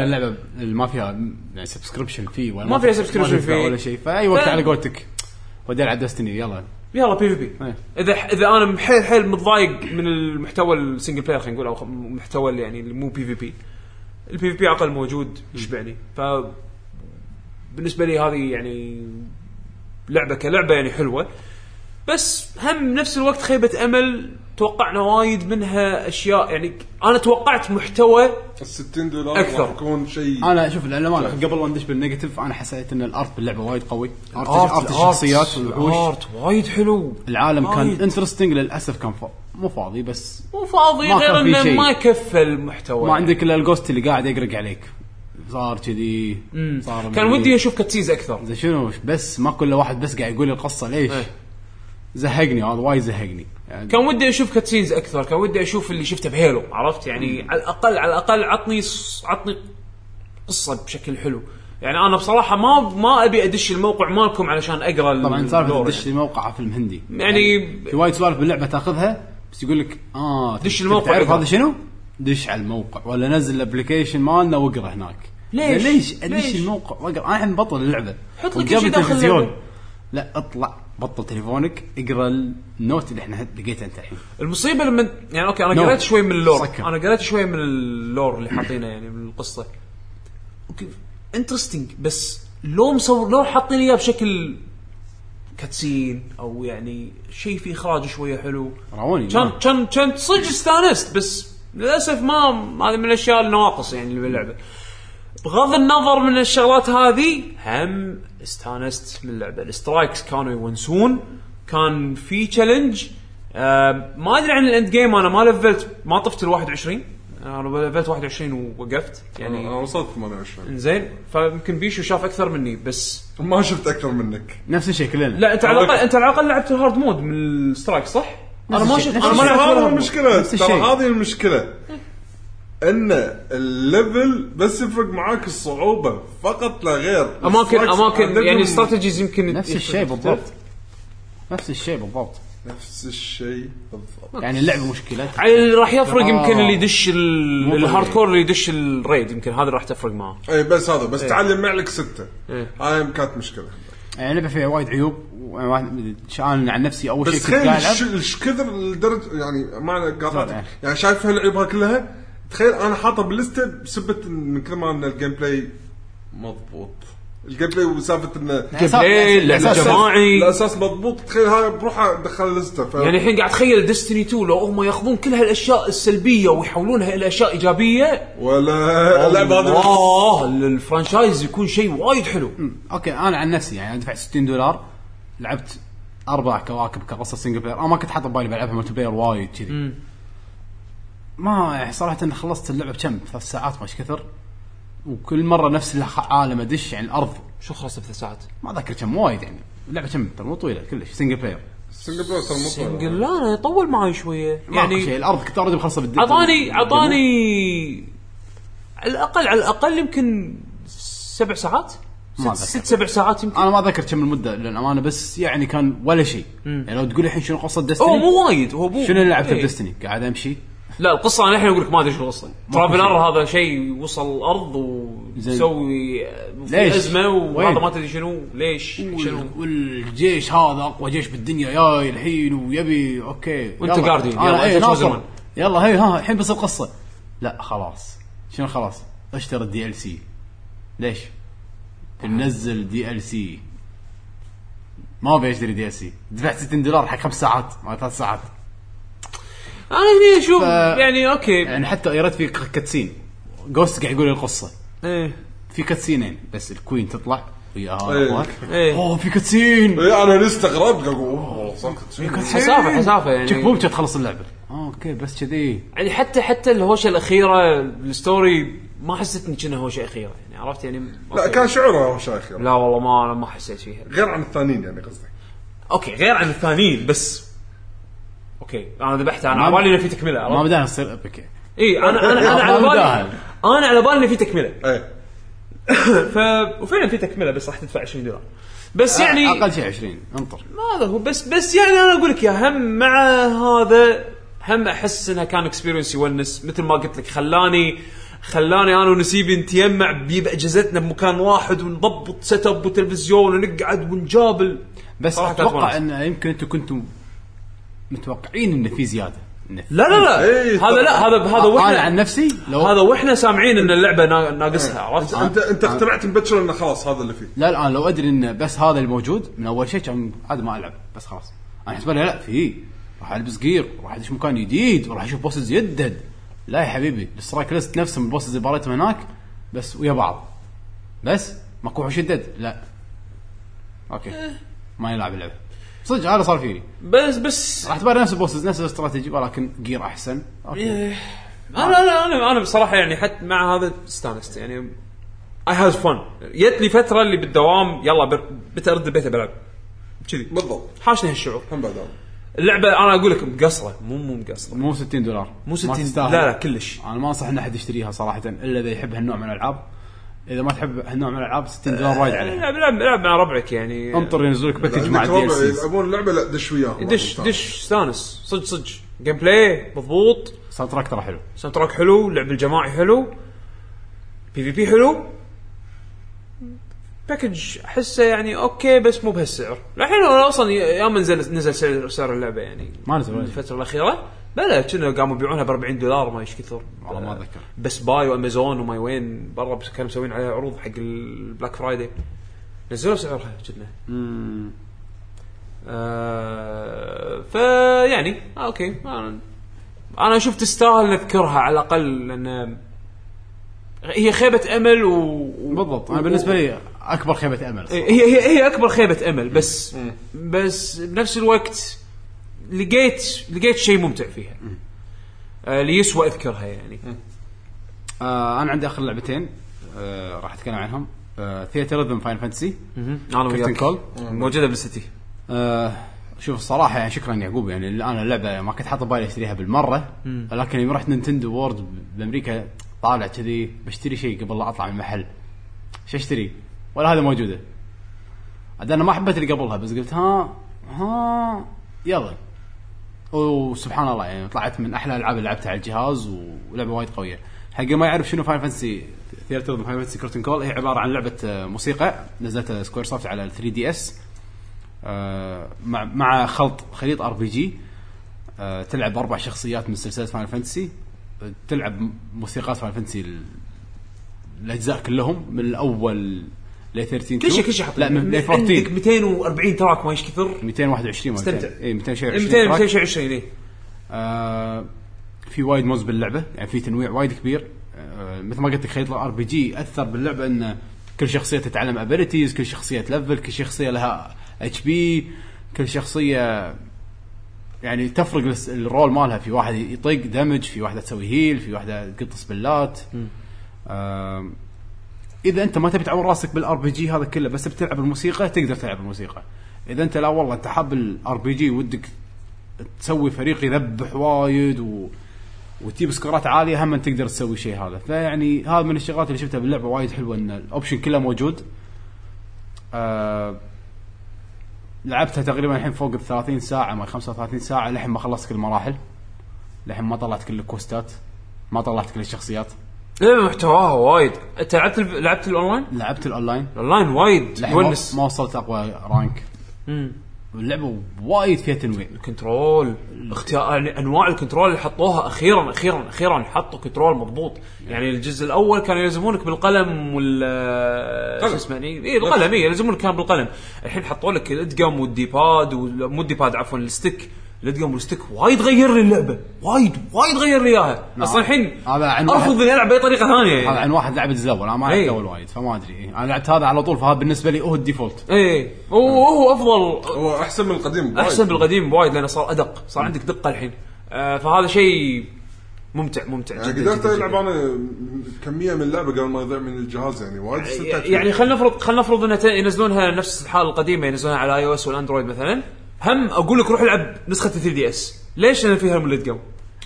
اللعبة ما فيها يعني subscription فيه ولا ما فيها ما fee. ولا شيء. فاي وقت ف- على قولتك. ودي ألعب Destiny يلا. يلا PvP إيه. إذا إذا أنا حيل حيل متضايق من المحتوى ال single player خلينا نقول أو خ- محتوى اللي يعني اللي مو PvP ال PvP أقل موجود يشبعني ف بالنسبة لي هذه يعني لعبة كلعبة يعني حلوة. بس هم نفس الوقت خيبة أمل توقعنا وايد منها أشياء يعني أنا توقعت محتوى ال 60 دولار أكثر. راح يكون شيء أنا شوف للأمانة قبل ما ندش بال negative أنا حسيت إن ال art باللعبة وايد قوي. art, art الشخصيات والوحوش. art وايد حلو. العالم كان وايد. interesting للأسف كان فا... مو فاضي بس مو فاضي ما غير كان إنه. ما كفى المحتوى ما عندك إلا ال Ghost اللي قاعد يقرق عليك. صار كذي صار كان ودي أشوف cutscenes أكثر. زين شنو بس ما كل واحد بس قاعد يقول القصة ليش؟ إيه. زهقني هذا وايد زهقني. يعني كان ودي أشوف cutscenes أكثر كان ودي أشوف اللي شفته ب Halo عرفت؟ يعني على الأقل على الأقل عطني عطني قصة بشكل حلو. يعني أنا بصراحة ما ما أبي أدش الموقع مالكم علشان أقرأ طبعا سالفة تدش الموقع فيلم هندي يعني في وايد سوالف باللعبة تاخذها بس يقول لك آه دش الموقع تعرف. هذا شنو؟ دش على الموقع ولا نزل ال application مالنا واقرا هناك. ليش؟ ليش ليش؟ الموقع أنا الحين بطل اللعبة حط لك شيء داخل. لا اطلع بطل تليفونك اقرأ ال note اللي إحنا لقيته أنت الحين المصيبة لما يعني okay أنا. قريت شوي من ال lore سكر. أنا قريت شوي من ال lore اللي حاطينه يعني من القصة okay interesting بس لو مصور لو حاطين إياه بشكل cutscene أو يعني شيء فيه إخراج شوية حلو راوني كان كان كان صدق استانست بس للأسف ما هذه من الأشياء النواقص يعني اللي باللعبة بغض النظر من الشغلات هذه هم استانست من اللعبه ال strikes كانوا يونسون. كان في challenge آه ما أدري عن ال end game أنا ما لفلت ما طفت ال 21 أنا لفلت 21 ووقفت. يعني أنا وصلت 28 زين فيمكن بيشو شاف أكثر مني بس ما شفت أكثر منك. نفس الشيء كلنا. لا أنت على الاقل أنت على الأقل لعبت ال hard mode من ال strike صح؟ أنا ما شفت أنا ما لعبت. المشكلة ترى. هذه المشكلة. إن ال level بس يفرق معاك الصعوبة فقط لا غير. اماكن اماكن يعني استراتيجيز يمكن نفس الشيء بالضبط. نفس الشيء بالضبط. نفس الشيء بالضبط. يعني اللعبة مشكلتها. راح يفرق آه. يمكن اللي يدش ال hard. core اللي يدش ال raid يمكن هذا راح تفرق معاه اي بس هذا بس تعلم معلك ستة. إيه. هاي كانت مشكلة. يعني اللعبة فيها وايد عيوب واحد- عن نفسي. أول شيء بس كنت تخيل الش كثر لدرجه يعني ما قاطعتك. يعني. يعني شايف هالعيوبها كلها؟ تخيل أنا حاطه باللسته بسبه إن- من كثر ما إن ال gameplay مضبوط. ال gameplay وسالفة انه gameplay لعبه أساس- جماعي. الأساس مضبوط. تخيل هاي بروحها دخل اللسته ف... يعني الحين قاعد اتخيل Destiny 2 لو هم ياخذون كل هالأشياء السلبية ويحولونها إلى اشياء إيجابية. ولا اللعبه هذه الله ال franchise يكون شيء وايد حلو. okay أنا عن نفسي يعني دفعت 60 دولار لعبت أربع كواكب كقصة single player أنا ما كنت حاطط ببالي بلعبها multiplayer وايد كذي. ما يعني صراحة إن خلصت اللعبة بكم؟ ثلاث ساعات ما كثر. وكل مرة نفس العالم أدش يعني الأرض. شو خلصت بثلاث ساعات؟ ما أذكر كم وايد يعني. اللعبة كم؟ ترى مو طويلة كلش. single player single player ترى مو طويل. سنجل لا أنا يطول معي شوية. يعني شيء. الأرض كنت already مخلصة بالدنيا اعطاني اعطاني على الأقل على الأقل يمكن سبع ساعات. ما ست. ست سبع ساعات يمكن. أنا ما اتذكر كم المدة للامانه بس يعني كان ولا شيء. يعني لو تقول الحين شنو قصه Destiny هو مو وايد هو مو شنو اللي لعبته إيه. ب Destiny؟ قاعد أمشي. لا القصة أنا الحين أقول لك ما أدري شو القصة. Traveler هذا شيء وصل الأرض. ويسوي في ليش؟ أزمة وهذا؟ ما تدري شنو. ليش؟ شنو؟ وال- والجيش هذا أقوى جيش بالدنيا. جاي الحين ويبي okay. يلا. Guardian، أنا يلا، ناصر. one. يلا هي ها الحين بس القصة. لا خلاص. شنو خلاص؟ اشتري ال DLC ليش؟ بننزل DLC ما أبي أشتري DLC دفعت 60 دولار حق خمس ساعات ما ثلاث ساعات. أنا هني أشوف ف- يعني okay. يعني حتى قريت في cutscene. Ghost قاعد يقول لي القصة. إيه. في cutscene ين بس ال Queen تطلع وياها إيه. أخوات. إيه. أوه في cutscene. إيه، أنا استغربت قاعد أقول حسافة حسافة يعني. تشيك بوم تخلص اللعبة. okay بس كذي. يعني حتى حتى الهوشة الأخيرة ال story ما حسيت إن كنا هوشة أخيرة يعني عرفت يعني؟ لا. كان شعوره شايخ لا والله ما أنا ما حسيت فيها. غير عن الثانيين يعني قصدي okay غير عن الثانيين بس okay. أنا ذبحتها أنا على بالي إنه في تكملة ما عرفت؟ بدانا نصير ابيك إي أنا أنا أنا ما على بالي. أنا على بالي إنه في تكملة. إيه ف وفعلا في تكملة بس راح تدفع 20 دولار. بس يعني أقل شيء 20 انطر. ما هذا هو بس بس يعني أنا أقول لك يا هم مع هذا هم أحس إنها كان experience يونس. مثل ما قلت لك خلاني خلاني أنا ونسيبي نتيمع بي- بأجهزتنا بمكان واحد ونضبط setup وتلفزيون ونقعد ونجابل. بس صراحة كانت أتوقع وناسة. إن يمكن أنتم كنتم متوقعين انه في زيادة. إنه في- لا لا لا. إيه، هذا لا هذا هذا أنا وإحنا عن نفسي لو هذا وإحنا سامعين إن اللعبة نا- ناقصها عرفت؟ انت أنت اقتنعت مبكر إنه خلاص هذا اللي فيه. لا لا أنا لو أدري انه بس هذا الموجود من أول شيء كان عادي ما ألعب بس خلاص. أنا حسب لي لا في. راح ألبس gear راح أدش مكان جديد وراح أشوف bosses يدد. لا يا حبيبي ال strike list نفسهم ال bosses اللي باريتهم هناك بس ويا بعض. بس؟ ماكو وحوش يدد؟ لا. okay. ما يلعب اللعبة. صدق هذا صار فيني. بس بس راح تباري نفس ال bosses نفس الاستراتيجي ولكن gear أحسن. okay. أنا أنا أنا أنا بصراحة يعني حتى مع هذا استانست. يعني I had fun جت لي فترة اللي بالدوام يلا بترد البيت بلعب. كذي. بالضبط. حاشني هالشعور. هم بعد اللعبة أنا أقول لك مقصرة مو مو مقصرة. مو 60 دولار. مو ما 60 تستاهل. لا لا كلش. أنا ما أنصح إن أحد يشتريها صراحة إلا إذا يحب هالنوع من الألعاب. إذا ما تحب هالنوع من الألعاب 60 دولار وايد عليها. العب العب العب مع ربعك يعني. انطر ينزل لك package مع الدي يلعبون اللعبه لا دش وياهم. دش دش استانس. صدق صدق. gameplay مضبوط. soundtrack ترى حلو. soundtrack حلو اللعب الجماعي حلو. PvP حلو. package أحسه يعني okay بس مو بهالسعر. الحين هو أصلا يوم نزل نزل سعر سعر اللعبة يعني. ما نزل. الفترة الأخيرة. بلا كنا قاموا يبيعونها ب 40 دولار ما إيش كثر. والله ما أتذكر. Best Buy وأمازون وما وين برا بس كانوا مسوين عليها عروض حق ال Black Friday نزلوا سعرها كنا آه فيعني آه أوكي. أنا أنا أشوف تستاهل نذكرها على الأقل لأن هي خيبة أمل و و- بالضبط. أنا بالنسبة لي أكبر خيبة أمل. هي هي هي أكبر خيبة أمل. بس بس بنفس الوقت لقيت لقيت شيء ممتع فيها. آه اللي يسوى أذكرها يعني. آه أنا عندي آخر لعبتين آه راح أتكلم عنهم. آه Theatrhythm Final Fantasy أنا Curtain Call موجودة بالسيتي آه شوف الصراحة يعني شكرا يعقوب يعني اللي أنا اللعبة ما كنت حاطه بالي أشتريها بالمرة لكن يوم رحت Nintendo World بأمريكا طالع كذي بشتري شيء قبل لا أطلع من المحل. شو أشتري؟ ولا هذه موجودة. عاد أنا ما حبيت اللي قبلها بس قلت ها ها يلا. وسبحان الله يعني طلعت من أحلى الالعاب اللي لعبتها على الجهاز ولعبة وايد قوية. حق ما يعرف شنو Final Fantasy Theatrhythm Final Fantasy Curtain Call هي عبارة عن لعبة آه، موسيقى. نزلتها SquareSoft على ال 3 DS مع مع خلط خليط RPG تلعب أربع شخصيات من سلسلة Final Fantasy تلعب موسيقات Final Fantasy ال- الأجزاء كلهم من الأول ل 13 كل شيء كل شيء حط لا من ل عندك 14 240 track ما إيش كثر 221 ما استمتع. اي 220 200 track. 220 اي آه في وايد modes باللعبة يعني في تنويع وايد كبير. آه مثل ما قلت لك خلط ال RPG أثر باللعبة إن كل شخصية تتعلم abilities كل شخصية تلفل كل شخصية لها HP كل شخصية يعني تفرق ال role مالها. في واحد يطق damage في واحدة تسوي heal في واحدة تقط سبلات آه إذا أنت ما تبي تعور راسك بال RPG هذا كله بس بتلعب الموسيقى تقدر تلعب الموسيقى. إذا أنت لا والله أنت حاب ال RPG ودك تسوي فريق يذبح وايد و... وتجيب سكورات عالية هم تقدر تسوي شيء هذا. فيعني هذا من الشغلات اللي شفتها باللعبة وايد حلوة إن ال option كله موجود. آه... لعبتها تقريبا الحين فوق ال 30 ساعة ما 35 ساعة لحين ما خلصت كل المراحل لحين ما طلعت كل الكوستات ما طلعت كل الشخصيات. لا محتواها وايد. أنت لعبت. لعبت الأونلاين؟ لعبت الأونلاين. الأونلاين وايد. لحين ما, يونس ما وصلت أقوى rank. اللعبة وايد فيها تنويع. control اختيار يعني أنواع ال control اللي حطوها أخيرا أخيرا أخيرا حطوا control مضبوط. يعني الجزء الأول كانوا يلزمونك بالقلم وال شو اسمه يعني؟ اي القلم. اي يلزمونك كان بالقلم. الحين حطوا لك الدقم وال D-pad وال- مو ال D-pad عفوا ال stick. الدقم وال stick وايد غير لي اللعبة. وايد وايد غير لي إياها. أصلا الحين هذا أرفض إني ألعب بأي طريقة ثانية. هذا يعني. عن واحد لعب الجزء الأول أنا ما لعبت إيه. الأول وايد فما أدري. إيه. أنا لعبت هذا على طول فهذا بالنسبة لي هو ال default. إيه. هو هو أفضل. هو أحسن من القديم وايد. أحسن بالقديم بوايد لأنه صار أدق. صار عندك دقة الحين. آه فهذا شيء ممتع ممتع يعني جدا قدرت ألعب. أنا كمية من اللعبة قبل ما يضيع من الجهاز يعني. وايد استمتعت فيها. يعني خلينا نفرض خلينا نفرض انها ت- ينزلونها نفس الحاله القديمة ينزلونها على iOS وال Android مثلا. هم أقول لك روح العب نسخة 3 DS ليش؟ لأن فيها الملت جو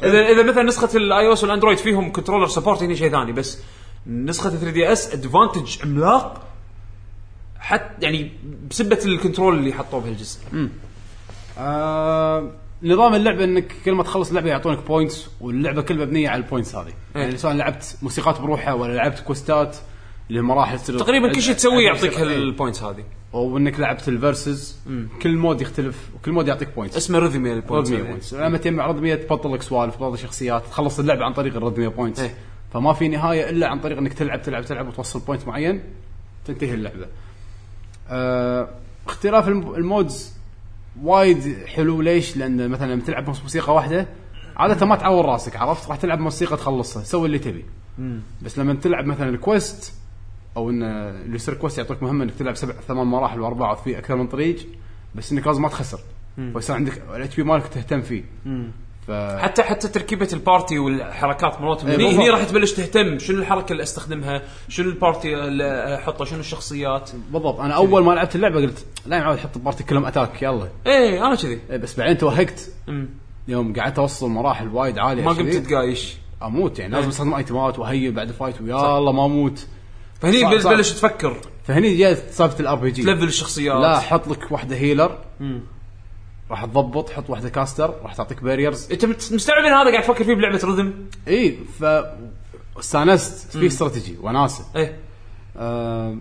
إذا إذا مثلا نسخة ال iOS وال Android فيهم controller support هنا شيء ثاني بس. نسخة 3 DS advantage عملاق حتى يعني بسبة ال control اللي حطوه بهالجزء. آه نظام اللعبة إنك كل ما تخلص اللعبه يعطونك points واللعبة كلها مبنية على ال points هذه. يعني سواء لعبت موسيقات بروحها ولا لعبت كوستات اللي هم مراحل تصير تقريبا كل شيء تسويه يعطيك إيه. هال points هذه. وإنك لعبت ال versus كل mode يختلف وكل mode يعطيك points اسمه Rhythmia points points لما تجمع Rhythmia تبطل لك سوالف تبطل شخصيات تخلص اللعبه عن طريق ال Rhythmia points إيه. فما في نهاية إلا عن طريق إنك تلعب تلعب تلعب وتوصل point معين تنتهي اللعبة. آه اختلاف الم- ال modes وايد حلو ليش؟ لأن مثلا لما تلعب موسيقى واحدة عادة ما تعور راسك عرفت؟ راح تلعب موسيقى تخلصها سوي اللي تبي. بس لما تلعب مثلا ال quest أو إن اللي يصير quest يعطيك مهمة إنك تلعب سبع ثمان مراحل وأربعة في أكثر من طريق بس انك لازم ما تخسر. ويصير عندك ال HP مالك تهتم فيه. ف حتى حتى تركيبة ال party والحركات مرات إيه، هني بالضبط. هني راح تبلش تهتم. شنو الحركة اللي أستخدمها؟ شنو ال party اللي أحطه؟ شنو الشخصيات؟ بالضبط. أنا أول ما لعبت اللعبة قلت لا يا معود حط party كلهم attack يلا. إيه أنا كذي. إيه بس بعدين توهقت. يوم قعدت أوصل مراحل وايد عالية ما قمت كذي، تتقايش. أموت يعني إيه. لازم أستخدم item ات و heal بعد fight ويا الله ما أموت. فهني صح- بل- صح. تبلش تفكر. فهني جات سالفه ال RPG تلفل الشخصيات. لا حط لك واحدة healer راح تضبط حط واحدة caster راح تعطيك barriers انت مستوعب هذا؟ قاعد تفكر فيه بلعبة rhythm إي ف استانست في استراتيجي وناسة. إيه. آه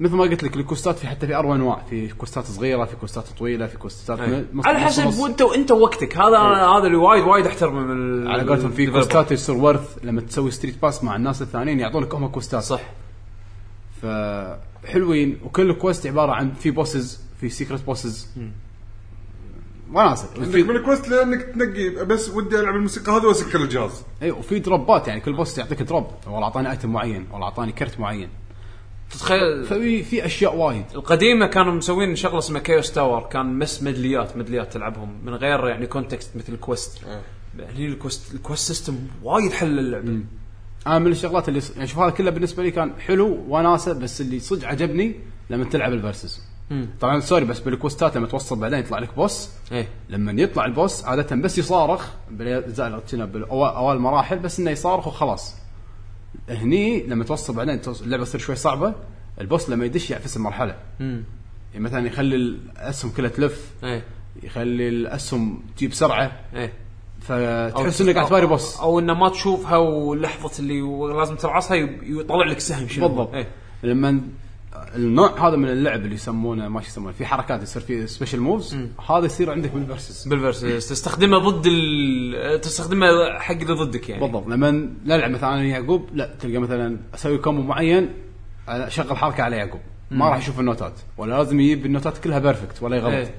مثل ما قلت لك ال quest ات في حتى في أربع أنواع. في quest ات صغيرة في quest ات طويلة في quest ات. نص- على حسب نص. وانت وانت وقتك. هذا هذا اللي وايد وايد أحترمه من على قولتهم في quest ات يصير worth لما تسوي StreetPass مع الناس الثانيين يعطونك هم quest ات. صح. فحلوين وكل quest عبارة عن في bosses في secret bosses وناسه عندك من ال quest لأنك تنقي بس ودي ألعب الموسيقى هذه واسكر الجهاز. اي وفي drop ات يعني كل boss يعطيك drop والله أعطاني item معين والله أعطاني كرت معين. تتخيل ففي في أشياء وايد. القديمة كانوا مسوين شغلة اسمها Chaos Tower كان مس medley ات medley ات تلعبهم من غير يعني context مثل ال quest هني ال quest ال quest system وايد حل اللعبة. أنا من الشغلات اللي يعني شوف هذا كله بالنسبة لي كان حلو وناسة بس اللي صدق عجبني لما تلعب ال versus طبعا sorry بس بال quest ات لما توصل بعدين يطلع لك boss إيه. لما يطلع ال boss عادة بس يصارخ بالاجزاء بالاوائل المراحل بس إنه يصارخ وخلاص. هني لما توصل بعدين اللعبة تصير شوي صعبة. ال boss لما يدش يعفس المرحلة. يعني مثلا يخلي الاسهم كلها تلف. إيه. يخلي الأسهم تجيب سرعة. إيه. فتحس إنك قاعد تباري boss. أو إنه ما تشوفها ولحظة اللي لازم ترعصها يطلع لك سهم شنو. بالضبط. إيه. لما النوع هذا من اللعب اللي يسمونه ما يسمونه في حركات يصير فيه special moves هذا يصير عندك بال versus بال versus تستخدمه ضد ال... تستخدمه حق اللي ضدك يعني. بالضبط. لما نلعب مثلا أنا يعقوب لا تلقى مثلا أسوي combo معين أشغل حركة على يعقوب. ما راح يشوف النوتات ولا لازم يجيب النوتات كلها perfect ولا يغلط. إيه.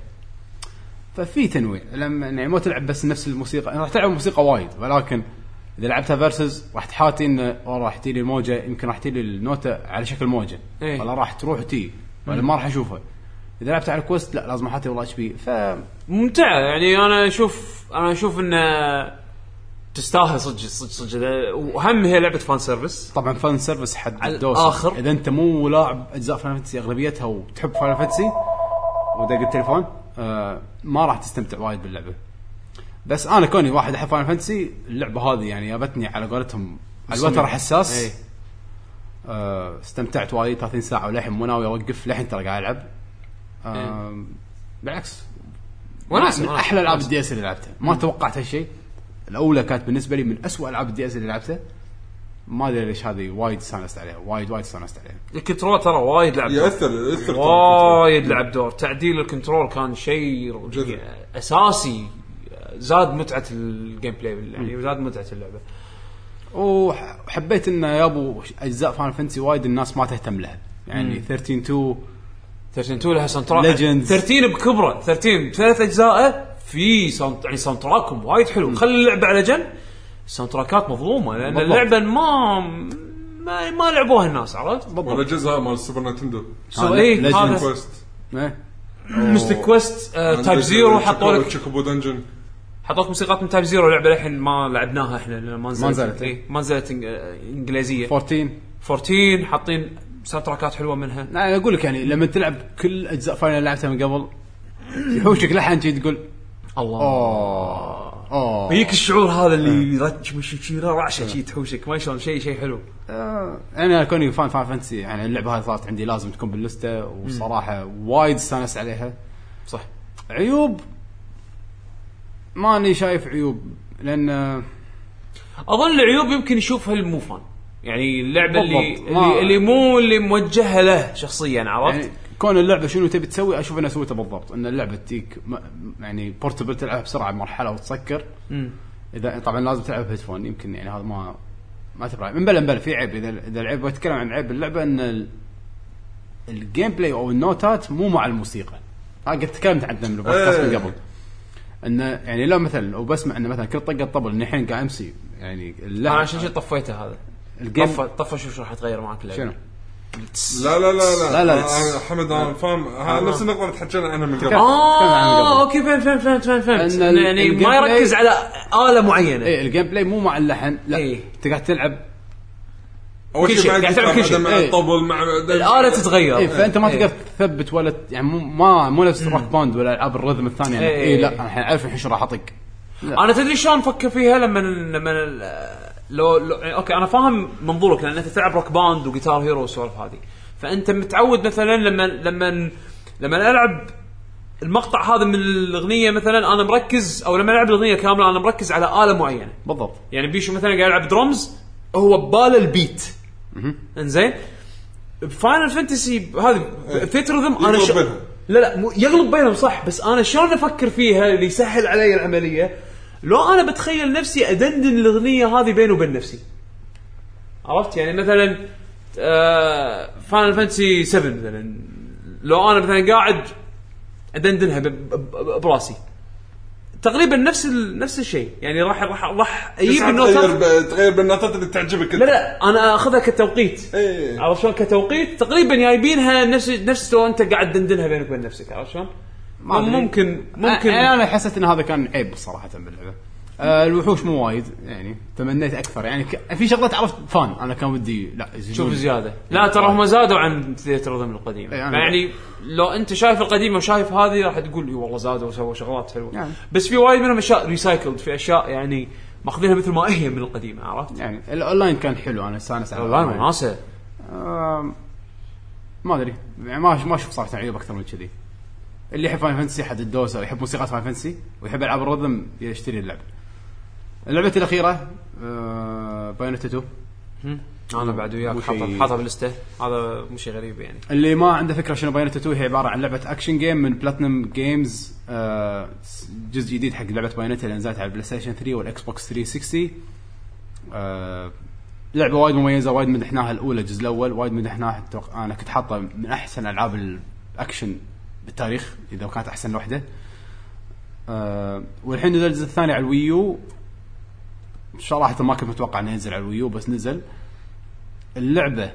ففي تنويع. لما يعني مو تلعب بس نفس الموسيقى. راح تلعب موسيقى وايد ولكن إذا لعبتها versus راح تحاتي انه والله راح تجي الموجة يمكن راح تجي النوتة على شكل موجة. إيه. ولا راح تروح وتي ولا ما راح أشوفها. إذا لعبت على quest لا لازم أحاتي والله HP. ف ممتعه يعني أنا أشوف أنا أشوف إنه تستاهل صدق صدق صدق. وهم هي لعبة fan service طبعا fan service حد على الدوسر الآخر. إذا أنت مو لاعب أجزاء Final Fantasy أغلبيتها وتحب Final Fantasy ودق التليفون ما راح تستمتع وايد باللعبة. بس أنا كوني واحد أحب Final Fantasy اللعبة هذه يعني جابتني على قولتهم على الوتر حساس إيه. آه استمتعت وايد 30 ساعة وللحين مو ناوي أوقف للحين ترى قاعد ألعب. آه بالعكس وناسة، من أحلى ألعاب. ال DS اللي لعبتها. ما توقعت هالشيء. الأولى كانت بالنسبة لي من أسوأ ألعاب ال DS اللي لعبتها. ما أدري ليش هذه وايد استانست عليها وايد وايد استانست عليها. ال control ترى وايد لعب دور. يأثر يأثر وايد لعب دور. تعديل ال control كان شيء جذب. أساسي زاد متعة ال gameplay يعني زاد متعة اللعبة. وح- وحبيت انه يابو أجزاء Final Fantasy وايد الناس ما تهتم لها. يعني 13 2 13 2 لها soundtrack legends. 13 بكبرة. 13 بثلاث اجزائه في sound يعني soundtrack هم وايد حلو. خلي اللعبة على جنب. ال soundtrack ات مظلومه لأن بالضبط. اللعبة ما ما, ما لعبوها الناس عرفت؟ ولا جزء مال ال Super Nintendo so هذا اي هذا quest. Mystic Quest Type-0 حطوا لك Chocobo Dungeon حطوا لك موسيقات من Type-0 لعبة للحين ما لعبناها إحنا ما نزلت. نزلت. إيه، ما نزلت إنجليزية. 14 14 حاطين soundtrack ات حلوة منها. لا أنا أقول لك يعني لما تلعب كل أجزاء Final لعبتها من قبل يحوشك لحن تقول الله. أوه. اوه يجيك الشعور هذا اللي رج مش شي رعشه شي تحوشك ما شلون شيء شيء حلو. آه، أنا كوني fan Final Fantasy يعني اللعبة هذه صارت عندي لازم تكون باللستة وصراحة وايد استانست عليها. صح. عيوب؟ ماني شايف عيوب لأن أظن العيوب يمكن يشوفها المو fan يعني اللعبة اللي اللي, اللي مو اللي موجهة له شخصيا عرفت؟ يعني كون اللعبة شنو تبي تسوي أشوف انها سويتها بالضبط. إن اللعبة تجيك م- يعني portable تلعبها بسرعة بمرحلة وتسكر. مم. إذا طبعا لازم تلعب headphone يمكن يعني هذا ما ما تبرع من بلا من بلا في عيب. إذا إذا العيب بتكلم عن عيب اللعبة إن ال- ال gameplay أو النوتات مو مع الموسيقى. هذا قد تكلمت عنه من البودكاست من إيه. قبل. انه يعني لو مثلا لو بسمع انه مثلا كل طقة طبل اني الحين قاعد أمسي يعني أنا اللعبه عشان شي طفيته هذا؟ الـ game طفى طفى شوف شو راح يتغير معك اللعبة. شنو؟ لا لا لا لا لا، لا. أنا- حمد أنا فاهم ها- نفس النقطة اللي تحكينا عنها من قبل آه. okay فهمت فهمت فهمت فهمت فهمت يعني ما يركز على آلة معينة إيه الـ gameplay مو مع اللحن لا إيه. انت قاعد تلعب أول كل شيء قاعد تعمل كل شيء. مع إيه. الطبل مع الآلة تتغير اي فأنت ما إيه. تقدر تثبت ولا يعني مو ما مو نفس Rock Band ولا ألعاب الـ rhythm الثانية إيه. اي لا أنا الحين اعرف الحين شو راح أطق أنا تدري شلون أفكر فيها لما لما لو, لو يعني okay أنا فاهم منظورك لأن أنت تلعب Rock Band و Guitar Hero والسوالف هذه. فأنت متعود مثلا لما لما لما ألعب المقطع هذا من الأغنية مثلا أنا مركز أو لما ألعب الأغنية كاملة أنا مركز على آلة معينة. بالضبط. يعني بيشو مثلا قاعد يلعب درمز هو بباله الـ beat إنزين؟ Final Fantasy هذه Theatrhythm أنا يقلب ش... بينهم. لا لا مو- يقلب بينهم صح بس أنا شلون أفكر فيها اللي يسهل علي العملية؟ لو أنا بتخيل نفسي أدندن الأغنية هذه بيني وبين نفسي. عرفت؟ يعني مثلا Final Fantasy 7 مثلا. لو أنا مثلا قاعد أدندنها براسي. تقريبا نفس ال... نفس الشيء. يعني راح راح راح أجيب النوتات. تغير ب- تغير بالنوتات اللي تعجبك لا لا أنا أخذها كتوقيت. إيه. عرفت شلون؟ كتوقيت. تقريبا جايبينها نفس نفس لو أنت قاعد تدندنها بينك وبين نفسك. عرفت شلون؟ ممكن ممكن يعني أنا حسيت إن هذا كان عيب صراحة باللعبة. آه الوحوش مو وايد يعني تمنيت أكثر. يعني ك... في شغلات عرفت fan أنا كان ودي لا. شوف زيادة. لا ترى هم زادوا عن Theatrhythm القديم. أنا يعني لو أنت شايف القديمه وشايف هذه راح تقول إي والله زادوا وسووا شغلات حلوة. يعني. بس في وايد منهم أشياء recycled في أشياء يعني ماخذينها مثل ما هي من القديمه عرفت؟ يعني الاونلاين كان حلو أنا استانس على والله الأونلاين. وناسه ما أدري. يعني ما ما أشوف صراحة عيوب أكثر من كذي. اللي يحب Final Fantasy حد الدوسه ويحب موسيقى Final Fantasy ويحب العاب الـ rhythm يشتري اللعبه اللعبه الأخيرة آه Bayonetta 2 أنا بعد وياك مو حاطه شيء- حاطه بالـ list ة. هذا مو شيء غريب يعني. اللي ما عنده فكرة شنو Bayonetta 2 هي عبارة عن لعبة action game من Platinum Games آه جزء جديد حق لعبة Bayonetta اللي نزلت على الـ PlayStation 3 والـ Xbox 360 آه لعبة وايد مميزة وايد مدحناها الأولى الجزء الأول وايد مدحناها أنا كنت حاطه من أحسن ألعاب الاكشن بالتاريخ إذا كانت أحسن وحدة. آه والحين نزل الجزء الثاني على الـ Wii U. صراحة ما كنت متوقع إنه ينزل على الـ Wii U بس نزل. اللعبة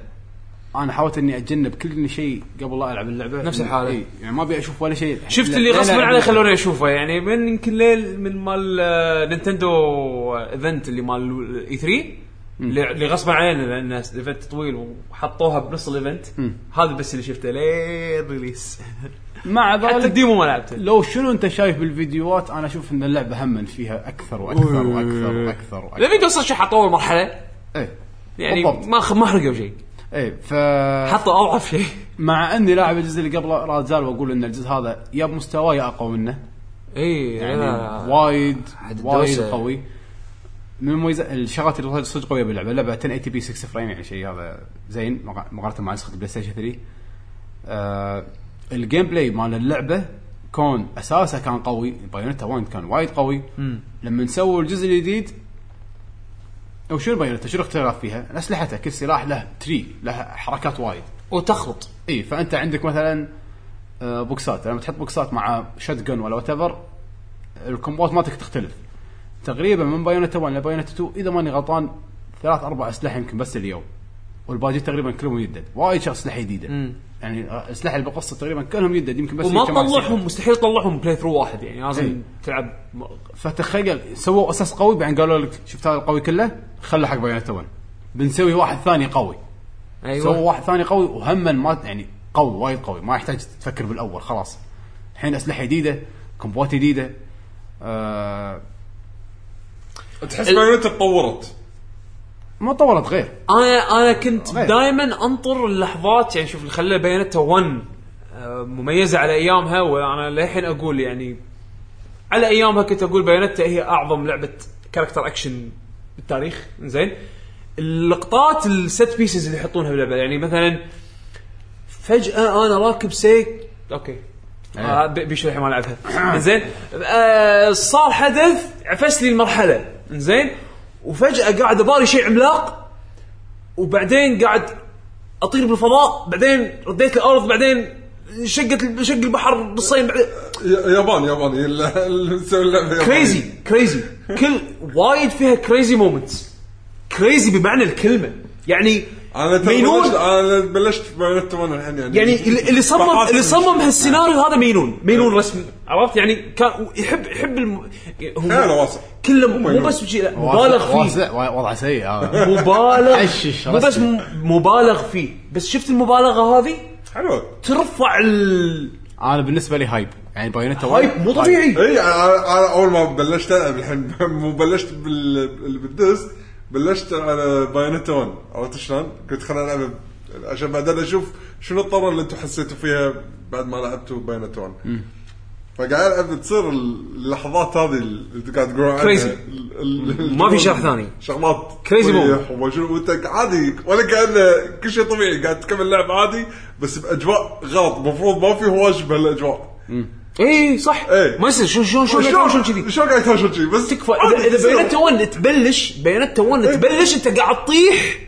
أنا حاولت إني أتجنب كل شيء قبل لا ألعب اللعبة. نفس الحالة. إيه، يعني ما أبي أشوف ولا شيء. شفت اللي غصبا عليه خلوني أشوفه يعني من يمكن ليل من مال آه، Nintendo event اللي مال E3 اللي غصبا علينا لأن الـ event طويل وحطوها بنص الـ event. هذا بس اللي شفته ليه release. مع حتى ذلك الـ demo ما لعبته. لو شنو انت شايف بالفيديوهات أنا أشوف إن اللعبة هم فيها أكثر وأكثر وأكثر وأكثر وأكثر. الفيديو أصلا شو اول مرحله إيه. يعني بالضبط. ما خ- ما حرقوا شيء. إيه ف حطوا أضعف شيء. مع إني لاعب الجزء اللي قبله لا زال وأقول إن الجزء هذا يا بمستواه يا أقوى منه. اي يعني وايد وايد. قوي. من مميزات الشغلات اللي صدق قوية باللعبة. اللعبة 1080 p 6 frame يعني شيء هذا زين. مقا- مقارنة مع نسخة الـ PlayStation 3 آه الـ gameplay مال اللعبة كون أساسه كان قوي Bayonetta 1 كان وايد قوي. لما نسووا الجزء الجديد أو شنو Bayonetta شنو الاختلاف فيها؟ أسلحته كل سلاح له tree له حركات وايد. وتخلط. إي فأنت عندك مثلا آه، بوكسات. لما تحط بوكسات مع shotgun ولا whatever الـ combo ات مالتك تختلف. تقريبا من Bayonetta 1 لـ Bayonetta 2 إذا ماني غلطان ثلاث أربع أسلحة يمكن بس اليوم. والباقي تقريبا كلهم يدد. وايد أسلحة جديده يعني الاسلحه اللي بالقصة تقريبا كلهم يدد يمكن بس وما. تطلعهم مستحيل تطلعهم playthrough واحد يعني لازم إيه. تلعب. م- فتخيل سووا أساس قوي بعدين قالوا لك شفت هذا القوي كله؟ خله حق Bayonetta 1 بنسوي واحد ثاني قوي. سووا أيوه واحد ثاني قوي وهم ما يعني قوي وايد قوي ما يحتاج تفكر بالأول خلاص. الحين أسلحة جديدة combo ات جديدة آه تحس Bayonetta تطورت ما طورت غير. أنا أنا كنت غير. دائما أنطر اللحظات يعني شوف اللي خلى Bayonetta 1 آه، مميزة على أيامها وأنا للحين أقول يعني على أيامها كنت أقول Bayonetta هي أعظم لعبة character action بالتاريخ. زين اللقطات الـ set pieces اللي يحطونها باللعبة يعني مثلا فجأة أنا راكب سيك أوكي. آه بي- بيشو الحين ما لعبها. زين آه صار حدث عفس لي المرحلة. زين وفجأة قاعد اباري شيء عملاق وبعدين قاعد أطير بالفضاء بعدين رديت الأرض بعدين شقت شق البحر نصين بعدين ياباني ياباني مسوي اللعبة. crazy crazy كل وايد فيها crazy moments crazy بمعنى الكلمة. يعني أنا ترى مينون؟ بلشت أنا بلشت Bayonetta 1 الحين يعني. يعني اللي اللي صمم اللي صمم هالسيناريو هذا مينون. مينون رسم. عرفت؟ يعني كان يحب يحب الم... هو واسع كله مو مينون. بس بشيء لا مبالغ فيه. وضعه سيء هذا مبالغ مو بس مبالغ فيه. بس شفت المبالغة هذه؟ حلو. ترفع ال أنا بالنسبة لي hype. يعني Bayonetta 1 hype مو طبيعي. اي أنا أنا أول ما بلشت العب الحين مو بلشت بال اللي بالدست بلشت على Bayonetta 1 عرفت شلون؟ قلت خليني العب عشان بعدين أشوف شنو الطره اللي أنتم حسيتوا فيها بعد ما لعبتوا Bayonetta 1 فقاعد ألعب تصير اللحظات هذه اللي قاعد تقول عنها. ال- ما في شرح ثاني. شغلات وما شنو. وأنت عادي ولا كانه كل شيء طبيعي. قاعد تكمل لعب عادي بس بأجواء غلط. المفروض ما في هواش بهالأجواء. اي صح. إيه. ما يصير. شلون شلون شلون شلون شلون كذي؟ شلون قاعد يتهاوشون كذي؟ بس تكفى. اذا إذا. بيانات 1 تبلش بيانات 1 تبلش أنت قاعد تطيح.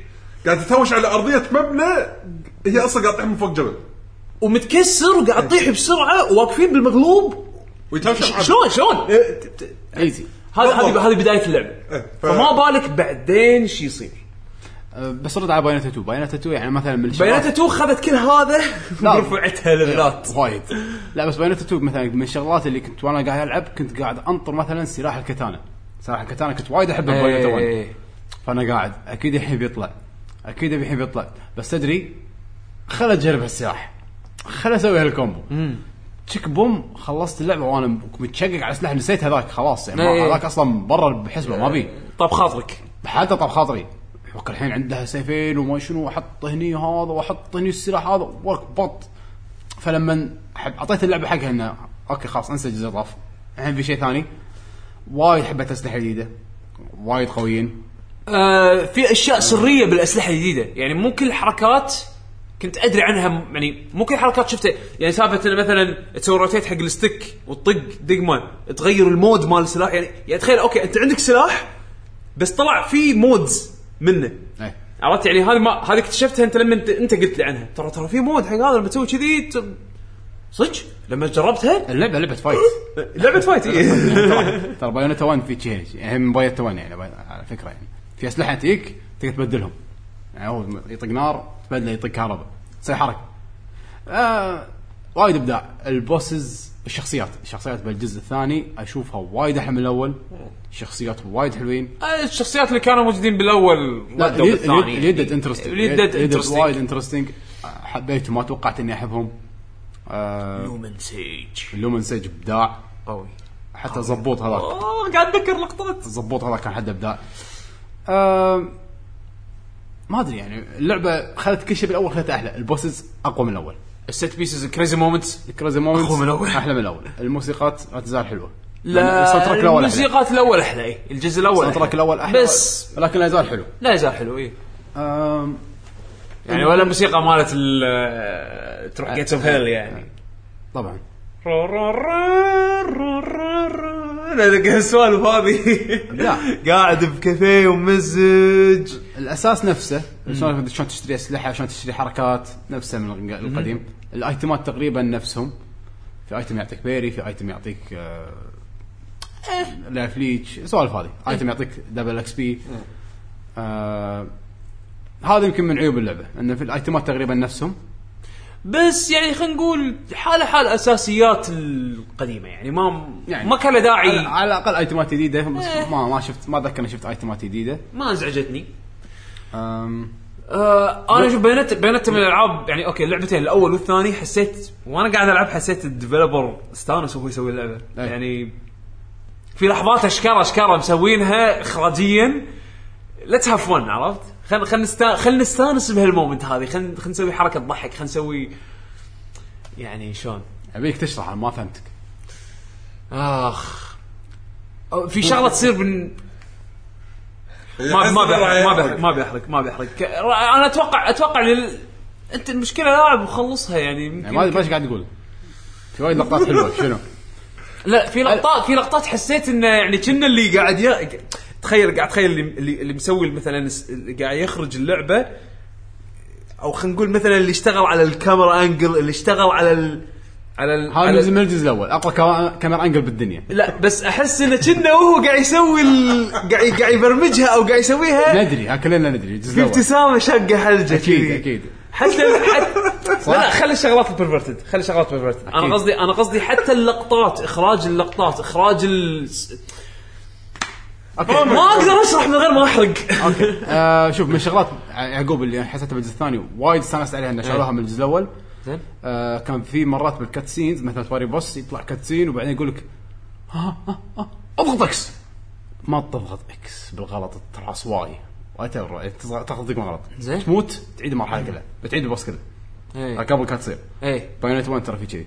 قاعد تتهاوش على أرضية مبنى هي أصلا قاعد تطيح من فوق جبل. ومتكسر وقاعد تطيح بسرعة وواقفين بالمقلوب ويتهاوشون. شلون شلون؟ إيه، ايزي هذه. هذه هذه بداية اللعبه إيه، فما بالك بعدين شو يصير. بس رد على Bayonetta 2 Bayonetta 2 يعني مثلا من الشغلات- Bayonetta 2 خذت كل هذا. ورفعتها level ات وايد. لا بس Bayonetta 2 مثلا من الشغلات اللي كنت وأنا قاعد ألعب كنت قاعد أنطر مثلا سلاح ال katana سلاح ال katana كنت وايد أحبه ب Bayonetta 1 إيه. فأنا قاعد أكيد الحين بيطلع أكيد الحين بيطلع بس تدري خل أجرب هالسلاح. خل أسوي هال combo. تشيك بوم خلصت اللعبة وأنا متشقق على سلاح. نسيت هذاك خلاص. يعني إيه. هذاك أصلا برا بحسبه ما بي طب خاطرك. حتى طب خاطري. حق الحين عندها سيفين وما شنو أحط هني هذا وأحط هني السلاح هذا ورك بط. فلما أعطيت اللعبة حقها إنه أوكي خلاص انسى الجزء طاف الحين في شيء ثاني؟ وايد حبيت أسلحة جديدة. وايد قويين. آه في أشياء سرية بالأسلحة الجديدة. يعني مو كل الحركات كنت أدري عنها يعني مو كل الحركات شفتها يعني سالفة انه مثلا تسوي rotate حق ال stick وتطق دقمه تغير ال mode مال السلاح. يعني يعني تخيل أوكي أنت عندك سلاح بس طلع في modes منه. إيه. عرفت يعني هذه ما هذه اكتشفتها انت لما انت, انت قلت لي عنها. ترى ترى في mode حق هذا لما تسوي كذي ت- صدق؟ لما جربتها؟ اللعبه لعبة fight لعبة fight. ترى- Bayonetta 1 في شيء يعني من Bayonetta 1 يعني باي- على فكرة يعني. في أسلحة تجيك تقدر تبدلهم. يعني هو يطق نار تبدله يطق كهرباء. تسوي حركة. آه وايد إبداع. ال bosses الشخصيات. الشخصيات بالجزء الثاني أشوفها وايد أحلى من الأول. شخصيات وايد حلوين. آه، الشخصيات اللي كانوا موجودين بالأول لا اليد انترستنج اليد انترستنج وايد انترستنج حبيته ما توقعت إني أحبهم. آه Lumen Sage Lumen Sage إبداع. قوي. حتى زبوط هذاك. آه قاعد اتذكر لقطات. الزبوط هذا كان حد إبداع. آه ما أدري يعني اللعبة خلت كل شيء بالأول خلتها أحلى. ال bosses أقوى من الأول. ال set pieces ال crazy moments ال crazy moments من الأول. أحلى من الأول. الموسيقات لا تزال حلوة. لا ال soundtrack الأول الموسيقات الأول أحلى. اي الجزء الأول ال soundtrack الأول أحلى. بس لكن لا يزال حلو. لا يزال حلو اي يعني ولا الموسيقى مالت ال- تروح Gates of Hell يعني. طبعا. أنا السوالف هذه لا. قاعد بكافيه ومزج. الأساس نفسه شلون شلون تشتري أسلحة شلون تشتري حركات نفسه من القديم. ال item ات تقريبا نفسهم. في item يعطيك parry في item يعطيك life leech السوالف هذه item يعطيك double XP هذا يمكن من عيوب اللعبة إن في ال item ات تقريبا نفسهم. بس يعني خلينا نقول حاله حال أساسيات القديمة يعني ما يعني ما كان له على, داعي. على الأقل item ات جديدة. بس إيه. ما ما شفت ما أتذكر إني شفت item ات جديدة. ما أزعجتني. أم. آه أنا أشوف بينت بينت من الألعاب يعني أوكي اللعبتين الأول والثاني حسيت وأنا قاعد ألعب حسيت ال developer استانس وهو يسوي اللعبة. أي. يعني في لحظات اشكره اشكره مسوينها اخراجيا. let's have fun عرفت؟ خل خل نستا... خل نستانس بهال moment هذه خل خل نسوي حركة تضحك خل نسوي يعني شلون؟ أبيك تشرح أنا ما فهمتك آخ أو في شغلة تصير بن ما ما بيحرق ما. بيحرق ما بيحرق ما أنا أتوقع أتوقع لل... أنت المشكلة لاعب وخلصها يعني يعني ما ما إيش قاعد تقول في وايد لقطات حلوة شنو؟ لا في لقطات في لقطات حسيت إنه يعني كنا اللي قاعد ي... تخيل قاعد تخيل اللي اللي, مسوي مثلا قاعد يخرج اللعبة أو خلينا نقول مثلا اللي اشتغل على الكاميرا أنجل اللي اشتغل على ال... على ال... هذا من الجزء الأول. أقوى كاميرا- angle بالدنيا. لا بس أحس إنه كنا وهو قاعد يسوي ال... قاعد قاعد يبرمجها أو قاعد يسويها. ندري ها كلنا ندري الجزء الأول. ابتسامة شقة حلجه أكيد. أكيد. حتى حتى لا لا خلي الشغلات ال perverted خلي الشغلات ال perverted. أنا قصدي أنا قصدي حتى اللقطات إخراج اللقطات إخراج ال... أوكي. ما أقدر أشرح من غير ما أحرق. أوكي. آه شوف من الشغلات يعقوب اللي حسيتها بالجزء الثاني وايد استانست عليها إنه شالوها من الجزء الأول. زين. آه كان في مرات بال cut scenes مثلا تواجه boss يطلع cut scene وبعدين يقول لك ها ها ها أضغط X ما تضغط X بالغلط تراس واي تاخذ ضيق غلط زين. تموت تعيد المرحلة كلها. بتعيد ال boss كله. قبل كانت تصير إيه. Bayonetta 1 ترى في كذي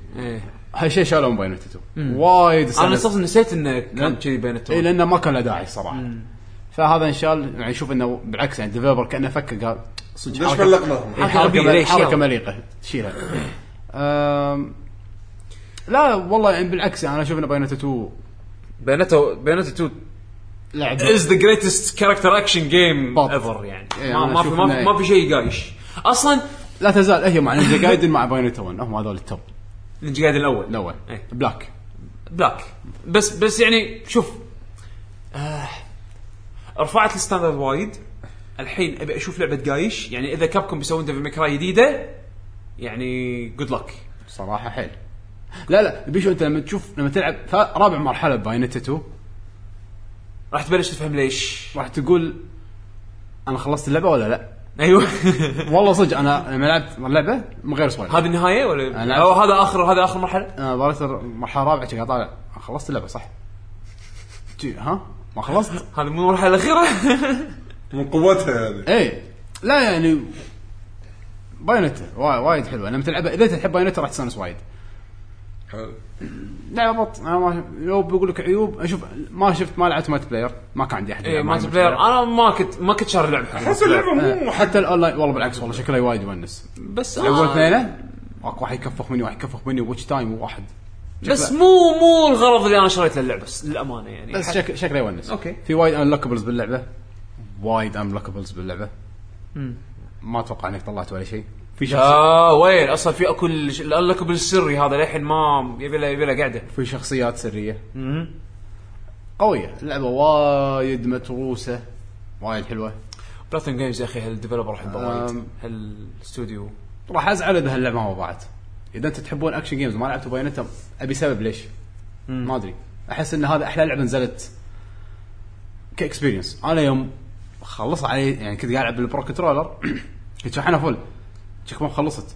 هالشيء شالوه من Bayonetta 2 وايد أنا. أصلا نسيت إنه كان كذي بين اي لأنه ما كان له داعي صراحة. فهذا انشال يعني شوف إنه بالعكس يعني ال developer كأنه فكر قال صدق ليش حركة حركة حركة؟ مليقة تشيلها أم، لا والله يعني بالعكس يعني أنا أشوف ان Bayonetta 2 Bayonetta Bayonetta 2 لعب is the greatest character action game. ever يعني. إيه، ما في ما, في- ما في شيء قايش أصلا لا تزال هي مع Ninja Gaiden مع Bayonetta 1 هم هذول ال top. Ninja Gaiden الأول. الأول. إيه. Black Black بس بس يعني شوف آه رفعت ال standard وايد. الحين أبي أشوف لعبة قايش يعني إذا Capcom بيسوون Devil May Cry جديدة يعني good luck صراحة حيل. لا لا بيشو أنت لما تشوف لما تلعب رابع مرحلة Bayonetta 2 راح تبلش تفهم ليش. راح تقول أنا خلصت اللعبة ولا لا؟ أيوه. والله صدق أنا لما لعبت اللعبة من غير سوالف. هذه النهاية ولا؟ أنا- أو هذا اخر هذا آخر مرحلة؟ أنا ضليت المرحلة الرابعة كذا طالع. خلصت اللعبة صح؟ جي ها؟ ما خلصت؟ هذه مو المرحلة الأخيرة؟ من قوتها يعني إيه. لا يعني بايونيتا وايد, وايد حلوة. لما تلعبها إذا تحب بايونيتا راح تستانس وايد. حلو. لعبه بط أنا ما لو بقول لك عيوب أشوف ما شفت ما لعبت multiplayer ما كان عندي أحد إيه معي مالتي بلاير أنا ما كنت ما كنت شاري اللعبه احس اللعبة مو آه، حتى الاونلاين والله بالعكس والله شكلها وايد يونس. بس الأول آه. اثنين أكو واحد يكفخ مني واحد يكفخ مني watch time وواحد بس مو مو الغرض اللي أنا شريت اللعبه بس للأمانة يعني. بس شك شكله يونس. أوكي. في وايد unlockables باللعبة. وايد unlockables باللعبة. ما أتوقع إنك طلعت ولا شيء. في شخص آه وين؟ أصلا في اكو ال unlockable السري هذا للحين ما يبي له يبي له قعدة. في شخصيات سرية. قوية. اللعبة وايد متروسة. وايد حلوة. Platinum Games يا أخي هال developer احبه وايد. هالاستوديو راح أزعل إذا هاللعبة ما وضعت. إذا أنت تحبون action games وما لعبتوا بايونيتا أبي سبب ليش؟ ما أدري. أحس إن هذا أحلى لعبة نزلت ك experience. أنا يوم خلص علي يعني كنت قاعد ألعب بال Pro Controller كنت شاحنها full ما خلصت.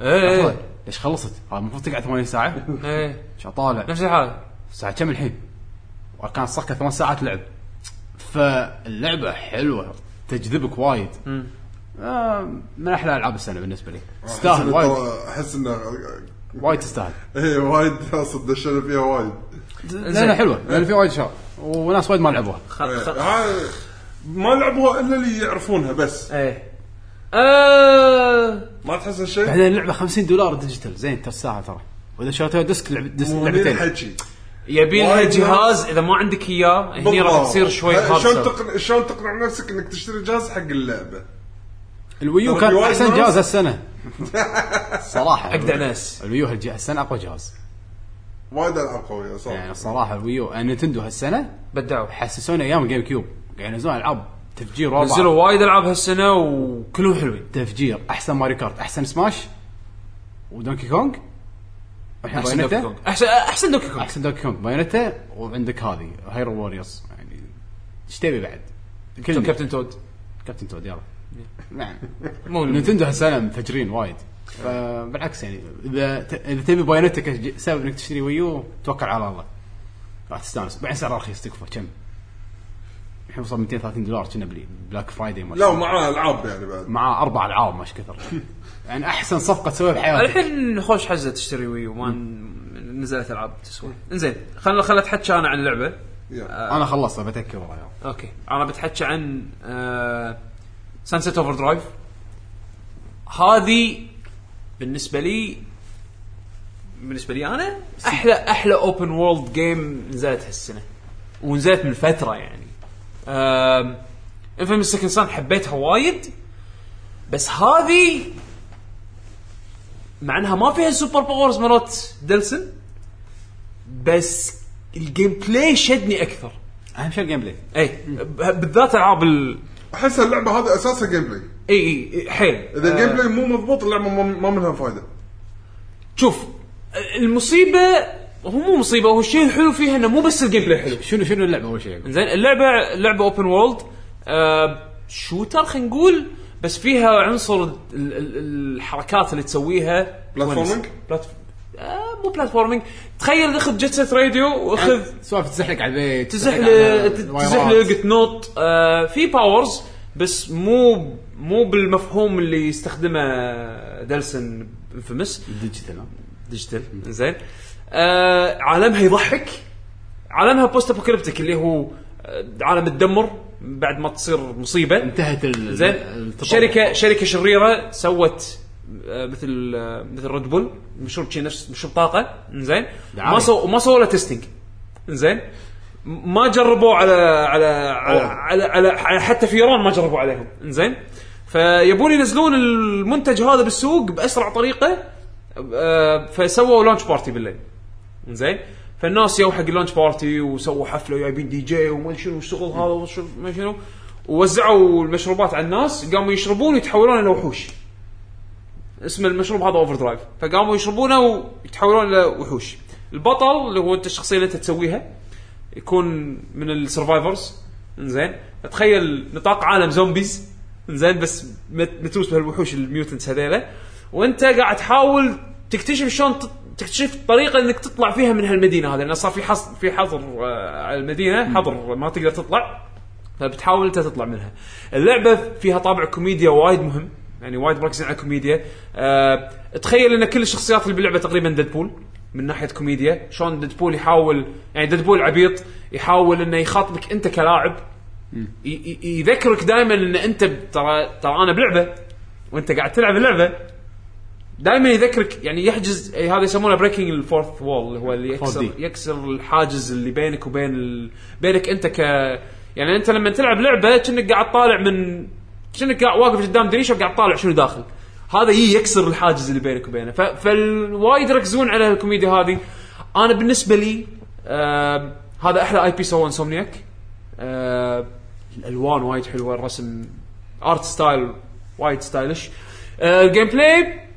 إيه لحظة، ليش خلصت؟ هذا المفروض تقعد 8 ساعة. إيه. شو طالع نفس الحال. الساعة كم الحين؟ وكان صكه ثمان ساعات لعب. فاللعبة حلوة تجذبك وايد. آه من أحلى ألعاب السنة بالنسبة لي. تستاهل أحس إنه وايد. أحس إنه وايد تستاهل. إيه وايد ناس دشنا فيها وايد. لانها حلوة. لأن في وايد شباب وناس وايد ما لعبوها. إيه. ما لعبوها إلا اللي يعرفونها بس. إيه. آه... ما تحس هالشيء؟ بعدين اللعبة 50 دولار digital زين الساعة ترى. وإذا شريتها disc لعب disc لعبتين. الحكي يبي لها جهاز إذا ما عندك إياه هني راح. تصير شوي شلون. تقنع شلون تقنع نفسك إنك تشتري جهاز حق اللعبة؟ ال Wii U ترى كان أحسن جهاز هالسنة. صراحة. اجدع ناس ال Wii U هالج- هالسنة أقوى جهاز. وايد ألعاب قوية يعني صراحة الصراحه ال Wii U. نينتندو هالسنة بدعوا. حسسونا أيام GameCube قاعد ينزلون ألعاب. تفجير ورا بعض. نزلوا وايد ألعاب هالسنة وكلهم حلوين. تفجير. أحسن Mario Kart. أحسن سماش. ودونكي والحين أحسن دونكي بايونيتا كونغ. احسن أحسن دونكي كونغ. أحسن دونكي كونغ. بايونيتا. وعندك هذه. Hyrule Warriors يعني إيش تبي بعد؟ Captain Toad؟ Captain Toad يلا. نعم. مو نينتندو هالسنة مفجرين وايد. فبالعكس يعني إذا ت- إذا تبي بايونيتا كسبب إنك تشتري Wii U توكل على الله. راح تستانس. بعدين سعرها رخيص تكفى. كم؟ الحين وصل 230 دولار كنا Black Friday ما لا ومعاه ألعاب يعني بعد. مع أربع ألعاب مش كثر. يعني أحسن صفقة تسويها بحياتك. الحين خوش حزه تشتري Wii U ما ن- نزلت ألعاب تسوى انزين خلنا خلنا أتحكى أنا عن اللعبة. yeah. أنا خلصت بتكي ورايا أوكي. أنا بتحكى عن Sunset Overdrive هذه بالنسبة لي بالنسبة لي أنا أحلى أحلى open world game نزلت هالسنة. ونزلت من فترة يعني. Infamous Second Son حبيتها وايد. بس هذه مع إنها ما فيها ال super powers مالت دلسن بس الجيم بلاي شدني أكثر. أهم شيء ال gameplay اي بالذات ألعاب ال أحس اللعبة هذه أساسها gameplay اي اي حيل. إذا آه، ال gameplay مو مضبوط اللعبة ما ما منها فايدة. شوف المصيبة هو مو مصيبة هو الشيء الحلو فيها إنه مو بس ال gameplay حلو. شنو شنو اللعبة؟ أول شيء. زين اللعبة لعبة open world آه shooter خلينا نقول بس فيها عنصر ال- ال- الحركات اللي تسويها. platforming؟ plat... آه مو platforming تخيل اخذ Jet Set Radio واخذ سوالف تزحلق على البيت تزحلق تزحلق. تنط آه في powers بس مو مو بالمفهوم اللي يستخدمه دلسن Infamous. digital؟ digital زين. آه عالمها يضحك. عالمها post apocalyptic اللي هو آه، عالم تدمر بعد ما تصير مصيبة. انتهت ال زين. شركة شركة شريرة سوت آه، مثل آه، مثل Red Bull مشروب شي نفس مشروب طاقه زين. ما سو ما سووا له testing زين. ما جربوا على على على. على, على, على حتى فيران ما جربوا عليهم. زين. فيبون ينزلون المنتج هذا بالسوق بأسرع طريقة آه، فسووا launch party بالليل. زين؟ فالناس يو حق ال launch party وسووا حفلة وجايبين دي جي وما شنو الشغل هذا وشو- ما شنو. ووزعوا المشروبات على الناس قاموا يشربون ويتحولون إلى وحوش. اسم المشروب هذا Overdrive فقاموا يشربونه ويتحولون إلى وحوش. البطل اللي هو أنت الشخصية اللي أنت تسويها يكون من ال survivors زين تخيل نطاق عالم zombies زين بس مت- متروس بهالوحوش ال mutants هذيلا وأنت قاعد تحاول تكتشف شلون تكتشف طريقة إنك تطلع فيها من هالمدينة هذه لأن صار في حصر في حظر آه، على المدينة حظر ما تقدر تطلع فبتحاول أنت تطلع منها. اللعبة فيها طابع كوميديا وايد مهم يعني وايد مركزين على الكوميديا. أه تخيل إن كل الشخصيات اللي باللعبه تقريبا Deadpool من ناحية كوميديا، شلون Deadpool يحاول يعني Deadpool عبيط يحاول إنه يخاطبك أنت كلاعب يذكرك دائما إن أنت ترى ترى أنا بلعبة وأنت قاعد تلعب اللعبة دائما يذكرك يعني يحجز هذا يسمونه breaking ال fourth wall اللي هو اللي يكسر 4D. يكسر الحاجز اللي بينك وبين ال... بينك أنت ك يعني أنت لما تلعب لعبة كأنك قاعد طالع من كأنك قاعد واقف قدام دريشه وقاعد طالع شنو داخل. هذا يي يكسر الحاجز اللي بينك وبينه. ف... فالوايد يركزون على الكوميديا هذه. أنا بالنسبة لي آه هذا أحلى IP سوى Insomniac آه الألوان وايد حلوة الرسم art style وايد stylish آه ال gameplay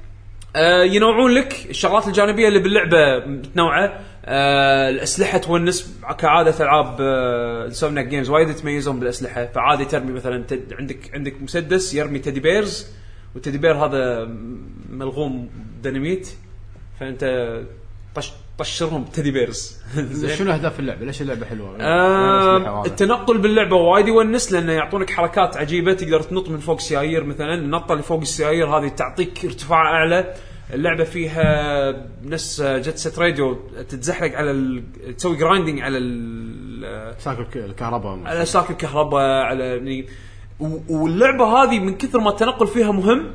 ينوعون لك الشغلات الجانبية اللي باللعبة متنوعة. آه الأسلحة تونس كعادة ألعاب آه Insomniac Games وايد يتميزون بالأسلحة. فعادي ترمي مثلا تد عندك عندك مسدس يرمي teddy bears وال teddy bear هذا ملغوم ديناميت. فأنت طش طشرهم teddy bears. شنو أهداف اللعبة؟ ليش اللعبة حلوة؟ آه التنقل باللعبة وايد يونس لأنه يعطونك حركات عجيبة تقدر تنط من فوق السيايير مثلا. النطة اللي فوق السيايير هذه تعطيك ارتفاع أعلى. اللعبة فيها نفس Jet Set Radio تتزحلق على ال... تسوي grinding على ال... سلك الكهرباء. على سلك الكهرباء على يعني. و- واللعبة هذه من كثر ما التنقل فيها مهم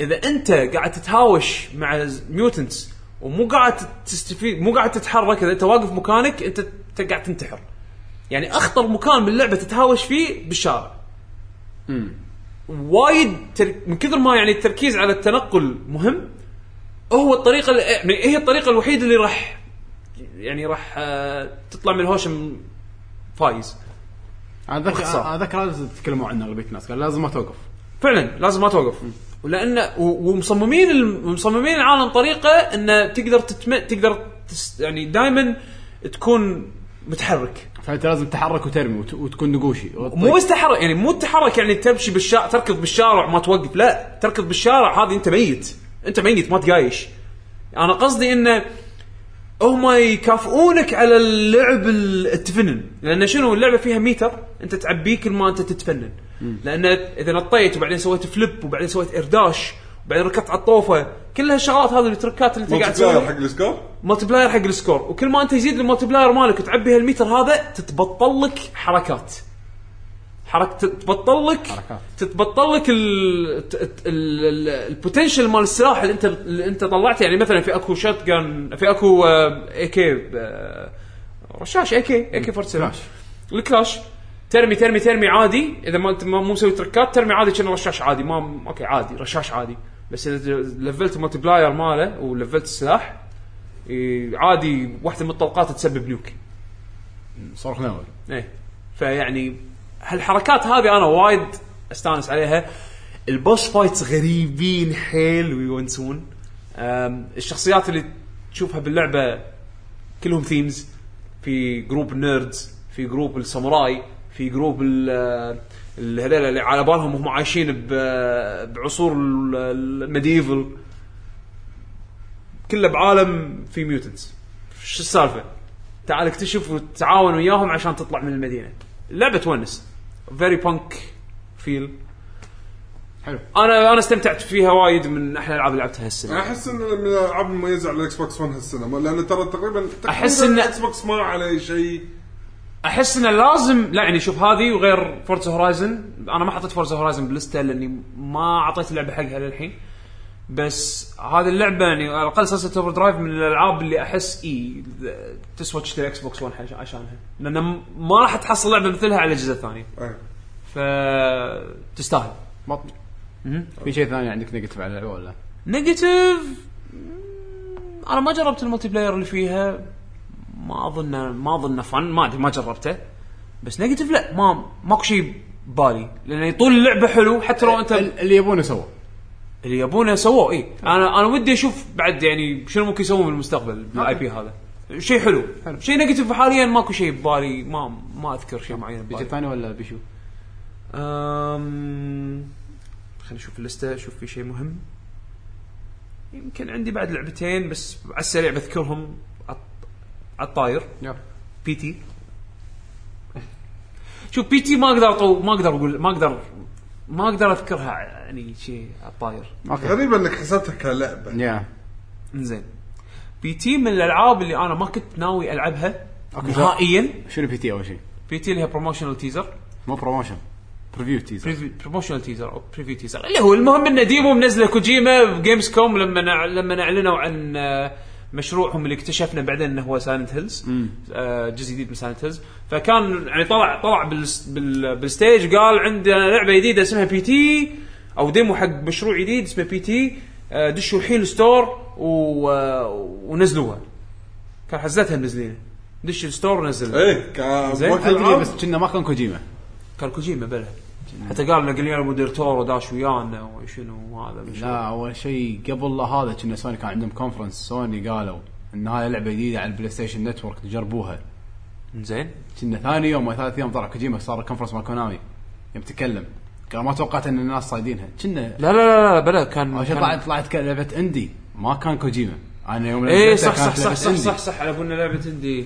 إذا أنت قاعد تتهاوش مع ميوتنتس ومو قاعد تستفيد مو قاعد تتحرك إذا أنت واقف مكانك أنت أنت قاعد تنتحر. يعني أخطر مكان باللعبه تتهاوش فيه بالشارع. وايد تر... من كثر ما يعني التركيز على التنقل مهم هو الطريقة اللي... يعني هي الطريقة الوحيدة اللي راح يعني راح آه، تطلع من الهوشة فايز. أنا اتذكر باختصار. أنا أتذكر هذا تكلموا عنه اغلبيه الناس قال لازم ما توقف. فعلا لازم ما توقف. ولأن ومصممين مصممين العالم طريقة انه تقدر تتم... تقدر تس... يعني دائما تكون متحرك. فأنت لازم تتحرك وترمي وت- وتكون نقوشي. مو بس تحرك يعني مو تحرك يعني تمشي بالشارع تركض بالشارع ما توقف لا. تركض بالشارع هذه أنت ميت. أنت ميت ما تقايش. أنا قصدي انه هم يكافئونك على اللعب ال- التفنن. لأن شنو؟ اللعبة فيها ميتر. أنت تعبيه كل ما أنت تتفنن. لأن إذا نطيت وبعدين سويت flip وبعدين سويت air dash وبعدين ركضت على الطوفة كل هالشغلات هذه التركات اللي انت قاعد تسويها. حق ال score؟ multiplier حق ال score. وكل ما أنت يزيد ال multiplier مالك وتعبي هالميتر هذا تتبطل لك حركات. حركة تتبطل لك. تتبطل لك ال potential مال السلاح اللي انت اللي انت طلعته. يعني مثلا في أكو shotgun في أكو AK رشاش AK AK 47 كلاش. الكلاش. ترمي ترمي ترمي عادي. إذا ما انت مو مسوي تركات ترمي عادي كأنه رشاش عادي. ما أوكي عادي رشاش عادي. بس إذا لفلت ال multiplier ماله ولفلت السلاح عادي واحدة من الطلقات تسبب nuke. صاروخ نووي. إيه. فيعني هالحركات هذه أنا وايد أستانس عليها. ال boss fights غريبين حيل ويونسون. الشخصيات اللي تشوفها باللعبة كلهم themes في group ال nerds في group الساموراي في group اللي على بالهم هم عايشين بعصور ال- ال medieval كله بعالم في mutants شو السالفة؟ تعال اكتشف وتعاون وياهم عشان تطلع من المدينة. اللعبه تونس. very punk feel حلو. أنا أنا استمتعت فيها وايد من أحلى الألعاب اللي لعبتها هالسنة. أحس إن من الألعاب المميزة على ال Xbox 1 هالسنة. لأن ترى تقريبا أحس إن- ال Xbox ما عليه شيء. أحس انه لازم لا يعني شوف هذه وغير Forza Horizon أنا ما حطيت Forza Horizon باللسته لأني ما أعطيت اللعبة حقها للحين. بس هذه اللعبة يعني على الأقل Sunset Overdrive من الألعاب اللي أحس إي تسوى تشتري Xbox 1 عش- عشانها. لأن ما راح تحصل لعبة مثلها على الاجهزه الثانية إيه. فتستاهل بط في شيء ثاني عندك negative على اللعبة ولا؟ negative أنا ما جربت ال multiplayer اللي فيها. ما اظن ما أظن fun. ما أدري ما جربته. بس negative لا. ما ماكو شيء ببالي. لأن طول اللعبة حلو حتى لو انت ال- اللي يبونه سووا اللي يبونه سووه اي أنا أنا ودي أشوف بعد يعني شنو ممكن يسوون في المستقبل بال IP هذا. شيء حلو, حلو. شيء negative حاليا ماكو شيء ببالي ما ما أذكر شيء معين بيجي ببالي ثاني ولا بيشو؟ أم... خلينا نشوف اللستة أشوف في شيء مهم. يمكن عندي بعد لعبتين بس على السريع بذكرهم. على الطاير. P.T. شوف P.T. ما أقدر أطو... ما أقدر أقول ما أقدر ما أقدر أذكرها يعني شيء أوكي. غريبه إنك حسبتها كلعبة. يا إنزين. P.T. من الألعاب اللي أنا ما كنت ناوي ألعبها أوكي. نهائيا. شنو P.T. أول شيء؟ P.T. اللي هي promotional teaser مو promotion preview teaser promotional teaser أو preview teaser اللي هو المهم انه demo منزله كوجيما ب Gamescom لما نع... لما اعلنوا عن آه، مشروعهم اللي اكتشفنا بعدين إنه هو Silent Hills جزء جديد من Silent Hills فكان يعني طلع طلع بالس- بال... بال stage قال عندنا لعبة جديدة اسمها P.T. أو demo حق مشروع جديد اسمه P.T. آه، دشوا الحين ال store و... آه، ونزلوها. كان حزتها منزلينه. دش ال store ونزلها. إيه كان زين. بس كنا ما كان كوجيما. كان كوجيما بلى. حتى قال لنا Guillermo del Toro داش ويانا وشنو هذا لا أول شيء قبل هذا كنا سوني كان عندهم conference سوني قالوا إن هاي لعبة جديدة على ال PlayStation Network تجربوها. زين. كنا ثاني يوم أو ثالث يوم طلع كوجيما صار ال conference مال كونامي يوم تكلم. قال ما توقعت إن الناس صايدينها. كنا لا لا لا لا بلا كان أول شيء طلعت طلعت لعبة indie ما كان كوجيما. أنا يوم نزلتها صح صح صح صح indie. صح صح على بالنا لعبة indie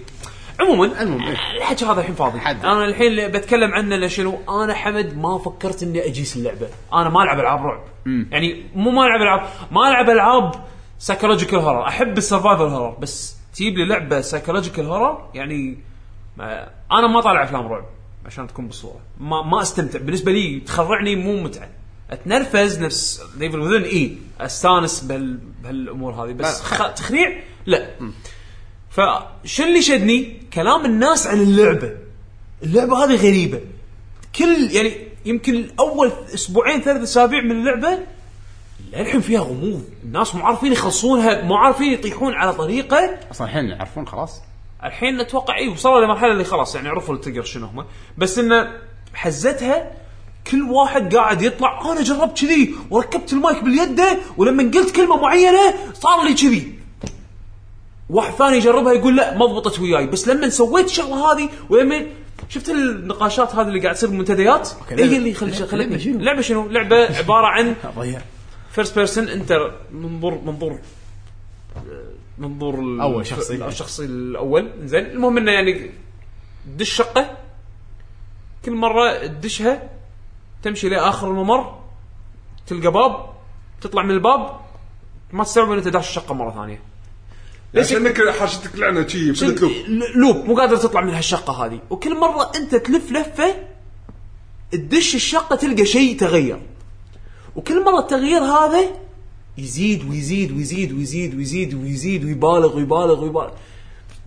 عموما. المهم، إيه. الحكي هذا الحين فاضي. حد. أنا الحين اللي بتكلم عنه لشنو؟ أنا حمد ما فكرت إني أجيس اللعبة. أنا ما ألعب ألعاب رعب. يعني مو ما ألعب ألعاب ما ألعب ألعاب psychological horror أحب ال survival horror بس تجيب لي لعبة psychological horror يعني ما أنا ما طالع أفلام رعب عشان تكون بالصورة. ما ما أستمتع. بالنسبة لي تخرعني مو متعة. أتنرفز نفس The Evil Within اي أستانس بهال بهالأمور هذه. بس خ... تخريع لا. فشو اللي شدني؟ كلام الناس عن اللعبة. اللعبة هذه غريبة. كل يعني يمكن أول أسبوعين ثلاث أسابيع من اللعبة للحين فيها غموض الناس مو عارفين يخلصونها مو عارفين يطيحون على طريقة أصلا الحين يعرفون خلاص الحين أتوقع اي وصلوا لمرحلة اللي خلاص يعني عرفوا ال trigger شنو هم بس انه حزتها كل واحد قاعد يطلع أنا جربت كذي وركبت المايك باليده ولما قلت كلمة معينة صار لي كذي واحد ثاني يجربها يقول لا ما ضبطت وياي بس لما سويت الشغله هذه ولما شفت النقاشات هذه اللي قاعد تصير بالمنتديات هي اللي خل- لعبة- خلتني؟ لعبة شنو؟ لعبة عبارة عن first person انت منظور منظور منظور أول شخصي. الشخصي الأول زين المهم إنه يعني تدش شقة كل مرة تدشها تمشي لآخر الممر تلقى باب تطلع من الباب ما تستوعب ان انت داش الشقة مرة ثانية ليش انك حاشتك لعنة شي؟ فلت loop loop مو قادر تطلع من هالشقة هذه. وكل مرة انت تلف لفة تدش الشقة تلقى شيء تغير. وكل مرة التغيير هذا يزيد ويزيد ويزيد ويزيد ويزيد ويزيد ويبالغ ويبالغ ويبالغ.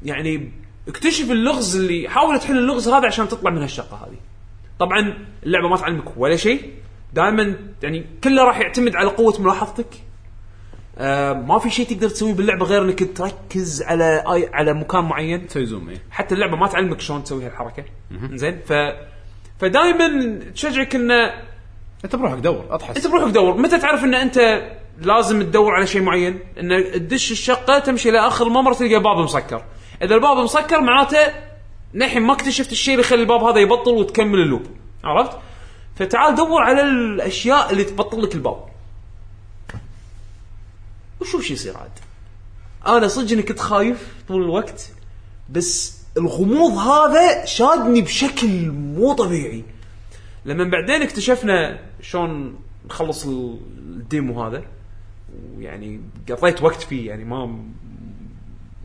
يعني اكتشف اللغز اللي حاول تحل اللغز هذا عشان تطلع من هالشقة هذه. طبعا اللعبة ما تعلمك ولا شيء. دائما يعني كله راح يعتمد على قوة ملاحظتك. آه ما في شيء تقدر تسويه باللعبة غير إنك تركز على آي على مكان معين. تسوي زوم إيه. حتى اللعبة ما تعلمك شلون تسوي هالحركة. زين ف فدائما تشجعك انه أنت بروحك دور أضحك. أنت بروحك دور. متى تعرف إن أنت لازم تدور على شيء معين؟ إن تدش الشقة تمشي لآخر الممر تلقى باب مسكر. إذا الباب مسكر معناته للحين ما اكتشفت الشيء اللي يخلي الباب هذا يبطل وتكمل اللوب. عرفت؟ فتعال دور على الأشياء اللي تبطل لك الباب. وشوف شو يصير عاد. أنا صدق إني كنت خايف طول الوقت بس الغموض هذا شادني بشكل مو طبيعي. لما بعدين اكتشفنا شلون نخلص ال- الديمو هذا ويعني قضيت وقت فيه يعني ما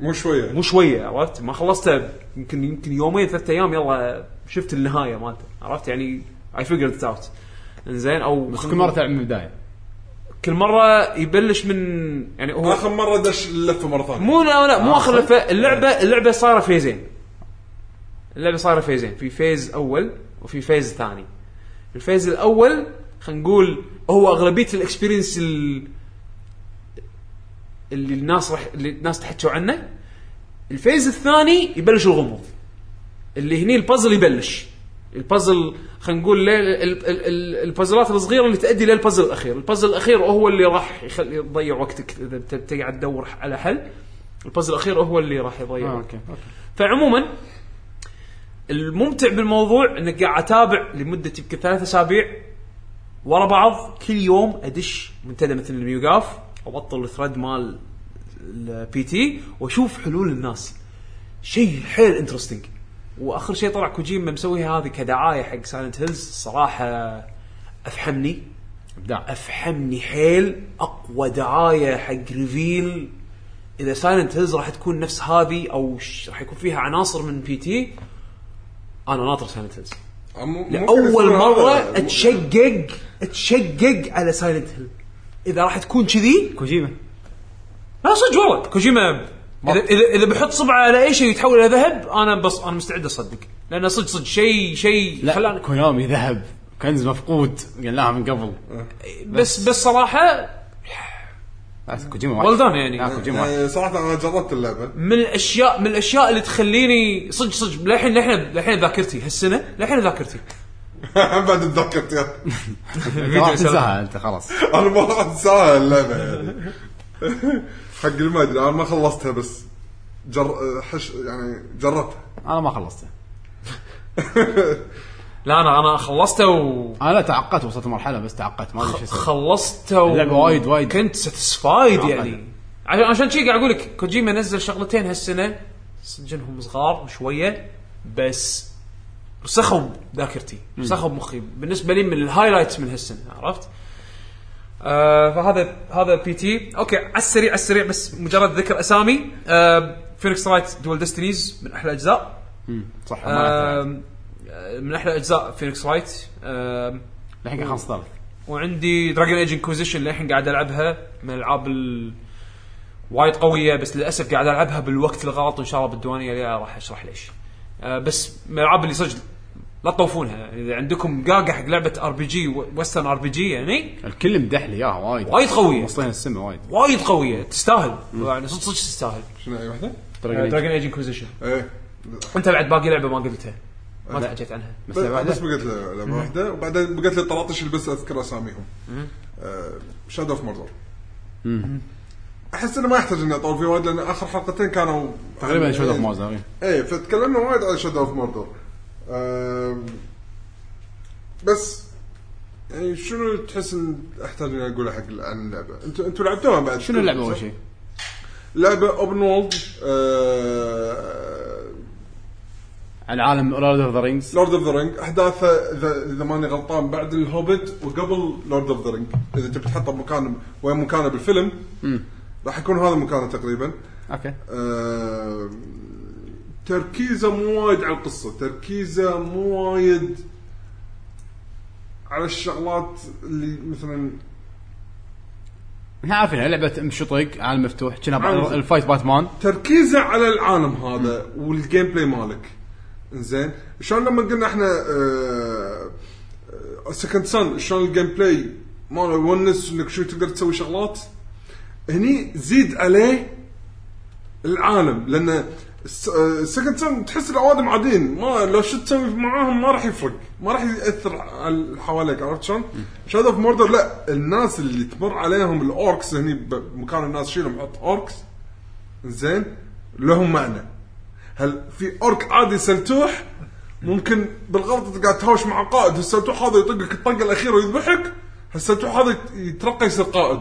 مو شوية. مو شوية عرفت؟ ما خلصته يمكن يمكن يومين ثلاثة أيام يلا شفت النهاية مالته عرفت؟ يعني اي figured it out إنزين أو بس كل مره تلعب من البداية. كل مرة يبلش من يعني هو آخر مرة دش اللفة مرة ثانية. مو لا لا مو آه، آخر؟ لفة اللعبة اللعبة صايرة phase ين اللعبة صايرة phase ين في phase أول وفي phase ثاني. ال phase الأول خلينا نقول هو أغلبية ال experience ال- اللي الناس راح اللي الناس تحكوا عنه. ال phase الثاني يبلش الغموض. اللي هني البازل يبلش. البازل خلينا نقول البازلات الصغيرة اللي تؤدي للبازل الأخير، البازل الأخير هو اللي راح يخلي تضيع وقتك إذا تقعد تدور على حل. البازل الأخير هو اللي راح يضيع آه، وقتك. okay okay فعموما الممتع بالموضوع إنك قاعد أتابع لمدة يمكن ثلاث أسابيع ورا بعض كل يوم أدش منتدى مثل ال NeoGAF وابطل ال thread مال ال P.T. وأشوف حلول الناس شيء حيل interesting وآخر شيء طلع كوجيما مسويها هذه كدعاية حق Silent Hills الصراحه افحمني إبداع. افحمني حيل. أقوى دعاية حق reveal إذا Silent Hills راح تكون نفس هذه أو راح يكون فيها عناصر من P.T. أنا ناطر Silent Hills لأول مرة اتشقق أتشقق على Silent Hill إذا راح تكون كذي كوجيما. لا صدق والله. كوجيما اذا اذا, إذا بيحط صبعه على أي شيء يتحول إلى ذهب أنا بس أنا مستعد أصدق. لأنه صدق صدق شيء شيء لا خلاني Konami ذهب. كنز مفقود قلناها من قبل. بس بس. صراحة لا، كوجيما واحد. Well done يعني. يعني صراحة أنا جربت اللعبة. من الاشياء من الأشياء اللي تخليني صدق صدق للحين للحين للحين ذاكرتي. هالسنة للحين ذاكرتي. بعد تذكرت يا. راح تنساها أنت خلاص. أنا ما راح أنساها اللعبة يعني. حق اللي ما أدري أنا ما خلصتها بس جر حش يعني جربتها أنا ما خلصته لا أنا أنا خلصته و أنا لا تعقدت وصلت مرحلة بس تعقدت ما أدري شو أسوي خلصته و... وايد- وايد. كنت satisfied. يعني عشان عشان شي قاعد أقول لك كوجيما نزل شغلتين هالسنة سجنهم صغار شوية بس رسخوا ذاكرتي رسخوا بمخي بالنسبة لي من ال highlights من هالسنة عرفت؟ آه فهذا هذا P.T. okay على السريع على السريع بس مجرد ذكر أسامي. آه Phoenix Wright Dual Destinies من أحلى أجزاء. صح. آم، آه من أحلى أجزاء Phoenix Wright آم، الحين قاعد خلص ثالث. وعندي Dragon Age Inquisition للحين قاعد ألعبها من الألعاب ال... وايد قوية بس للأسف قاعد ألعبها بالوقت الغلط وإن شاء الله بالديوانية راح أشرح ليش. آه بس من الألعاب اللي صدق لا تطوفونها. يعني إذا عندكم قاقة حق لعبة ار بي جي وسترن ار بي جي يعني؟ الكل مدح لي إياها وايد. وايد قوية. وصلنا السما وايد. وايد قوية. تستاهل. يعني صدق صدق تستاهل. شنو أي واحدة؟ Dragon Age Inquisition إيه. أنت بعد باقي لعبة ما قلتها. ما تحكيت عنها. بس بس؟ بقيت لعبة واحدة. وبعدين بقيت لي 13 اللي بس اذكر اساميهم Shadow of Mordor أحس إنه ما يحتاج إني اطول فيه وايد لأن آخر حلقتين كانوا تقريبا Shadow of إيه. Mordor إيه. فتكلمنا وايد عن Shadow of Mordor بس يعني شنو تحس إن أحتاج إني أقوله حق عن اللعبة؟ أنتوا أنتوا لعبتوها بعد شنو اللعبة أول شيء؟ لعبة open world عن عالم Lord of the Rings Lord of the Ring أحداثه اذا إذا ماني غلطان بعد الهوبت وقبل Lord of the Ring إذا تبي تحطه بمكان وين مكانه بالفيلم راح يكون هذا مكانه تقريبا. okay. آه، تركيزه مو وايد على القصة تركيزه مو وايد على الشغلات اللي مثلا إحنا عارفين لعبة أم شطق عالم مفتوح كنا ال fight Batman. تركيزه على العالم هذا وال gameplay مالك. زين شلون لما قلنا إحنا Second Son شلون ال gameplay ماله؟ يونس إنك شو تقدر تسوي شغلات؟ هني زيد عليه العالم لأن Second Son تحس الاوادم عاديين. ما لو شو تسوي معاهم ما راح يفرق. ما راح يأثر على اللي حواليك عرفت شلون؟ Shadow of Mordor لا. الناس اللي تمر عليهم ال Orcs هني بمكان الناس شيلهم حط Orcs زين. لهم معنى. هل في Orc عادي سلتوح؟ ممكن بالغلط أنت قاعد تهاوش مع قائد. السلتوح هذا يطقك الطقة الأخيرة ويذبحك؟ السلتوح هذا يترقى يصير قائد؟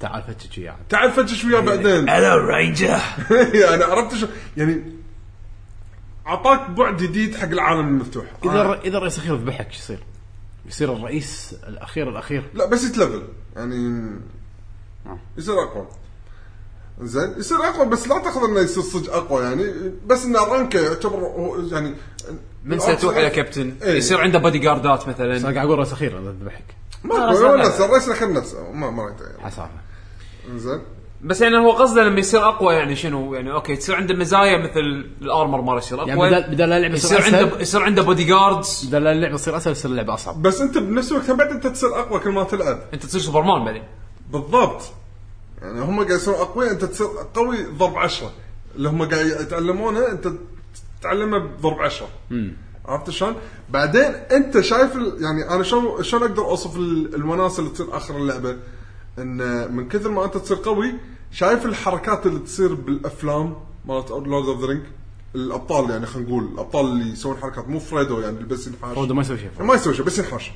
تعال فتش وياه تعال فتش وياه بعدين هلو ranger يعني عرفت شو يعني اعطاك بعد جديد حق العالم المفتوح اذا آه. اذا الرئيس الاخير ذبحك شو يصير؟ يصير الرئيس الاخير الاخير لا بس يتلفل يعني آه. يصير اقوى زين يصير اقوى بس لا تاخذ انه يصير صدق اقوى يعني بس انه rank ه يعتبر هو يعني من سلتوح إلى كابتن إيه. يصير عنده بودي جاردات مثلا أنا قاعد أقول الرئيس الاخير اذا ذبحك ما لا، هو لا، نفسه لا. الرئيس الاخير نفسه ما ما حسافه زين. بس يعني هو قصده لما يصير أقوى يعني شنو؟ يعني okay تصير عنده مزايا مثل الأرمر ماله يصير يعني أقوى. بدل بدل اللعبه يصير عنده يصير عنده بودي جاردز بدل اللعبه تصير أسهل تصير اللعبه أصعب. بس أنت بنفس الوقت بعد أنت تصير أقوى كل ما تلعب. أنت تصير سوبرمان بعدين. بالضبط. يعني هم قاعد يصيرون أقوياء أنت تصير قوي ضرب عشرة. اللي هم قاعد يتعلمونه أنت تتعلمه بضرب عشرة. عرفت شلون؟ بعدين أنت شايف ال... يعني أنا شلون شلون أقدر أوصف ال... الوناسة اللي تصير آخر اللعبة؟ إن من كثر ما أنت تصير قوي شايف الحركات اللي تصير بالأفلام مالت Lord of the Rings الأبطال يعني خلينا نقول الأبطال اللي يسوون حركات مو فريدو يعني بس ينحاش. فرودو ما يسوي شيء. ما يسوي شيء بس ينحاش.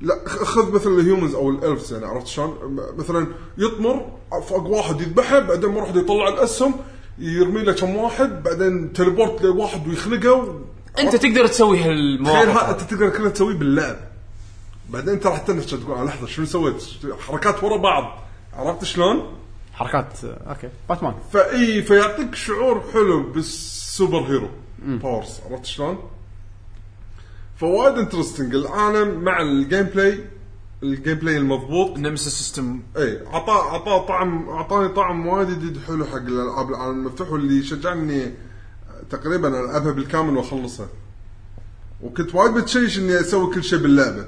لا خذ مثلا ال humans أو ال elves يعني عرفت شلون؟ مثلا يطمر فوق واحد يذبحه بعدين مرة يطلع الأسهم يرمي له كم واحد بعدين teleport لواحد ويخنقه و... أنت تقدر تسوي هالمواقف. أنت تقدر كله تسويه باللعب. بعدين انت راح تنفس تقول آه، لحظة شنو سويت؟ حركات ورا بعض. عرفت شلون؟ حركات okay. Batman. فاي فيعطيك شعور حلو بال superhero powers عرفت شلون؟ فوايد interesting العالم مع ال gameplay ال gameplay المضبوط. Nemesis system إي عطاه عطاه طعم اعطاني طعم وايد جديد حلو حق الألعاب العالم المفتوح واللي شجعني تقريبا ألعبها بالكامل وأخلصها. وكنت وايد بتشيش إني أسوي كل شيء باللعبة.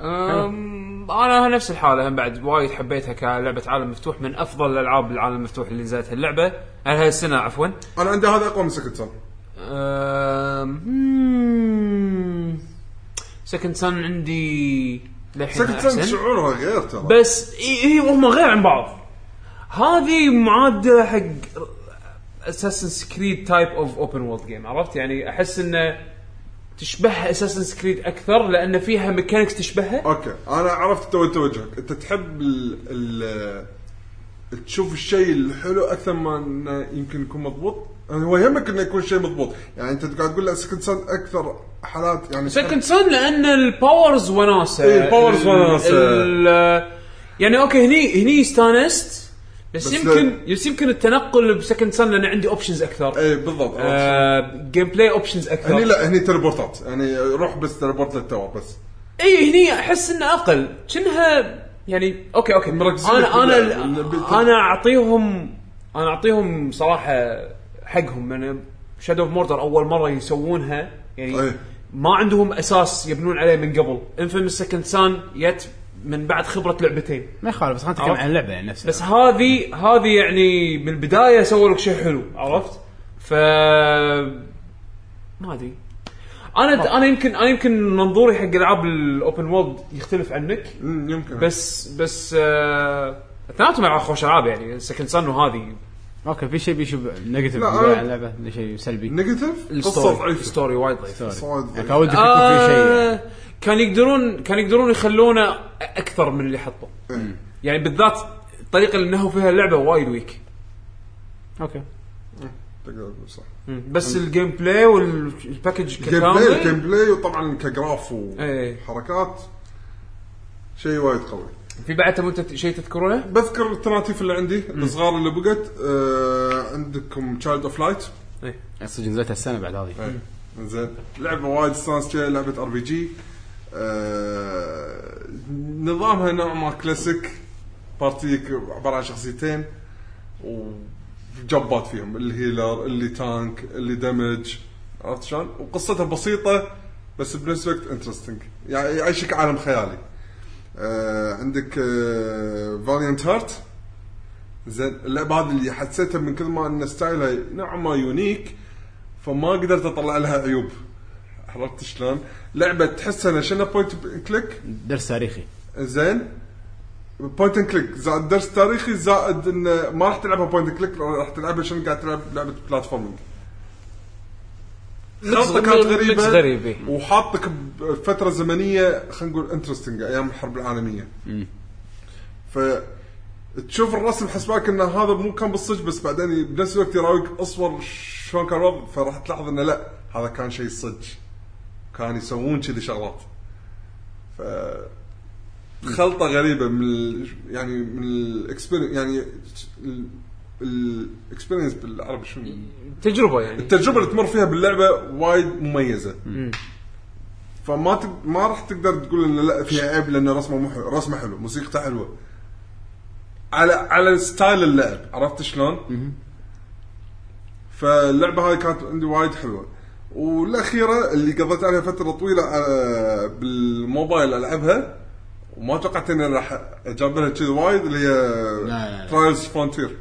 أنا نفس الحالة هم بعد وايد حبيتها كلعبة عالم مفتوح من أفضل الألعاب العالم المفتوح اللي نزلت اللعبه أنا هاي السنة؟ عفوا. أنا عندي هذا أقوى من Second Son Second Son عندي للحين Second أحسن. شعورها غير ترى. بس إي إي هم غير عن بعض. هذه معادلة حق Assassin's Creed type of open world game عرفت؟ يعني أحس إنه تشبه Assassin's Creed أكثر لأن فيها mechanics تشبهها؟ okay أنا عرفت تو توجهك أنت تحب ال ال تشوف الشيء الحلو أكثر ما إنه يمكن يكون مضبوط؟ يعني هو يهمك إنه يكون شيء مضبوط. يعني أنت قاعد تقول لا Second Son أكثر حالات يعني Second Son لأن ال powers وناسة. إيه، ال powers. ال- يعني okay هني هني استانست بس, بس يمكن بس يمكن التنقل ب Second Son لأن عندي options أكثر. اي بالضبط. آه gameplay options أكثر. هني لا هني teleport ات يعني روح بس teleport لل tower بس. اي هني أحس إنه أقل. كأنها يعني okay okay. مركزين أنا أنا بالله. أنا أعطيهم أنا أعطيهم صراحة حقهم. أنا Shadow of Mordor أول مرة يسوونها يعني أي. ما عندهم أساس يبنون عليه من قبل. Infamous Second Son جت من بعد خبرة لعبتين. ما يخالف بس خلينا نتكلم. عن اللعبة يعني نفسها. بس هذه هذه يعني من البداية سووا لك شيء حلو عرفت؟ ف ما أدري. أنا أنا يمكن أنا يمكن منظوري حق ألعاب ال open world يختلف عنك يمكن. بس بس آه اثنيناتهم العاب خوش ألعاب يعني Second Son وهذه. okay في شيء بيشوف negative عن اللعبه شيء سلبي. negative ال story ضعيفه ال story وايد ضعيف. يعني ضعيف. كان ودك يكون في شيء. آه كان يقدرون كان يقدرون يخلونه أكثر من اللي حطوا. إيه. يعني بالذات الطريقة اللي نهوا فيها اللعبة وايد weak okay. تقدر تقول صح. بس الجيم بلاي والباكج جيم بلاي الجيم بلاي وطبعا ك graph إيه. وحركات شيء وايد قوي. في بعد تبون تت- شيء تذكرونه؟ بذكر ال alternative اللي عندي الصغار اللي بقت آه عندكم Child of Light صدق نزلت السنة بعد هذه. زين. لعبة وايد فيها لعبة RPG نظامها نوع ما classic party عبارة عن شخصيتين وجبات فيهم ال healer اللي tank اللي damage عرفت شلون؟ وقصتها بسيطة بس بنفس الوقت interesting يعني يعيشك عالم خيالي. آه عندك Valiant Hearts زين اللعبه هذه اللي حسيتها من كثر ما إن style ها نوعا ما unique فما قدرت أطلع لها عيوب. عرفت شلون؟ لعبة تحس انها شنو point click درس تاريخي. زين. point and click زائد درس تاريخي زائد انه ما راح تلعبها point click راح تلعبها شنو؟ قاعد تلعب لعبة platforming خلطه كانت غريبه mix غريب إيه. وحاطك بفترة زمنية خلينا نقول interesting أيام الحرب العالمية. ف تشوف الرسم حسباك إن هذا مو كان بالصج بس بعدين بنفس الوقت يراويك أصور شلون كان الوضع فراح تلاحظ إنه لا هذا كان شيء صج. كان يسوون كذي شغلات. ف خلطة غريبة من ال... يعني من ال experience يعني ال experience بالعربي شنو؟ تجربة يعني. التجربة اللي تمر فيها باللعبة وايد مميزة. فما تق... ما راح تقدر تقول إن لا فيها عيب لأن رسمه مو حلو رسمة حلو موسيقته حلوة. على على style اللعب عرفت شلون؟ فاللعبة هاي كانت عندي وايد حلوة. والأخيرة اللي قضيت عليها فترة طويلة آه، بالموبايل ألعبها. وما توقعت إني راح اجابلها كذي وايد اللي هي. Trials Frontier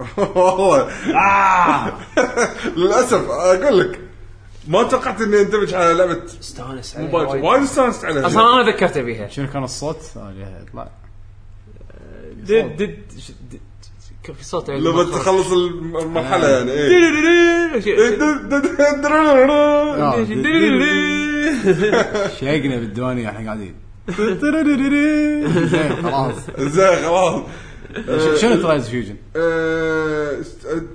والله. للأسف أقول لك ما توقعت إني أندمج على لعبة استانس عليها موبايل. وايد. استانست عليها. أصلا أنا ذكرت بيها. شنو كان الصوت؟ آه، يطلع دد دد دد- كان في صوت يعني لما تخلص المرحله يعني إيه شيقنا بالديوانيه إحنا قاعدين زين خلاص زين خلاص شنو Trials Fusion؟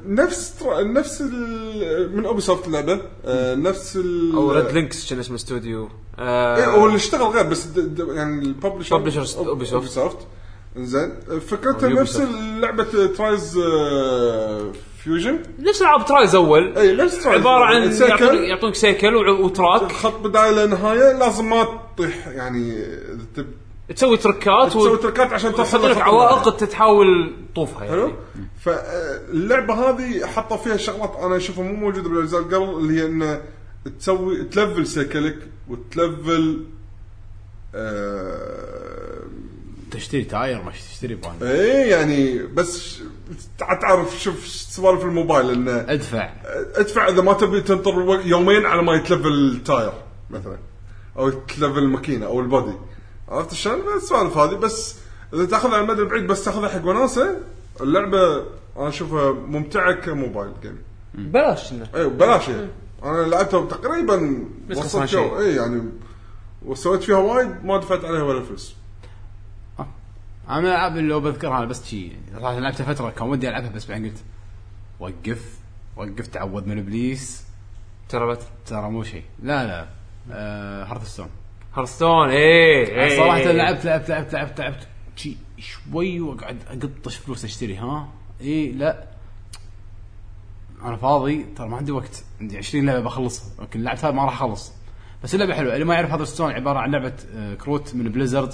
نفس نفس من Ubisoft اللعبه نفس ال أو RedLynx كان اسمه استوديو هو اللي اشتغل غير بس يعني ال publisher Ubisoft. سوفت زين. فكرتها نفس. لعبة Trials Fusion نفس العاب Trials أول؟ إي نفس Trials عبارة عن السيكل. يعطونك سيكل و track. خط بداية لنهايه لازم ما تطيح يعني تب تسوي تركات تسوي تركات عشان توصل وتحط لك عوائق. انت تحاول تطوفها يعني. حلو. فاللعبه هذه حطوا فيها شغلات أنا أشوفها مو موجودة بالأجزاء قبل اللي هي إنه تسوي تلفل سيكلك وتلفل آه تشتري tire مش تشتري بان إيه يعني بس تع- تعرف شوف سوالف الموبايل انه ادفع. ادفع إذا ما تبي تنطر يومين على ما يتلفل ال tire مثلا أو يتلفل الماكينه أو ال body. عرفت شلون؟ السوالف هذه. بس إذا تأخذها على المدى البعيد بس تأخذها حق وناسة اللعبة أنا أشوفها ممتعة ك mobile game بلاش اي ببلاش يعني. أنا لعبتها تقريبا بس وصلت. اي يعني وسويت فيها وايد ما دفعت عليها ولا فلوس. أنا الالعاب اللي لو بذكرها أنا بس شي صراحة لعبتها فترة كان ودي ألعبها بس بعدين قلت وقف وقف تعوذ من إبليس. ترى بت ترى مو شيء لا لا آه Hearthstone Hearthstone إيه إيه صراحة إيه. لعبت لعبت لعبت لعبت لعبت شي شوي وأقعد أقطش فلوس أشتري ها؟ اي لا. أنا فاضي ترى ما عندي وقت. عندي 20 لعبة بخلصها يمكن لعبتها ما راح أخلص. بس اللعبة حلوة. اللي ما يعرف Hearthstone عبارة عن لعبة آه، كروت من Blizzard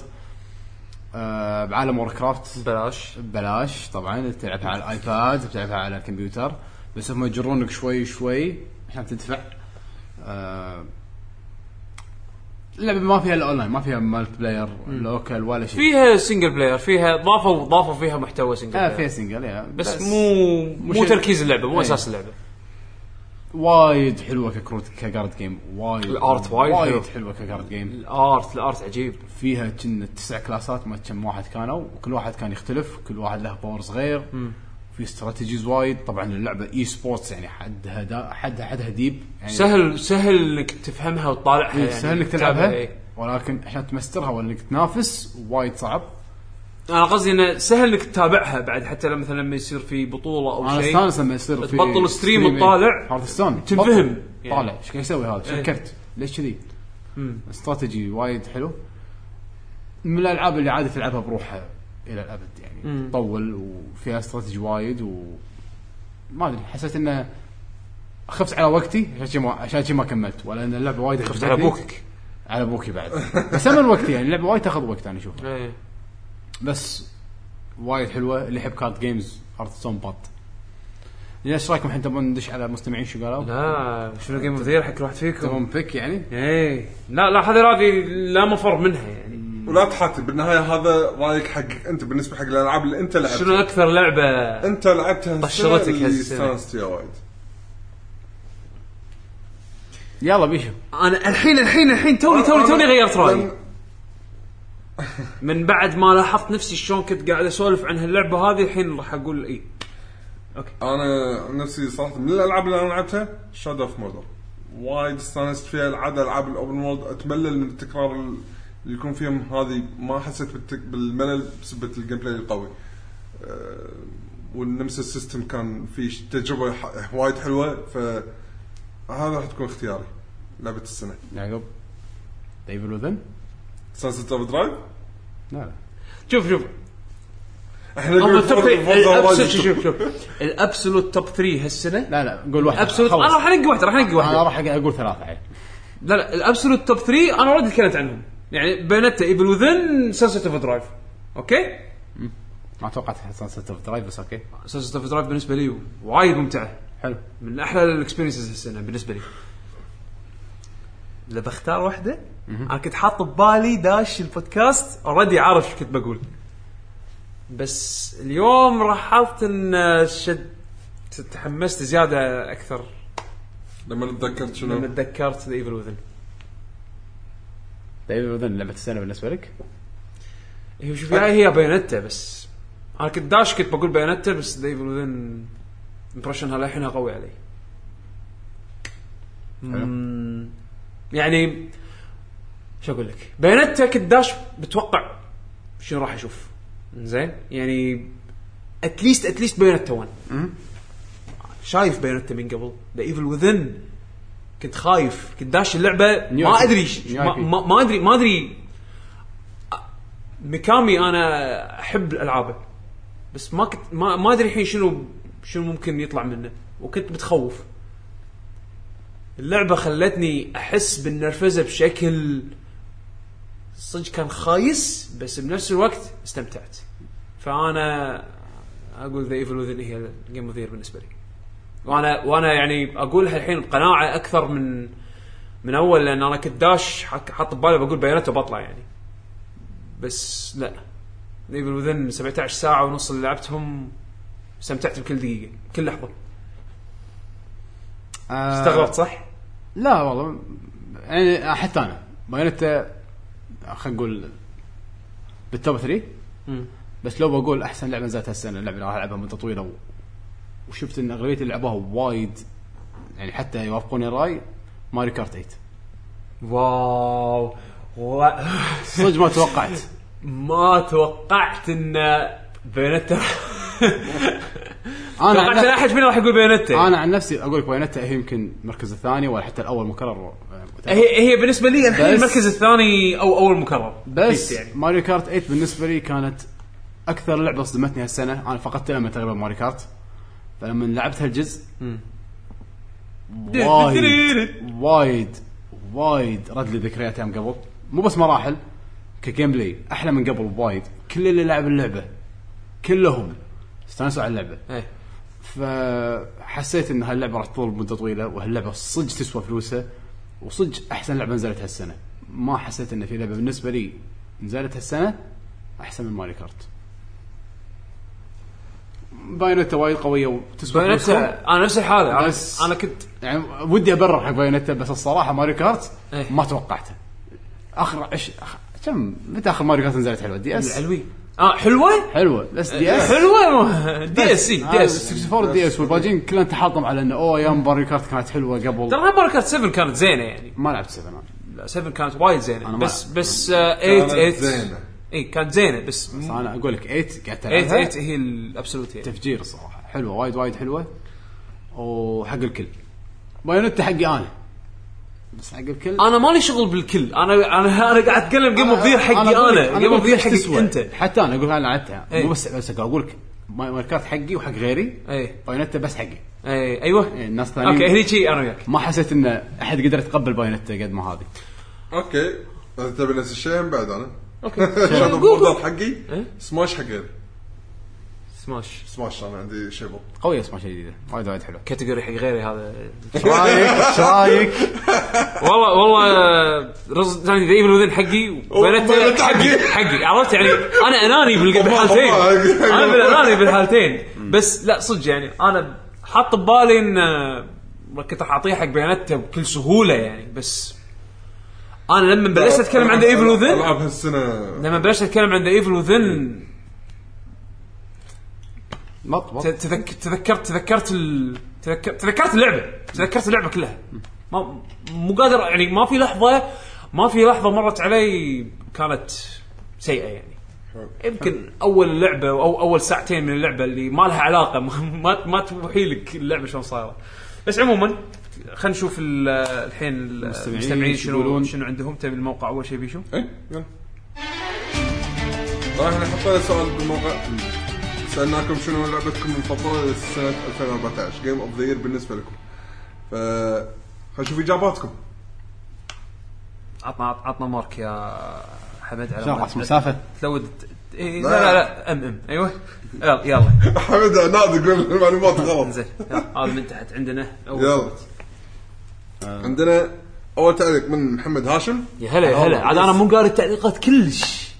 آه بعالم Warcraft بلاش ببلاش طبعا. تلعبها على ال iPad بتلعبها على الكمبيوتر. بس هم يجرونك شوي شوي. عشان تدفع. آه اللعبة ما فيها الاونلاين ما فيها multiplayer local ولا شيء. فيها single player فيها ضافوا ضافوا فيها محتوى single آه player فيها single يا بس, مو مو شيء- تركيز اللعبة مو إيه. أساس اللعبة. وايد حلوة ككروت ك card game وايد ال art وايد وايد حلو. حلوة ك card game ال art ال art عجيب. فيها كنا تسع كلاسات ما كم واحد كانوا. وكل واحد كان يختلف كل واحد له power صغير. في strategies وايد. طبعا اللعبة e-sports يعني حدها دا حدها حدها deep يعني سهل سهل إنك تفهمها وتطالعها إيه، يعني سهل إنك تلعبها. إيه. ولكن عشان تمسترها ولا انك تنافس وايد صعب. أنا قصدي إنه سهل إنك تتابعها بعد حتى لما مثلا لما يصير في بطولة أو أنا شيء. استانس لما يصير في تبطل stream وتطالع، Hearthstone تنفهم. يعني. طالع. إيش قاعد يسوي هذا؟ إيه. شكرت. ليش كذي. استراتيجي وايد حلو. من الألعاب اللي عادي تلعبها بروحها إلى الأبد يعني. تطول وفيها استراتيجي وايد و ما أدري. حسيت إنه خفت على وقتي عشان ما عشان ما كملت. ولا إن اللعبة وايد خفت على. أبوك على ابوكي بعد. بس هم وقتي يعني. اللعبة وايد تاخذ وقت أنا أشوف إيه. بس وايد حلوة اللي يحب card games Hearthstone بط إيش رأيكم الحين تبون ندش على مستمعين شو قالوا؟ لا شنو game of the حق واحد فيكم؟ تبون pick يعني؟ إيه. لا لا هذه راضي لا مفر منها يعني. ولا تحاتي بالنهاية هذا رايك حقك أنت بالنسبة حق الألعاب اللي أنت لعبتها شنو أكثر لعبة أنت لعبتها؟ طشرتك اللي. استانست فيها وايد؟ يلا بيشو. أنا الحين الحين الحين توني توني توني غيرت رأيي. من بعد ما لاحظت نفسي شلون كنت قاعد أسولف عن هاللعبة هذه الحين راح أقول اي أنا نفسي صراحة من الألعاب اللي أنا لعبتها Shadow of Mordor وايد استانست فيها العاده ألعاب ال open world أتملل من التكرار اللي يكون فيهم هذه. ما حسيت بالتك... بالملل بسبه ال gameplay القوي. أه... وال Nemesis system كان في تجربة. وايد حلوة. ف هذا راح تكون اختياري لعبة السنة. يعقوب The Evil Within؟ Sunset Overdrive لا لا شوف شوف إحنا هم نقول ال top ال absolute يشوف. شوف شوف ال absolute top 3 هالسنه لا لا قول واحد absolute. أنا راح انقي واحدة راح انقي أنا واحدة راح أقول ثلاثة عيل لا لا ال absolute top 3 أنا already تكلمت عنهم يعني بين The Evil Within Sunset Overdrive okay ما توقعت Sunset Overdrive بس okay Sunset Overdrive بالنسبة لي وايد ممتعه حلو من أحلى ال experiences هالسنه بالنسبة لي إذا بختار واحدة أنا كنت حاط ببالي داش البودكاست already عارف إيش كنت بقول. بس اليوم لاحظت إن شد تحمست زيادة أكثر. لما تذكرت لما شنو تذكرت The Evil Within The Evil Within لعبة السنة بالنسبة لك؟ هي شوف يعني هي Bayonetta بس. أنا كنت داش كنت بقول Bayonetta بس The Evil Within impression ها للحين قوي علي. مم، يعني شو أقول لك؟ Bayonetta كنت داش بتوقع شنو راح أشوف زين؟ يعني at least at least Bayonetta 1 شايف Bayonetta من قبل. The Evil Within كنت خايف. كنت داش اللعبه ما. أدري ما, ادري ما أدري. ميكامي أنا أحب الالعابه بس ما كنت ما, ما أدري الحين شنو شنو ممكن يطلع منه. وكنت متخوف. اللعبة خلتني أحس بالنرفزة بشكل صدق كان خايس بس بنفس الوقت استمتعت. فأنا أقول The Evil Within هي ال game of بالنسبة لي. وأنا وأنا يعني اقولها الحين بقناعة أكثر من من أول لأن أنا كنت داش حاط ببالي بقول Bayonetta وبطلع يعني. بس لا. Evil Within 17 ساعة ونص اللي لعبتهم استمتعت بكل دقيقة كل لحظة. آه استغربت صح؟ لا والله يعني حتى أنا. Bayonetta خلينا نقول بال top 3 مم. بس لو بقول أحسن لعبة نزلت هالسنه اللعبة اللي راح ألعبها مده طويله و... وشفت إن أغلبية اللي لعبوها وايد يعني حتى يوافقوني الرأي Mario Kart 8 wow. و... صدق ما توقعت. ما توقعت إن Bayonetta أنا توقعت عن... أحد فينا راح يقول Bayonetta أنا عن نفسي أقول لك Bayonetta هي يمكن المركز الثاني ولا حتى الأول مكرر. هي هي بالنسبة لي الحين بس- المركز الثاني أو أول مكرر. بس يعني. Mario Kart 8 بالنسبة لي كانت أكثر لعبة صدمتني هالسنة. أنا فقدت الامل تقريبا Mario Kart. فلما لعبت هالجزء وايد وايد وايد رد لي ذكريات أيام قبل. مو بس مراحل ك gameplay. أحلى من قبل بوايد. كل اللي لعب اللعبة كلهم استانسوا على اللعبة إيه. فحسيت إن هاللعبة راح تطول مده طويلة وهاللعبة صدق تسوى فلوسها وصدق أحسن لعبة نزلت هالسنة ما حسيت إن في لعبة بالنسبة لي نزلت هالسنة أحسن من Mario Kart Bayonetta وايد قوية وتسوى فلوسها. Bayonetta أنا نفس الحالة بس- أنا كنت يعني ودي أبرر حق Bayonetta بس الصراحة Mario Kart إيه. ما توقعته آخر. أخ- كم متى آخر ماري كارت نزلت حلوة دي إس العلوي آه حلوة؟ حلوة. بس دي اس حلوة. دي اس سي دي اس 64 دي اس والباجين كلها تحاطم على إنه أوه أيام ماري كارت كانت حلوة قبل. ترى ماري كارت 7 كانت زينة يعني. ما لعبت 7 أنا لا 7 كانت وايد زينة. ما- بس بس 8 كانت 8 زينة. اي كانت زينة بس بس أنا أقول لك 8 قعدت 8 العبها 8 هي الابسولوت يعني. تفجير الصراحة. حلوة وايد وايد حلوة. وحق الكل. Bayonetta حقي أنا. بس حق الكل؟ أنا مالي شغل بالكل. أنا أنا أنا قاعد أتكلم Game of the Year حقي أنا Game of the Year حقك تسوى. أنت. حتى أنا أقول أنا لعبتها إيه. مو بس بس أقول لك Mario Kart حقي وحق غيري. اي Bayonetta بس حقي. اي أيوه. إيه، الناس الثانيين. Okay هني شي أنا وياك. ما حسيت إن أحد قدر يتقبل Bayonetta قد ما هذه. Okay. انت تبي نفس الشيء من بعد أنا. Okay. بوردر حقي إيه؟ سماش حق غيري. سماش سماش أنا عندي شيبل قوية سماش جديدة. وايد وايد حلوة. كاتيجوري حق غيري هذا. إيش رايك؟ إيش رايك؟ والله والله رز ثاني ذا ايفل وذن حقي وبنت حقي. حقي. عرفت يعني؟ أنا أناني بالحالتين. أنا بالاناني بالحالتين. بس لا صدق يعني أنا حاط ببالي إن آه، كنت راح أعطيه حق بياناته بكل سهولة يعني. بس أنا لما بلشت أتكلم عن ذا ايفل وذن العاب هالسنة. لما بلشت أتكلم عن ذا ايفل وذن مط مط تذك... تذكرت تذكرت ال... تذكر... تذكرت اللعبة. تذكرت اللعبة كلها. ما مو قادر يعني ما في لحظه ما في لحظة مرت علي كانت سيئة يعني. يمكن أول لعبة أو أول ساعتين من اللعبة اللي ما لها علاقة ما ما توحي لك اللعبة شلون صايرة. بس عموما خلينا نشوف ال- الحين المستمعين شنو يقولون. شنو عندهم. تبي الموقع أول شيء بيشو؟ اي يلا. راح نحط لنا سؤال بالموقع. سألناكم شنو لعبتكم المفضلة لسنه 2014 Game of the Year بالنسبة لكم. ف خلينا نشوف إجاباتكم. عطنا عطنا مارك يا حمد على راس مسافة؟ تلود إيه لا. لا لا أم أم. أيوه. يلا يلا. حمد نادي يقول المعلومات غلط. زين هذا من تحت عندنا. أول. يلا. عندنا أول تعليق من محمد هاشم. يا هلا يا هلا. عاد أنا مو قاري التعليقات كلش.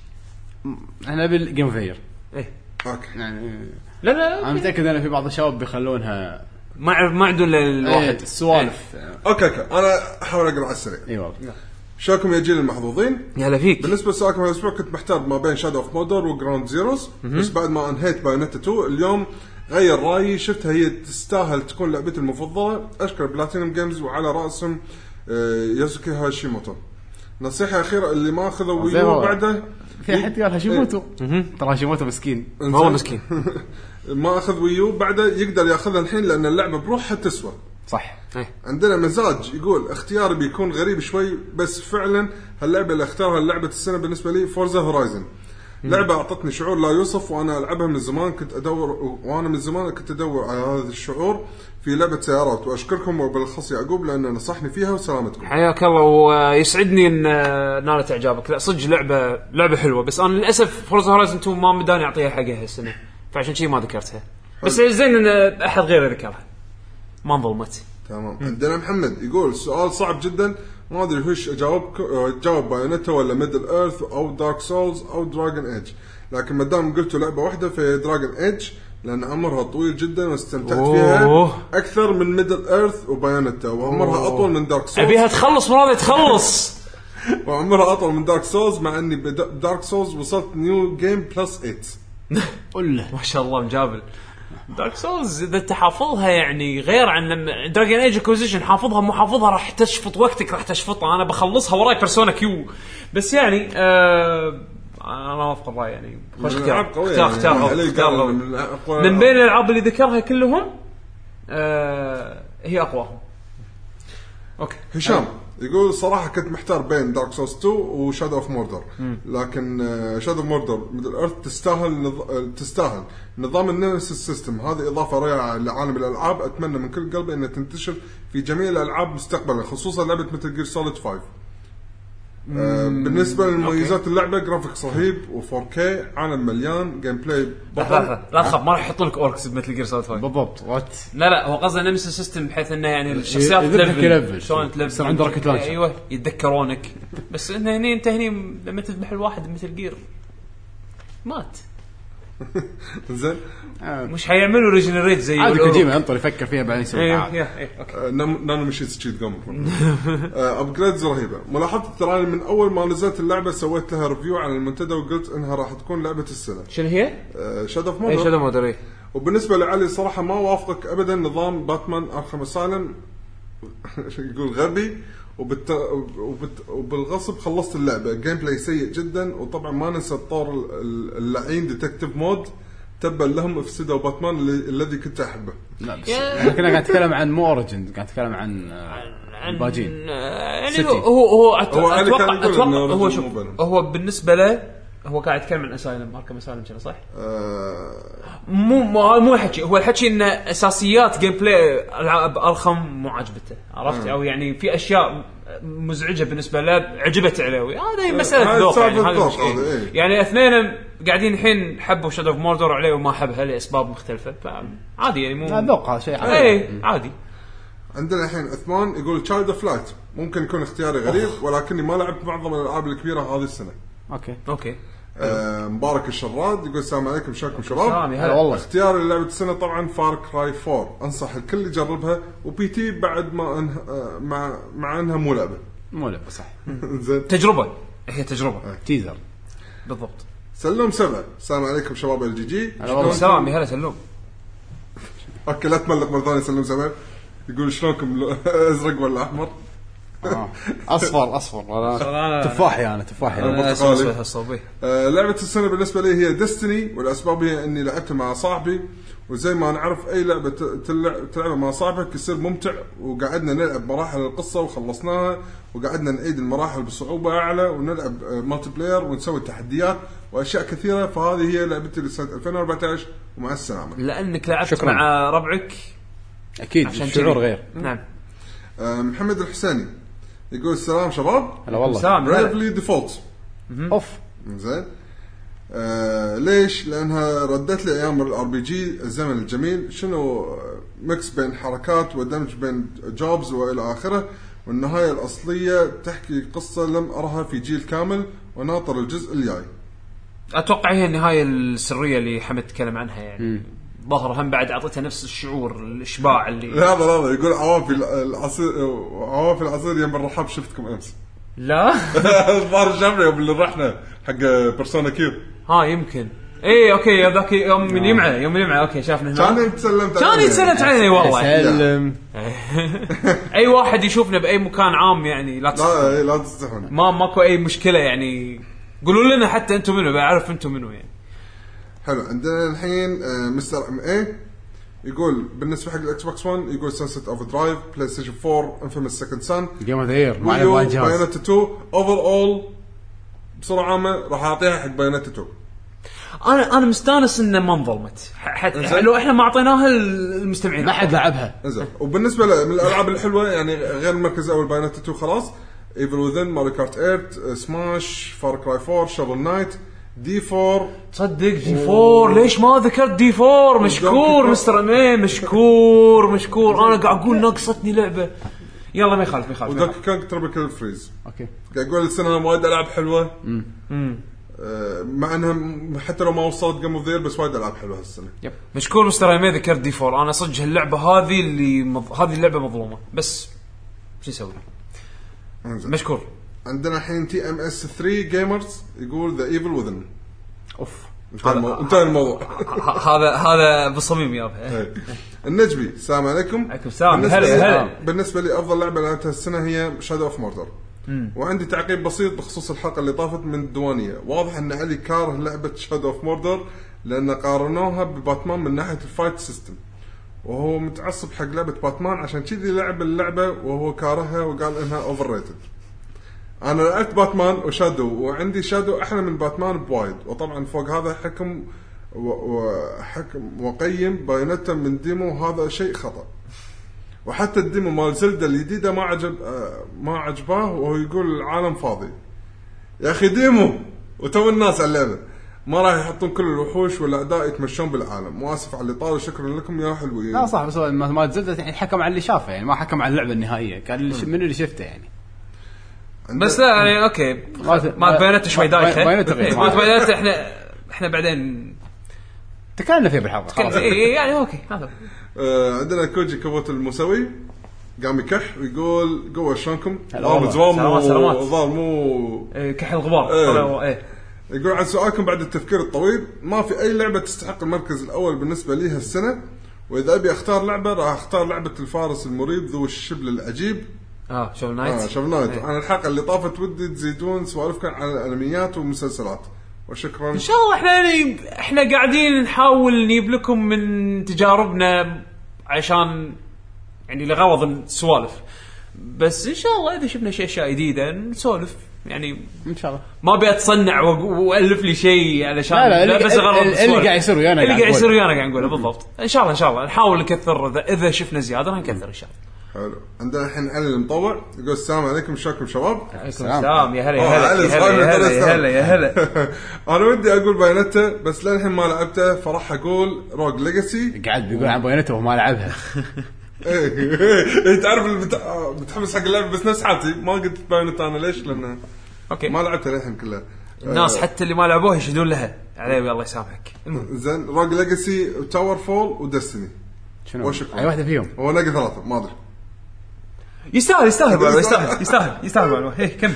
إحنا بالجيم فير إيه. أوكي. يعني لا لا أنا متأكد إن في بعض الشباب بيخلونها ما عرف ما عندهم إلا واحد الواحد. السوالف. Okay okay. أنا أحاول أقرأ على السريع. اي والله شلونكم يا جيل المحظوظين؟ يا هلا فيك. بالنسبة لسؤالكم هالاسبوع كنت محتار ما بين Shadow of Mordor و Ground Zeroes بس بعد ما انهيت Bayonetta 2 اليوم غير رأيي شفتها هي تستاهل تكون لعبتي المفضلة. أشكر Platinum Games وعلى رأسهم آه، يوسوكي هاشيموتو نصيحة أخيرة اللي ما أخذوا زين Wii U والله. بعده في احد قال هاشيموتو؟ ترى هاشيموتو مسكين. والله مسكين. ما أخذ Wii U بعده يقدر يأخذها الحين لأن اللعبة بروحها تسوى. صح. إيه. عندنا مزاج يقول اختياري بيكون غريب شوي بس فعلا هاللعبة اللي اختارها لعبة السنة بالنسبة لي Forza Horizon لعبة أعطتني شعور لا يوصف وأنا ألعبها من زمان كنت أدور وأنا من زمان كنت أدور على هذا الشعور في لعبة سيارات. وأشكركم وبالأخص يعقوب لأنه نصحني فيها وسلامتكم. حياك الله ويسعدني إن آه، نالت إعجابك. لا صدق لعبة لعبة حلوة بس أنا للأسف Forza Horizon 2 ما مداني أعطيها حقها هالسنة فعشان شي ما ذكرتها. بس زين إن أحد غيره ذكرها. ما انظلمت. تمام. عندنا محمد يقول سؤال صعب جدا. ما أدري وش اجاوبك اجاوب Bayonetta ولا Middle-earth أو Dark Souls أو Dragon Age لكن ما دام قلتوا لعبة واحدة فهي Dragon Age لأن عمرها طويل جدا واستمتعت أوه. فيها أكثر من Middle-earth و Bayonetta وعمرها أطول من Dark Souls أبيها تخلص مراد تخلص! وعمرها أطول من دارك سولز مع إني ب Dark Souls وصلت New Game Plus 8 قل له ما شاء الله مجابل. Dark Souls إذا أنت حافظها يعني غير عن لما Dragon Age Inquisition حافظها مو حافظها راح تشفط وقتك راح تشفطها. أنا بخلصها وراي Persona Q بس يعني آه أنا وافق الراي يعني. خوش من اختيار اختيار يعني. اختيار قوي، من بين الألعاب اللي ذكرها كلهم آه هي أقواهم. okay. هشام. يقول صراحة كنت محتار بين Dark Souls 2 و Shadow of Mordor لكن Shadow of Mordor Middle-earth تستاهل نظ... آه، تستاهل. نظام ال Nemesis System هذه إضافة رائعة لعالم الألعاب. أتمنى من كل قلبي إنها تنتشر في جميع الألعاب مستقبلا خصوصا لعبة Metal Gear Solid 5 آه، بالنسبة لمميزات اللعبة جرافيكس رهيب و4K عالم مليان جيم بلاي بطل. لا تخاف ما راح يحطون لك اوركس بمثل جير سوليد 5 بالضبط وات لا لا هو قصده نمس سيستم بحيث إنه يعني الشخصيات يذبحك ليفل. شلون تلفل. يصير عنده روكت لانشر. أيوه يتذكرونك. بس إنه هني أنت هني لما تذبح الواحد مثل جير مات. زين. مش حيعملوا ريجنريت زي عادي. كوجيما ينطر يفكر فيها بعدين يسوي أيوه. يا- أيوه أوكي. آه، نانو مشيت تشيت قبل upgrades رهيبة. ملاحظة ترى من أول ما نزلت اللعبة سويت لها review على المنتدى وقلت إنها راح تكون لعبة السنة. شنو هي؟ Shadow of اي Mordor Shadow Mordor إيه. وبالنسبة لعلي صراحة ما وافقك ابدا نظام Batman Arkham Asylum يقول غبي. وبالت... وبت... وبالغصب خلصت اللعبة gameplay سيء جدا وطبعا ما ننسى الطور ال- اللعين detective mode تبا لهم افسدوا باتمان اللي... الذي كنت أحبه لا بس إحنا كنا قاعد نتكلم عن مو Origin قاعد نتكلم عن آه، الباجين آه، يعني City. هو هو أت- هو أتوقع أتوقع إنه هو شوف. هو بالنسبة له هو قاعد يتكلم عن Asylum Arkham Asylum كذا صح؟ آه... مو مو مو الحكي هو الحكي إن أساسيات gameplay ألعاب Arkham مو عجبته عرفت؟ أو يعني في أشياء مزعجة بالنسبة له عجبت عليه. هذا مسألة هاي ذوق يعني هذا إيه. يعني اثنين قاعدين الحين حبوا Shadow of Mordor عليه وما حبها لاسباب مختلفة فعادي يعني مو ذوق هذا شيء عادي. إيه عادي. عندنا الحين عثمان يقول Child of Light ممكن يكون اختياري غريب ولكني ما لعبت معظم الألعاب الكبيرة هذه السنة. okay. okay. آه مبارك الشراد يقول السلام عليكم شلونكم شباب. سلام يا هلا هلا والله. اختياري للعبة السنة طبعا Far Cry 4 أنصح الكل يجربها و P.T. بعد ما انها آه، مع مع انها مو لعبة. مو لعبة صح. زين. تجربة. هي تجربة. teaser. بالضبط. سلم سبعة السلام عليكم شباب ال GG. سلام يا هلا سلوم okay لا تملق مرة ثانية سلم سبعة يقول شلونكم لو- أزرق ولا أحمر؟ آه. أصفر أصفر. أنا تفاحي أنا تفاحي. برتقالي. الصوبي آه لعبة السنة بالنسبة لي هي Destiny والأسباب هي إني لعبتها مع صاحبي وزي ما نعرف أي تلع- تلعبها مع صاحبك يصير ممتع وقعدنا نلعب مراحل القصة وخلصناها وقعدنا نعيد المراحل بصعوبة أعلى ونلعب آه، multiplayer ونسوي تحديات وأشياء كثيرة. فهذه هي لعبتي لسنة 2014 ومع السلامة. لأنك لعبت شكراً. مع ربعك؟ أكيد عشان شعور. غير. نعم. آه محمد الحسيني. يقول السلام شباب هلا والله. سلام. Bravely Default أوف. زين. آه ليش؟ لأنها ردت لي أيام ال RPG الزمن الجميل. شنو آه، mix بين حركات ودمج بين jobs وإلى آخره. والنهاية الأصلية تحكي قصة لم أرها في جيل كامل وناطر الجزء الجاي. أتوقع هي النهاية السرية اللي حمد تكلم عنها يعني. ظهر هم بعد اعطيتها نفس الشعور الإشباع اللي لا هذا هذا يقول عوافي العصير عوافي العصير يم الرحاب شفتكم أمس. لا الظاهر شافنا يوم اللي رحنا حق Persona Q. ها يمكن اي okay ذاك يوم من يمعه يوم من يمعه أوكي شافنا هناك كان تسلمت كان عليه. يتسلمت علينا والله سلم أي واحد يشوفنا بأي مكان عام يعني لا. لا لا تستحون ما ماكو أي مشكلة يعني قولوا لنا حتى أنتم منو بعرف أنتم منو يعني حلو. عندنا الحين Mr. ME يقول بالنسبة حق ال Xbox 1 يقول Sunset Overdrive PlayStation 4 Infamous Second Son game of the year ما عليه جهاز. Bayonetta 2 overall بصورة عامة راح أعطيها حق Bayonetta 2 أنا أنا مستأنس إنه ما انظلمت. حتى. لو إحنا ما أعطيناها المستمعين. ما حد لعبها. إنزين. وبالنسبة ل- من الألعاب الحلوة يعني غير المركز الأول Bayonetta 2 خلاص. Evil Within Mario Kart 8 Smash Far Cry 4 Shovel Knight D4 تصدق D4 ليش ما ذكرت D4 مشكور Mr. أمين مشكور مشكور. أنا قاعد أقول ناقصتني لعبة. يلا ما يخالف ما يخالف يخالف. Kong Tropical Freeze. okay. قاعد يقول السنة وايد العاب حلوة. آه، مع إنها حتى لو ما وصلت game of بس وايد العاب حلوة هالسنة. مشكور مستر أمين ذكرت D4 أنا صدق اللعبه هذه اللي مض... هذه اللعبة مظلومة. بس شو أسوي مشكور. عندنا الحين TMS 3 Gamers يقول The Evil Within أوف. انتهى الموضوع. هذا هذا بالصميم يابا إيه. النجبي السلام عليكم. عليكم السلام. بالنسبة هلا- هلا. بالنسبة لي أفضل لعبة لعبتها السنة هي Shadow of Mordor وعندي تعقيب بسيط بخصوص الحلقة اللي طافت من الديوانيه واضح أن علي كاره لعبة Shadow of Mordor لأن قارنوها بباتمان من ناحية ال fight system وهو متعصب حق لعبة باتمان عشان كذي لعب اللعبة وهو كارهها وقال إنها overrated أنا لعبت باتمان و Shadow وعندي Shadow أحلى من باتمان بوايد. وطبعا فوق هذا حكم وحكم وقيم Bayonetta من demo هذا شيء خطأ. وحتى ال demo مال Zelda الجديدة ما عجب ما عجباه وهو يقول العالم فاضي. يا أخي demo وتو الناس على اللعبة. ما راح يحطون كل الوحوش والأعداء يتمشون بالعالم. وآسف على الإطالة شكرا لكم يا حلوين. لا صح بس ما زلت يعني حكم على اللي شافه يعني ما حكم على اللعبة النهائية. كان من اللي شفته يعني؟ بس لا يعني أوكي. ما- ما Bayonetta شوي ما- دايخه Bayonetta غير. إيه، ما Bayonetta إحنا إحنا بعدين تكلمنا فيه بالحلقة خلاص. إيه، يعني أوكي هذا آه عندنا كوجي كابوت المسوي قام يكح ويقول قوة شلونكم؟ هلا والله. الظاهر سلامات، الظاهر مو إيه، كحل غبار. طلعوا، إيه. يقول عن سؤالكم بعد التفكير الطويل. ما في أي لعبة تستحق المركز الأول بالنسبة لي هالسنة؟ وإذا أبي أختار لعبة راح أختار لعبة الفارس المريب ذو الشبل العجيب آه Shovel آه Knight Shovel Knight إيه. عن الحلقة اللي طافت ودي تزيدون سوالفكم عن الأنميات والمسلسلات. وشكرا. إن شاء الله إحنا يعني إحنا قاعدين نحاول نجيب لكم من تجاربنا عشان يعني لغرض السوالف. بس إن شاء الله إذا شفنا شيء أشياء جديدة نسولف. يعني إن شاء الله. ما أبي أتصنع وألف لي شيء علشان لا، لا، اللي- بس غرض اللي- السوالف. اللي قاعد يصير ويانا اللي قاعد يصير. ويانا قاعد نقوله بالضبط. إن شاء الله إن شاء الله. نحاول نكثر إذا, إذا شفنا زيادة راح نكثر إن شاء الله. حلو. عندنا الحين علي المطوع يقول السلام عليكم شلونكم شباب؟ السلام. سلام يا هلا يا هلا علي يا صغير هلا يا هلا يا هلا يا هلا. أنا ودي أقول Bayonetta بس للحين ما لعبته فراح أقول Rogue Legacy. قاعد بيقول عن Bayonetta وما لعبها. إيه، تعرف اللي بت- متحمس حق اللعبة؟ بس نفس حالتي ما قلت Bayonetta أنا ليش؟ لأن أوكي. ما لعبتها للحين كلها الناس حتى اللي ما لعبوها يشهدون لها. عليه الله يسامحك. زين Rogue Legacy TowerFall و Destiny شنو؟ وشكرا. أي واحدة فيهم؟ هو نقي ثلاثة ما أدري. يستاهل يستاهل يستاهل. يستاهل يستاهل معلومة. إيه كمل.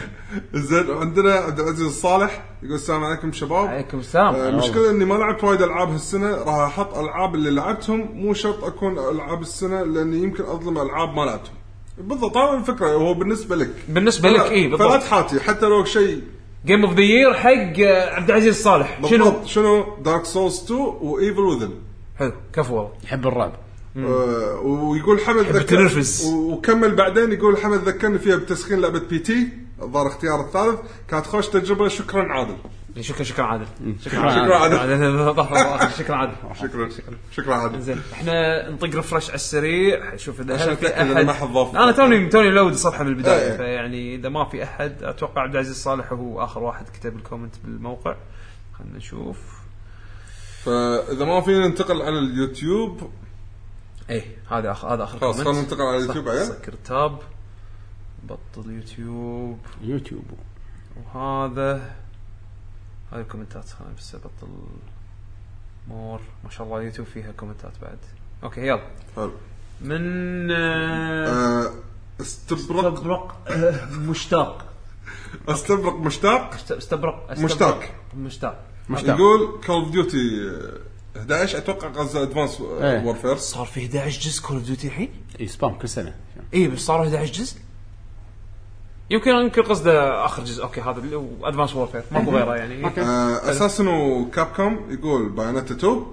زين عندنا عبد العزيز الصالح يقول السلام عليكم شباب. عليكم السلام. آه، المشكلة إني ما لعبت وايد ألعاب هالسنة راح أحط ألعاب اللي لعبتهم مو شرط أكون ألعاب السنة لأني يمكن أظلم ألعاب ما لعبتهم. بالضبط هذا الفكرة هو بالنسبة لك. بالنسبة لك فلا بالضبط. تحاتي حتى لو شيء. game of the year حق آه، عبد العزيز الصالح. شنو؟ بالضبط شنو Dark Souls 2 و Evil Within حلو كفو والله. يحب الرعب. آه ويقول حمد ذكر التنرفز. وكمل بعدين يقول حمد ذكرني فيها بتسخين لعبة P.T. الظاهر اختيار الثالث. كانت خوش تجربة. شكرا عادل. شكرا شكرا عادل. شكرا عادل. عادل. شكرا عادل. شكرا شكرا عادل. زين إحنا نطق refresh على السريع. شوف إذا هل في احد ما حد ضاف. أنا توني توني load الصفحه من البداية. إيه. فيعني إذا ما في أحد أتوقع عبد العزيز الصالح هو آخر واحد كتب ال comment بالموقع. خلينا نشوف. فإذا ما فينا ننتقل على اليوتيوب. إيه هذا اخر هذا آخر خلاص comment. خلينا ننتقل على اليوتيوب عيال سكر tab بطل يوتيوب. يوتيوب. وهذا هاي الكومنتات. خلينا بس ابطل more. ما شاء الله يوتيوب فيها كومنتات بعد. أوكي يلا. حلو. من آه، آه، استبرق. استبرق آه، مشتاق. استبرق مشتاق؟ است- استبرق استبرق- مشتاق. مشتاق. مشتاق. يقول Call of Duty 11 أتوقع قصده Advanced إيه. Warfare صار في 11 جزء Call of Duty الحين؟ اي spam كل سنة. اي بس صاروا 11 جزء؟ يمكن يمكن قصده آخر جزء. أوكي هذا اللي هو Advanced Warfare ماكو غيره يعني. اساسن و Capcom يقول Bayonetta 2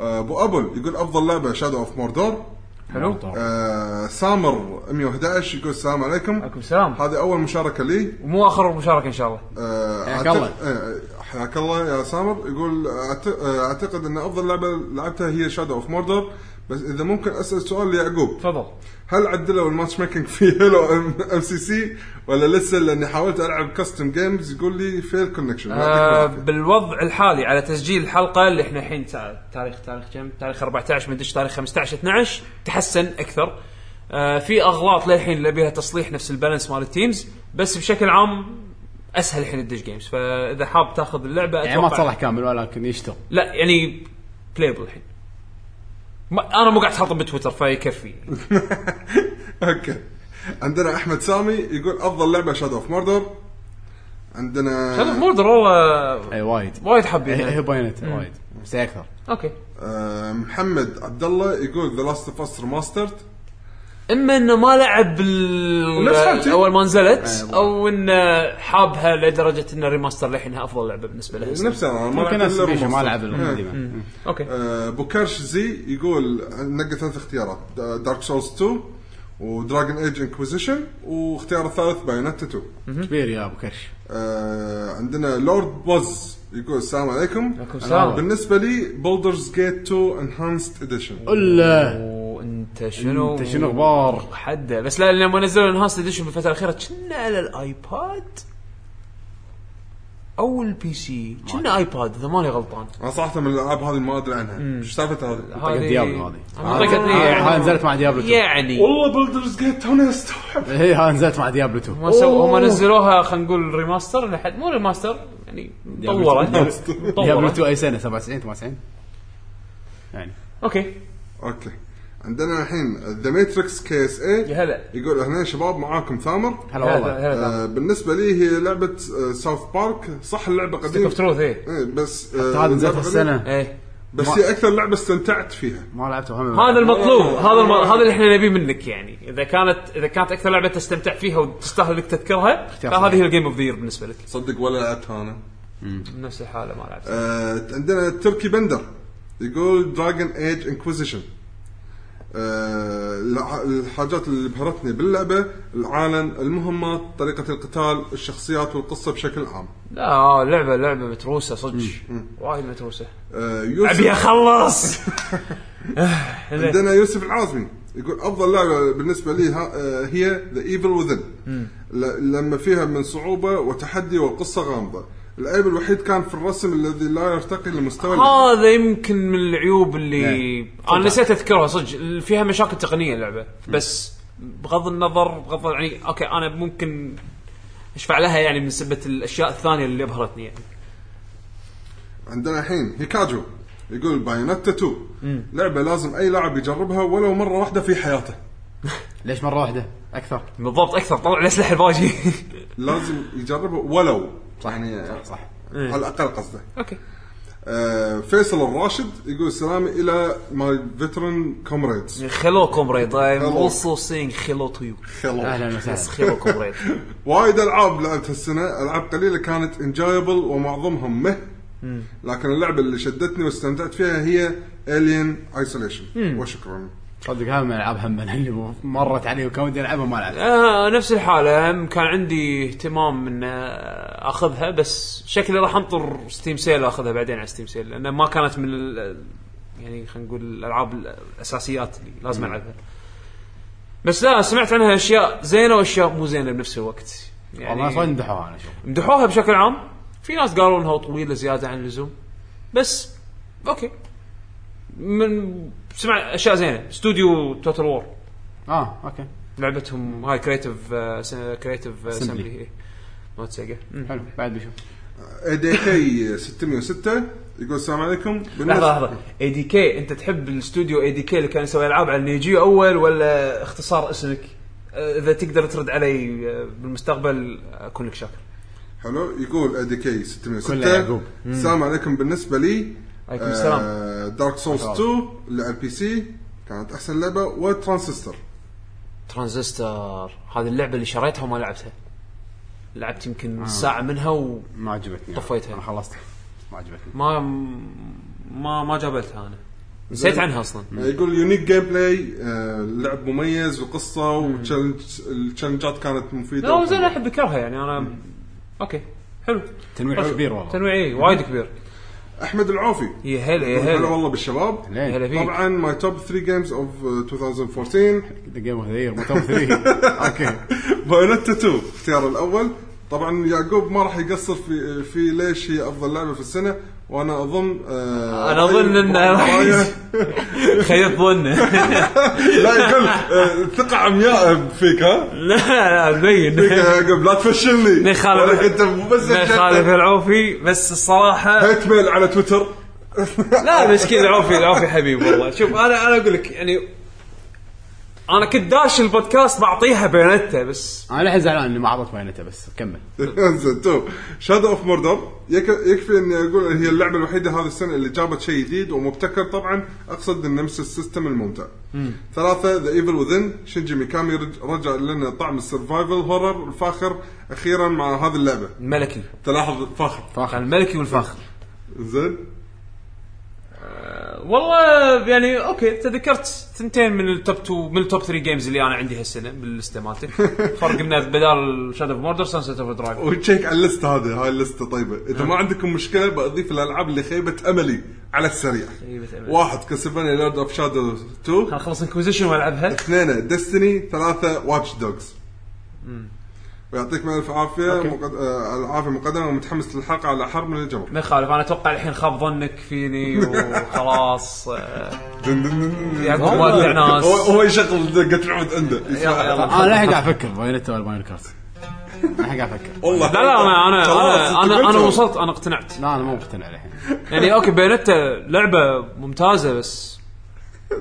آه، أبو أبل يقول أفضل لعبة Shadow of Mordor حلو. آه، سامر 111 يقول السلام عليكم. عليكم السلام. هذه أول مشاركة لي. ومو آخر مشاركة إن شاء الله. آه،. آه، حياك الله يا سامر. يقول أعتقد أن أفضل لعبة لعبتها هي Shadow of Mordor بس إذا ممكن أسأل سؤال ليعقوب. تفضل. هل عدلوا ال matchmaking في Halo MCC ولا لسه؟ لأني حاولت ألعب custom games يقول لي fail connection آه بالوضع الحالي على تسجيل الحلقة اللي إحنا الحين تا- تاريخ تاريخ كم؟ تاريخ 14 مدري إيش تاريخ 15 12 تحسن أكثر. آه في أغلاط للحين اللي بيها تصليح نفس ال balance مال ال teams بس بشكل عام أسهل الحين تدش games فإذا حاب تاخذ اللعبة يعني ما تصلح كامل ولكن يشتغل. لا يعني playable الحين. ما أنا مو قاعد حاطه بتويتر فيكفي. أوكي. عندنا أحمد سامي يقول أفضل لعبة Shadow of Mordor عندنا Shadow Mordor والله اي وايد. وايد حابين. هي Bayonetta وايد. بس أكثر. أوكي. آه محمد عبد الله يقول The Last of Us Remastered إما إنه ما لعب. أول ما نزلت أيوة. أو إنه حابها لدرجة ان ال remaster للحين أفضل لعبة بالنسبة له نفس أنا ما بيشو ما. لعب إيه. القديمة. أوكي. آه بوكرش زي يقول نقى ثلاث اختيارات. Dark Souls 2 و Dragon Age Inquisition واختيار الثالث Bayonetta 2 كبير يا أبو كرش. آه عندنا لورد بوز يقول السلام عليكم. عليكم السلام. بالنسبة لي Baldur's Gate 2 Enhanced Edition الا وانت شنو انت شنو أخبار؟ حده بس لا لما نزلوا ال enhanced edition بالفترة الأخيرة كنا على ال iPad. أو ال PC كنا iPad إذا ماني غلطان. أنا صراحة من الألعاب هذه ما أدري عنها. إيش سالفتها هذه؟ طقت Diablo هذه. هاي يعني نزلت مع Diablo 2 يعني. والله بلدرز جيت توني استوعب هي إيه، هاي نزلت مع Diablo 2 هم سو- هم نزلوها خلينا نقول remaster لحد مو remaster يعني مطوره Diablo مطوره 2 أي سنة؟ 97 98 يعني. أوكي. أوكي. عندنا الحين The Matrix KSA هلا. يقول يا شباب معاكم ثامر هلا والله. آه بالنسبة لي هي لعبة آه South Park صح اللعبة Stick قديمة؟ of Truth إيه. إيه بس حتى هذا هالسنه قديمة. إيه. بس هي أكثر لعبة استمتعت فيها. ما لعبته هم هذا المطلوب هذا الم... هذا اللي إحنا نبيه منك يعني. إذا كانت إذا كانت أكثر لعبة تستمتع فيها وتستاهل إنك تذكرها فهذه. هي ال game of the year بالنسبة لك. صدق ولا لعبتها أنا؟ بنفس الحالة ما لعبت. آه عندنا تركي بندر يقول Dragon Age Inquisition الحاجات اللي بهرتني باللعبة العالم المهمات طريقة القتال الشخصيات والقصة بشكل عام. لا لعبة لعبة متروسة صدق. وايد متروسة. آه ابي يوسف أخلص! عندنا يوسف العازمي. يقول أفضل لعبة بالنسبة لي آه، هي The Evil Within لما فيها من صعوبة وتحدي والقصة غامضة. العيب الوحيد كان في الرسم الذي لا يرتقي لمستوى هذا يمكن من العيوب اللي نعم. أنا نسيت أذكرها صدق. فيها مشاكل تقنية اللعبة بس بغض النظر بغض يعني أوكي أنا ممكن أشفع لها يعني من سبة الأشياء الثانية اللي أبهرتني يعني. عندنا الحين هيكاجو يقول Bayonetta 2 لعبة لازم أي لاعب يجربها ولو مرة واحدة في حياته. ليش مرة واحدة؟ أكثر. بالضبط أكثر. طلع الاسلحه الباجي لازم يجربها ولو. يعني صح. على الأقل قصده. أوكي. آه فيصل الراشد يقول سلامي إلى ماي فيترن كومريدز خلو كومريد I'm Hello. also saying hello to you. أهلا بس وسهلا. خلو كومريد وايد ألعاب لعبت هالسنة. ألعاب قليلة كانت انجويبل ومعظمهم مه. لكن اللعبة اللي شدتني واستمتعت فيها هي Alien Isolation وشكرا. صدق هذا من الالعاب هم اللي مرت علي وكان ودي العبها ما لعبها. آه نفس الحالة. هم كان عندي اهتمام إن أخذها بس شكلي راح أنطر Steam sale اخذها بعدين على Steam sale لأن ما كانت من ال- يعني خلينا نقول الألعاب الأساسيات اللي لازم ألعبها. بس لا سمعت عنها أشياء زينة وأشياء مو زينة بنفس الوقت. والله يعني صدق مدحوها أنا أشوف مدحوها بشكل عام. في ناس قالوا إنها طويلة زيادة عن اللزوم بس أوكي. من سمع أشياء زينة. استوديو Total War آه أوكي. لعبتهم هاي Creative Creative Assembly مالت Sega حلو بعد بشوف. ADK 606 يقول السلام عليكم. لحظة لحظة. ADK أنت تحب الاستوديو ADK اللي كان يسوي ألعاب على ال Neo Geo أول ولا اختصار اسمك؟ آه، إذا تقدر ترد علي آه، بالمستقبل أكون لك شاكر. حلو. يقول ADK 606 كله يعقوب. السلام عليكم. بالنسبة لي عليكم السلام. Dark Souls 2 اللي على ال PC كانت أحسن لعبة و Transistor Transistor هذه اللعبة اللي شريتها وما لعبتها. لعبت يمكن ساعة منها وما ما عجبتني. طفيتها. أنا خلصتها. ما عجبتني. ما ما جابلتها أنا. نسيت عنها أصلا. يقول unique gameplay لعب مميز وقصة وال challenge ات كانت مفيدة لا زين. أحب ذكرها يعني أنا أوكي حلو. تنويع كبير والله. تنويعي وايد كبير. أحمد العوفي. يا هلا يا هلا والله بالشباب. هلا. فيك. طبعا my top 3 games of 2014 the game of the year مو top 3 أوكي Bayonetta 2 اختيار الأول. طبعا يعقوب ما راح يقصر في في ليش هي أفضل لعبه في السنة وأنا أظن آه أنا أظن انه راح ظنه لا يقول آه، ثقة عمياء فيك ها؟ لا لا مبين فيك يعقوب لا تفشلني. ما يخالف مو بس يخالف العوفي بس الصراحه hate mail على تويتر. لا بس كذا العوفي العوفي حبيب والله. شوف أنا أنا أقول لك يعني أنا كنت داش البودكاست بعطيها Bayonetta بس. أنا الحين زعلان إني ما عرضت Bayonetta بس كمل. انزين two. Shadow of Mordor يكفي إني أقول هي اللعبة الوحيدة هذه السنة اللي جابت شيء جديد ومبتكر طبعا أقصد ال Nemesis system الممتع. ثلاثة The Evil Within شينجي ميكامي رج- رجع لنا طعم ال survival horror الفاخر أخيرا مع هذه اللعبة. الملكي. تلاحظ الفاخر. فاخر. الملكي والفاخر. زين. والله يعني أوكي تذكرت ثنتين من ال top 2 من ال top 3 games اللي أنا عندي هالسنة بال list ة مالتي. فرق انه بدال Shadow of Mordor Sunset Overdrive وتشيك على ال list ه هذه هاي ال list ه طيبة. إذا ما عندكم مشكلة بضيف الألعاب اللي خيبت أملي على السريع. خيبة أملي. واحد Castlevania Lords of Shadow 2 خلص Inquisition والعبها اثنين Destiny ثلاثة Watch Dogs ويعطيكم الف عافية مقد... آه العافية مقدمة ومتحمس للحلقة على حرب من الجمر ما يخالف أنا أتوقع الحين خاب ظنك فيني وخلاص آه،. يعقوب ناس. هو يشغل دقه العود عنده. أنا الحين قاعد أفكر بايونيتا ولا ماينو كارت الحين قاعد أفكر. والله. لا لا أنا أنا أنا أنا, أنا. وصلت أنا اقتنعت. لا أنا مو مقتنع الحين. يعني أوكي بينتا لعبة ممتازة بس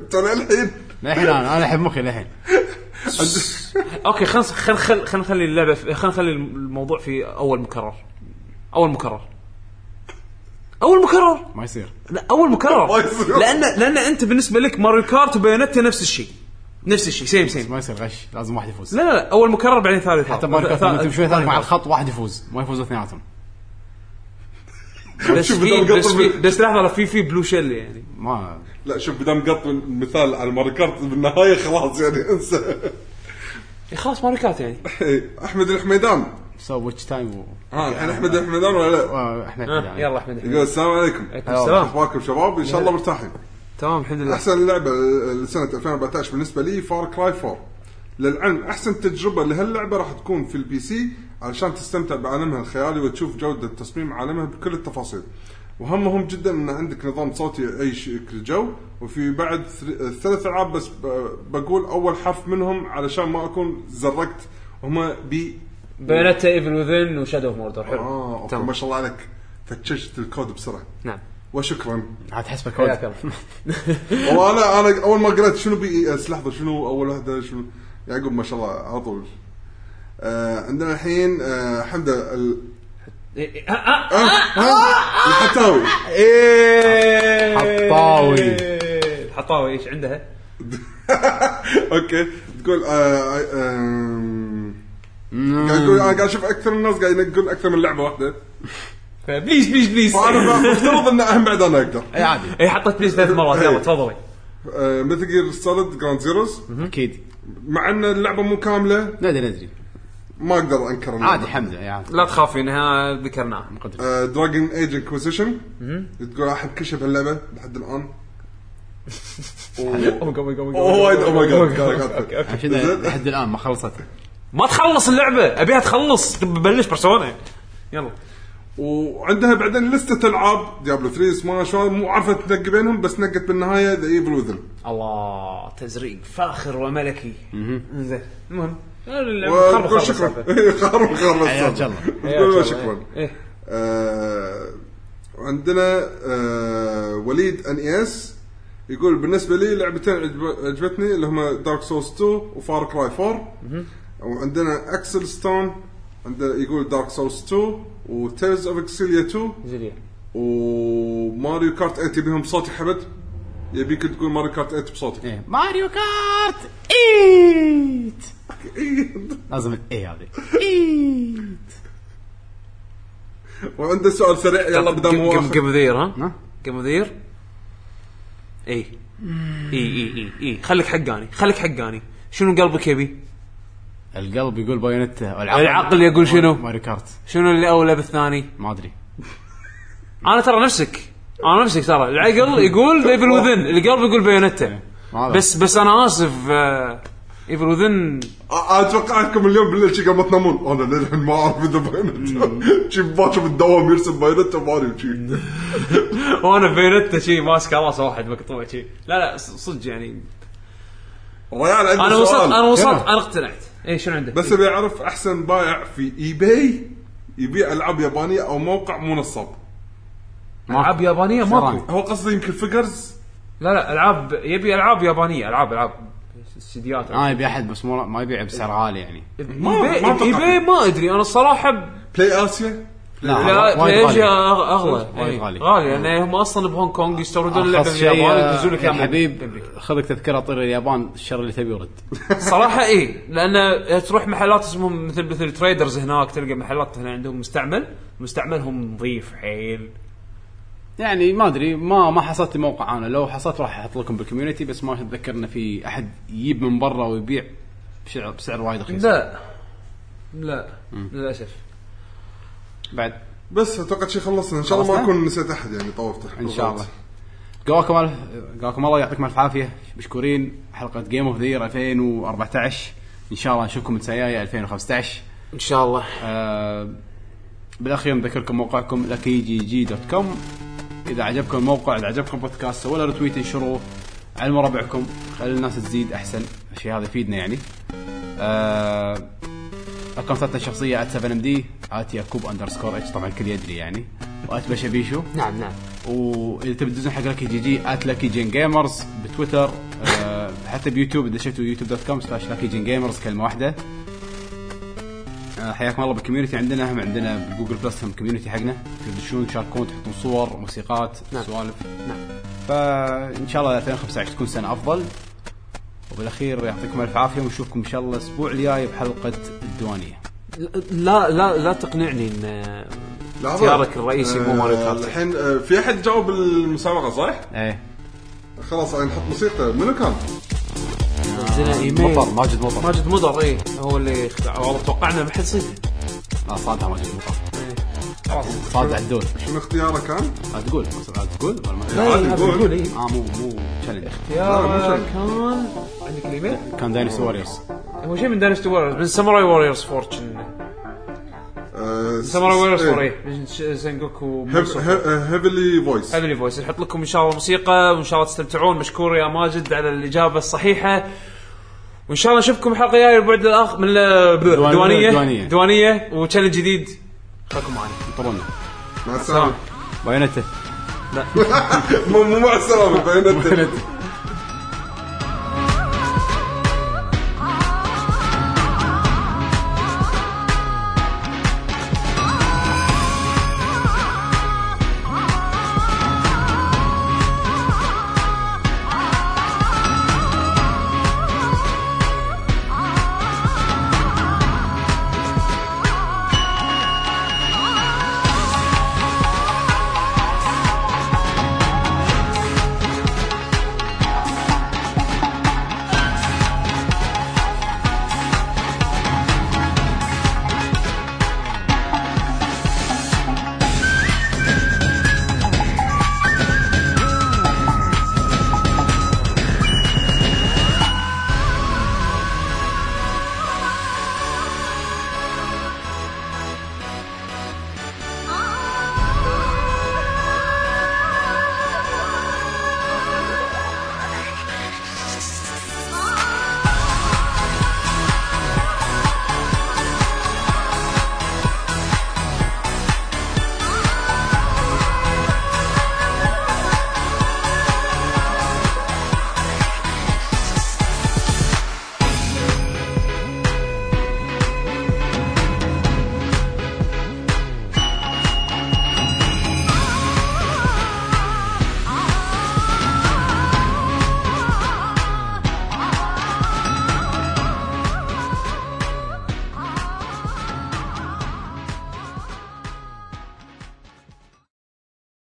ترى الحين. للحين أنا أنا احب مخي للحين. أوكي خلينا خل خل خل نخلي اللعبة في- خلينا نخلي الموضوع في أول مكرر. أول مكرر. أول مكرر! ما يصير. لا أول مكرر. ما يصير. لأن لأن أنت بالنسبة لك Mario Kart و Bayonetta نفس الشيء. نفس الشيء same same ما يصير غش. لازم واحد يفوز. لا لا لا أول مكرر بعدين ثالث حتى Mario Kart لما تمشي ثالث مع الخط واحد يفوز. ما يفوزوا اثنيناتهم بس في بس في بس لحظة في في blue shell يعني. ما لا شوف بدام قط مثال على Mario Kart بالنهاية خلاص يعني انسى. خلاص Mario Kart يعني. أحمد الحميدان so Witch Time و ها الحين أحمد الحميدان ولا لا؟ آه، احمد آه، يعني. يلا أحمد يقول السلام عليكم. عليكم السلام. اخباركم شباب إن شاء الله مرتاحين. تمام الحمد لله. أحسن لعبه لسنة 2014 بالنسبة لي Far Cry 4 للعلم أحسن تجربة لهاللعبة راح تكون في ال PC علشان تستمتع بعالمها الخيالي وتشوف جودة تصميم عالمها بكل التفاصيل. وهم مهم جدا إن عندك نظام صوتي يعيش الجو وفي بعد ثلاث العاب بس بقول أول حرف منهم علشان ما أكون زرقت. هما بي Bayonetta Evil Within و Shadow of Mordor حلو. آه تمام. ما شاء الله عليك. فتشت الكود بسرعة. نعم. وشكرا. عاد تحسبه حياك كود الله وأنا أنا أول ما قريت شنو B E S لحظة شنو أول واحدة شنو؟ يعقوب ما شاء الله على طول. آه عندنا الحين آه حمدة ال- إيه، إيه، آه، آه، إيه حطاوي. حطاوي إيش عندها؟ أوكي. تقول آه آه قاعد يقول أنا قاعد أشوف أكثر الناس قاعد ينقون أكثر من لعبة واحدة. please please please. فأنا مفترض إن أهم بعد أنا أقدر. اي عادي. اي حطيت please ثلاث مرات. يلا تفضلي. آه مثل Gear Solid Ground Zeroes أكيد. مع إن اللعبة مو كاملة. ندري ندري ما أقدر انكر اللعبة. عادي حمزه اي عادي لا تخافي انها ذكرناها مقدر آه Dragon Age Inquisition تقول احب كل شيء بهاللعبه لحد الان اوه وايد oh my god عشان لحد الان ما خلصت ما تخلص اللعبه ابيها تخلص ببلش Persona يلا وعندها بعدين لستة العاب Diablo 3 Smash مو عارفه تنقي بينهم بس نقت بالنهايه The Evil Within الله تزريق فاخر وملكي زين المهم وتقول شكرا. خرب خرب حياك الله. تقول شكرا. إيه. آه، وعندنا آه، وليد NS يقول بالنسبة لي لعبتين عجب- عجبتني اللي هم Dark Souls 2 و Far Cry 4 وعندنا اكسل ستون عندنا يقول Dark Souls 2 و Tales of Xillia 2 زين وماريو كارت 8 يبيهم بصوتي حمد يبيك تقول ماريو كارت 8 بصوتك. إيه. ماريو كارت لازم الاي هذه؟ ايت وعنده سؤال سريع. يلا بدام هو قم. قم ذير ها؟ قم ذير إي. إي إي إي إي. خليك حقاني خليك حقاني. شنو قلبك يبي؟ القلب يقول بايونيتا العقل يقول شنو؟ ماريو كارت. شنو اللي اولى بالثاني؟ ما أدري. أنا ترى نفسك أنا نفسك ترى. العقل يقول ليفل وذن القلب يقول ما أدري. بس بس أنا آسف ايفل وذن اتوقعكم اليوم بالليل شي قبل ما تنامون أنا للحين ما اعرف اذا بايونتا شي باكر بالدوام يرسم بايونتا ماريو شي وأنا بيونتا شي ماسك راس واحد مقطوع شي. لا لا صدق يعني. عنده أنا وصلت. أنا وصلت؟ أنا اقتنعت. اي شنو عندك؟ بس ابي اعرف أحسن بائع في اي باي يبيع ألعاب يابانية أو موقع مو نصاب ألعاب يابانية؟ ماكو. هو قصدي يمكن figures لا لا ألعاب يبي ألعاب يابانية ألعاب ألعاب. استديوهات آه يبي أحد بس مو ما يبيع بسعر عالي يعني. ما- ما eBay أتوقع. eBay ما أدري أنا الصراحه Play Asia؟ لا لا وايد Play غالي. أغ- أغلى. وايد إيه، غالي. غالي لأن هم أصلا بهونغ كونغ يستوردون اللعبة من شيء اليابان يا يدزون لك يا إياها من حبيب. خذك تذكرة طير اليابان الشر اللي تبي ورد صراحة اي لأن تروح محلات اسمهم مثل مثل traders هناك تلقى محلات هنا عندهم مستعمل. مستعملهم نظيف حيل. يعني ما أدري ما ما حصلت موقع أنا. لو حصلت راح أحط لكم بال community بس ما اتذكر انه في أحد يجيب من برا ويبيع بسعر بسعر وايد رخيص. لا. لا. للأسف. بعد. بس أتوقع شي خلصنا. إن شاء الله ما خلصنا؟ اكون نسيت أحد يعني طوفته إن شاء الله. قواكم الف قواكم الله يعطيكم ألف عافية. مشكورين. حلقة Game of the 2014 إن شاء الله نشوفكم السنة الجايه 2015 إن شاء الله. آه بالأخير نذكركم موقعكم لكي GG dot com إذا عجبكم الموقع إذا عجبكم البودكاست سووا له retweet انشروه علموا ربعكم خلي الناس تزيد أحسن. الشيء هذا يفيدنا يعني. آه اكونتاتنا الشخصية at 7 MD at يعقوب underscore H طبعا الكل يدري يعني. و at بشبيشو نعم نعم. وإذا تبي تدزون حق لكي GG at لكي جين Gamers بتويتر آه حتى بيوتيوب إذا شفتوا YouTube dot com slash لكي جين Gamers كلمة واحدة. حياكم الله بال community عندنا هم عندنا بال Google Plus هم community حقنا. تدشون تشاركون تحطون صور موسيقات نعم. سوالف. نعم. فإن شاء الله 2015 تكون سنة أفضل. وبالأخير يعطيكم ألف عافية ونشوفكم إن شاء الله الأسبوع الجاي بحلقة الديوانية. لا لا لا تقنعني إن. اختيارك الرئيسي مو ماريو آه، Kart الحين آه، في أحد جاوب المسابقة صح؟ إيه. خلاص نحط موسيقى. منو كان؟ نزلنا إيميل. مطر ماجد مطر ماجد مضر اي هو اللي اخترع. والله توقعنا ما حد صيده لا صادها ماجد مطر إيه. خلاص. صاد عدول شنو اختياره كان؟ لا تقول. لا تقول. ولا ما لا. يقول اي آه مو مو challenge شرط. كان عندك الإيميل؟ كان Dynasty Warriors هو شيء من Dynasty Warriors من Samurai Warriors fortune Samurai Warriors إيه. 4 اي من ش- Sengoku heavenly voice heavenly voice نحط لكم إن شاء الله موسيقى وإن شاء الله تستمتعون. مشكور يا ماجد على الإجابة الصحيحة. وإن شاء الله نشوفكم الحلقة الجاية البعد الآخر من الديوانيه ديوانية. ديوانيه و challenge جديد. خليكم معنا. انطرونا مع السلامة. Bayonetta لا. مو مو مع السلامة Bayonetta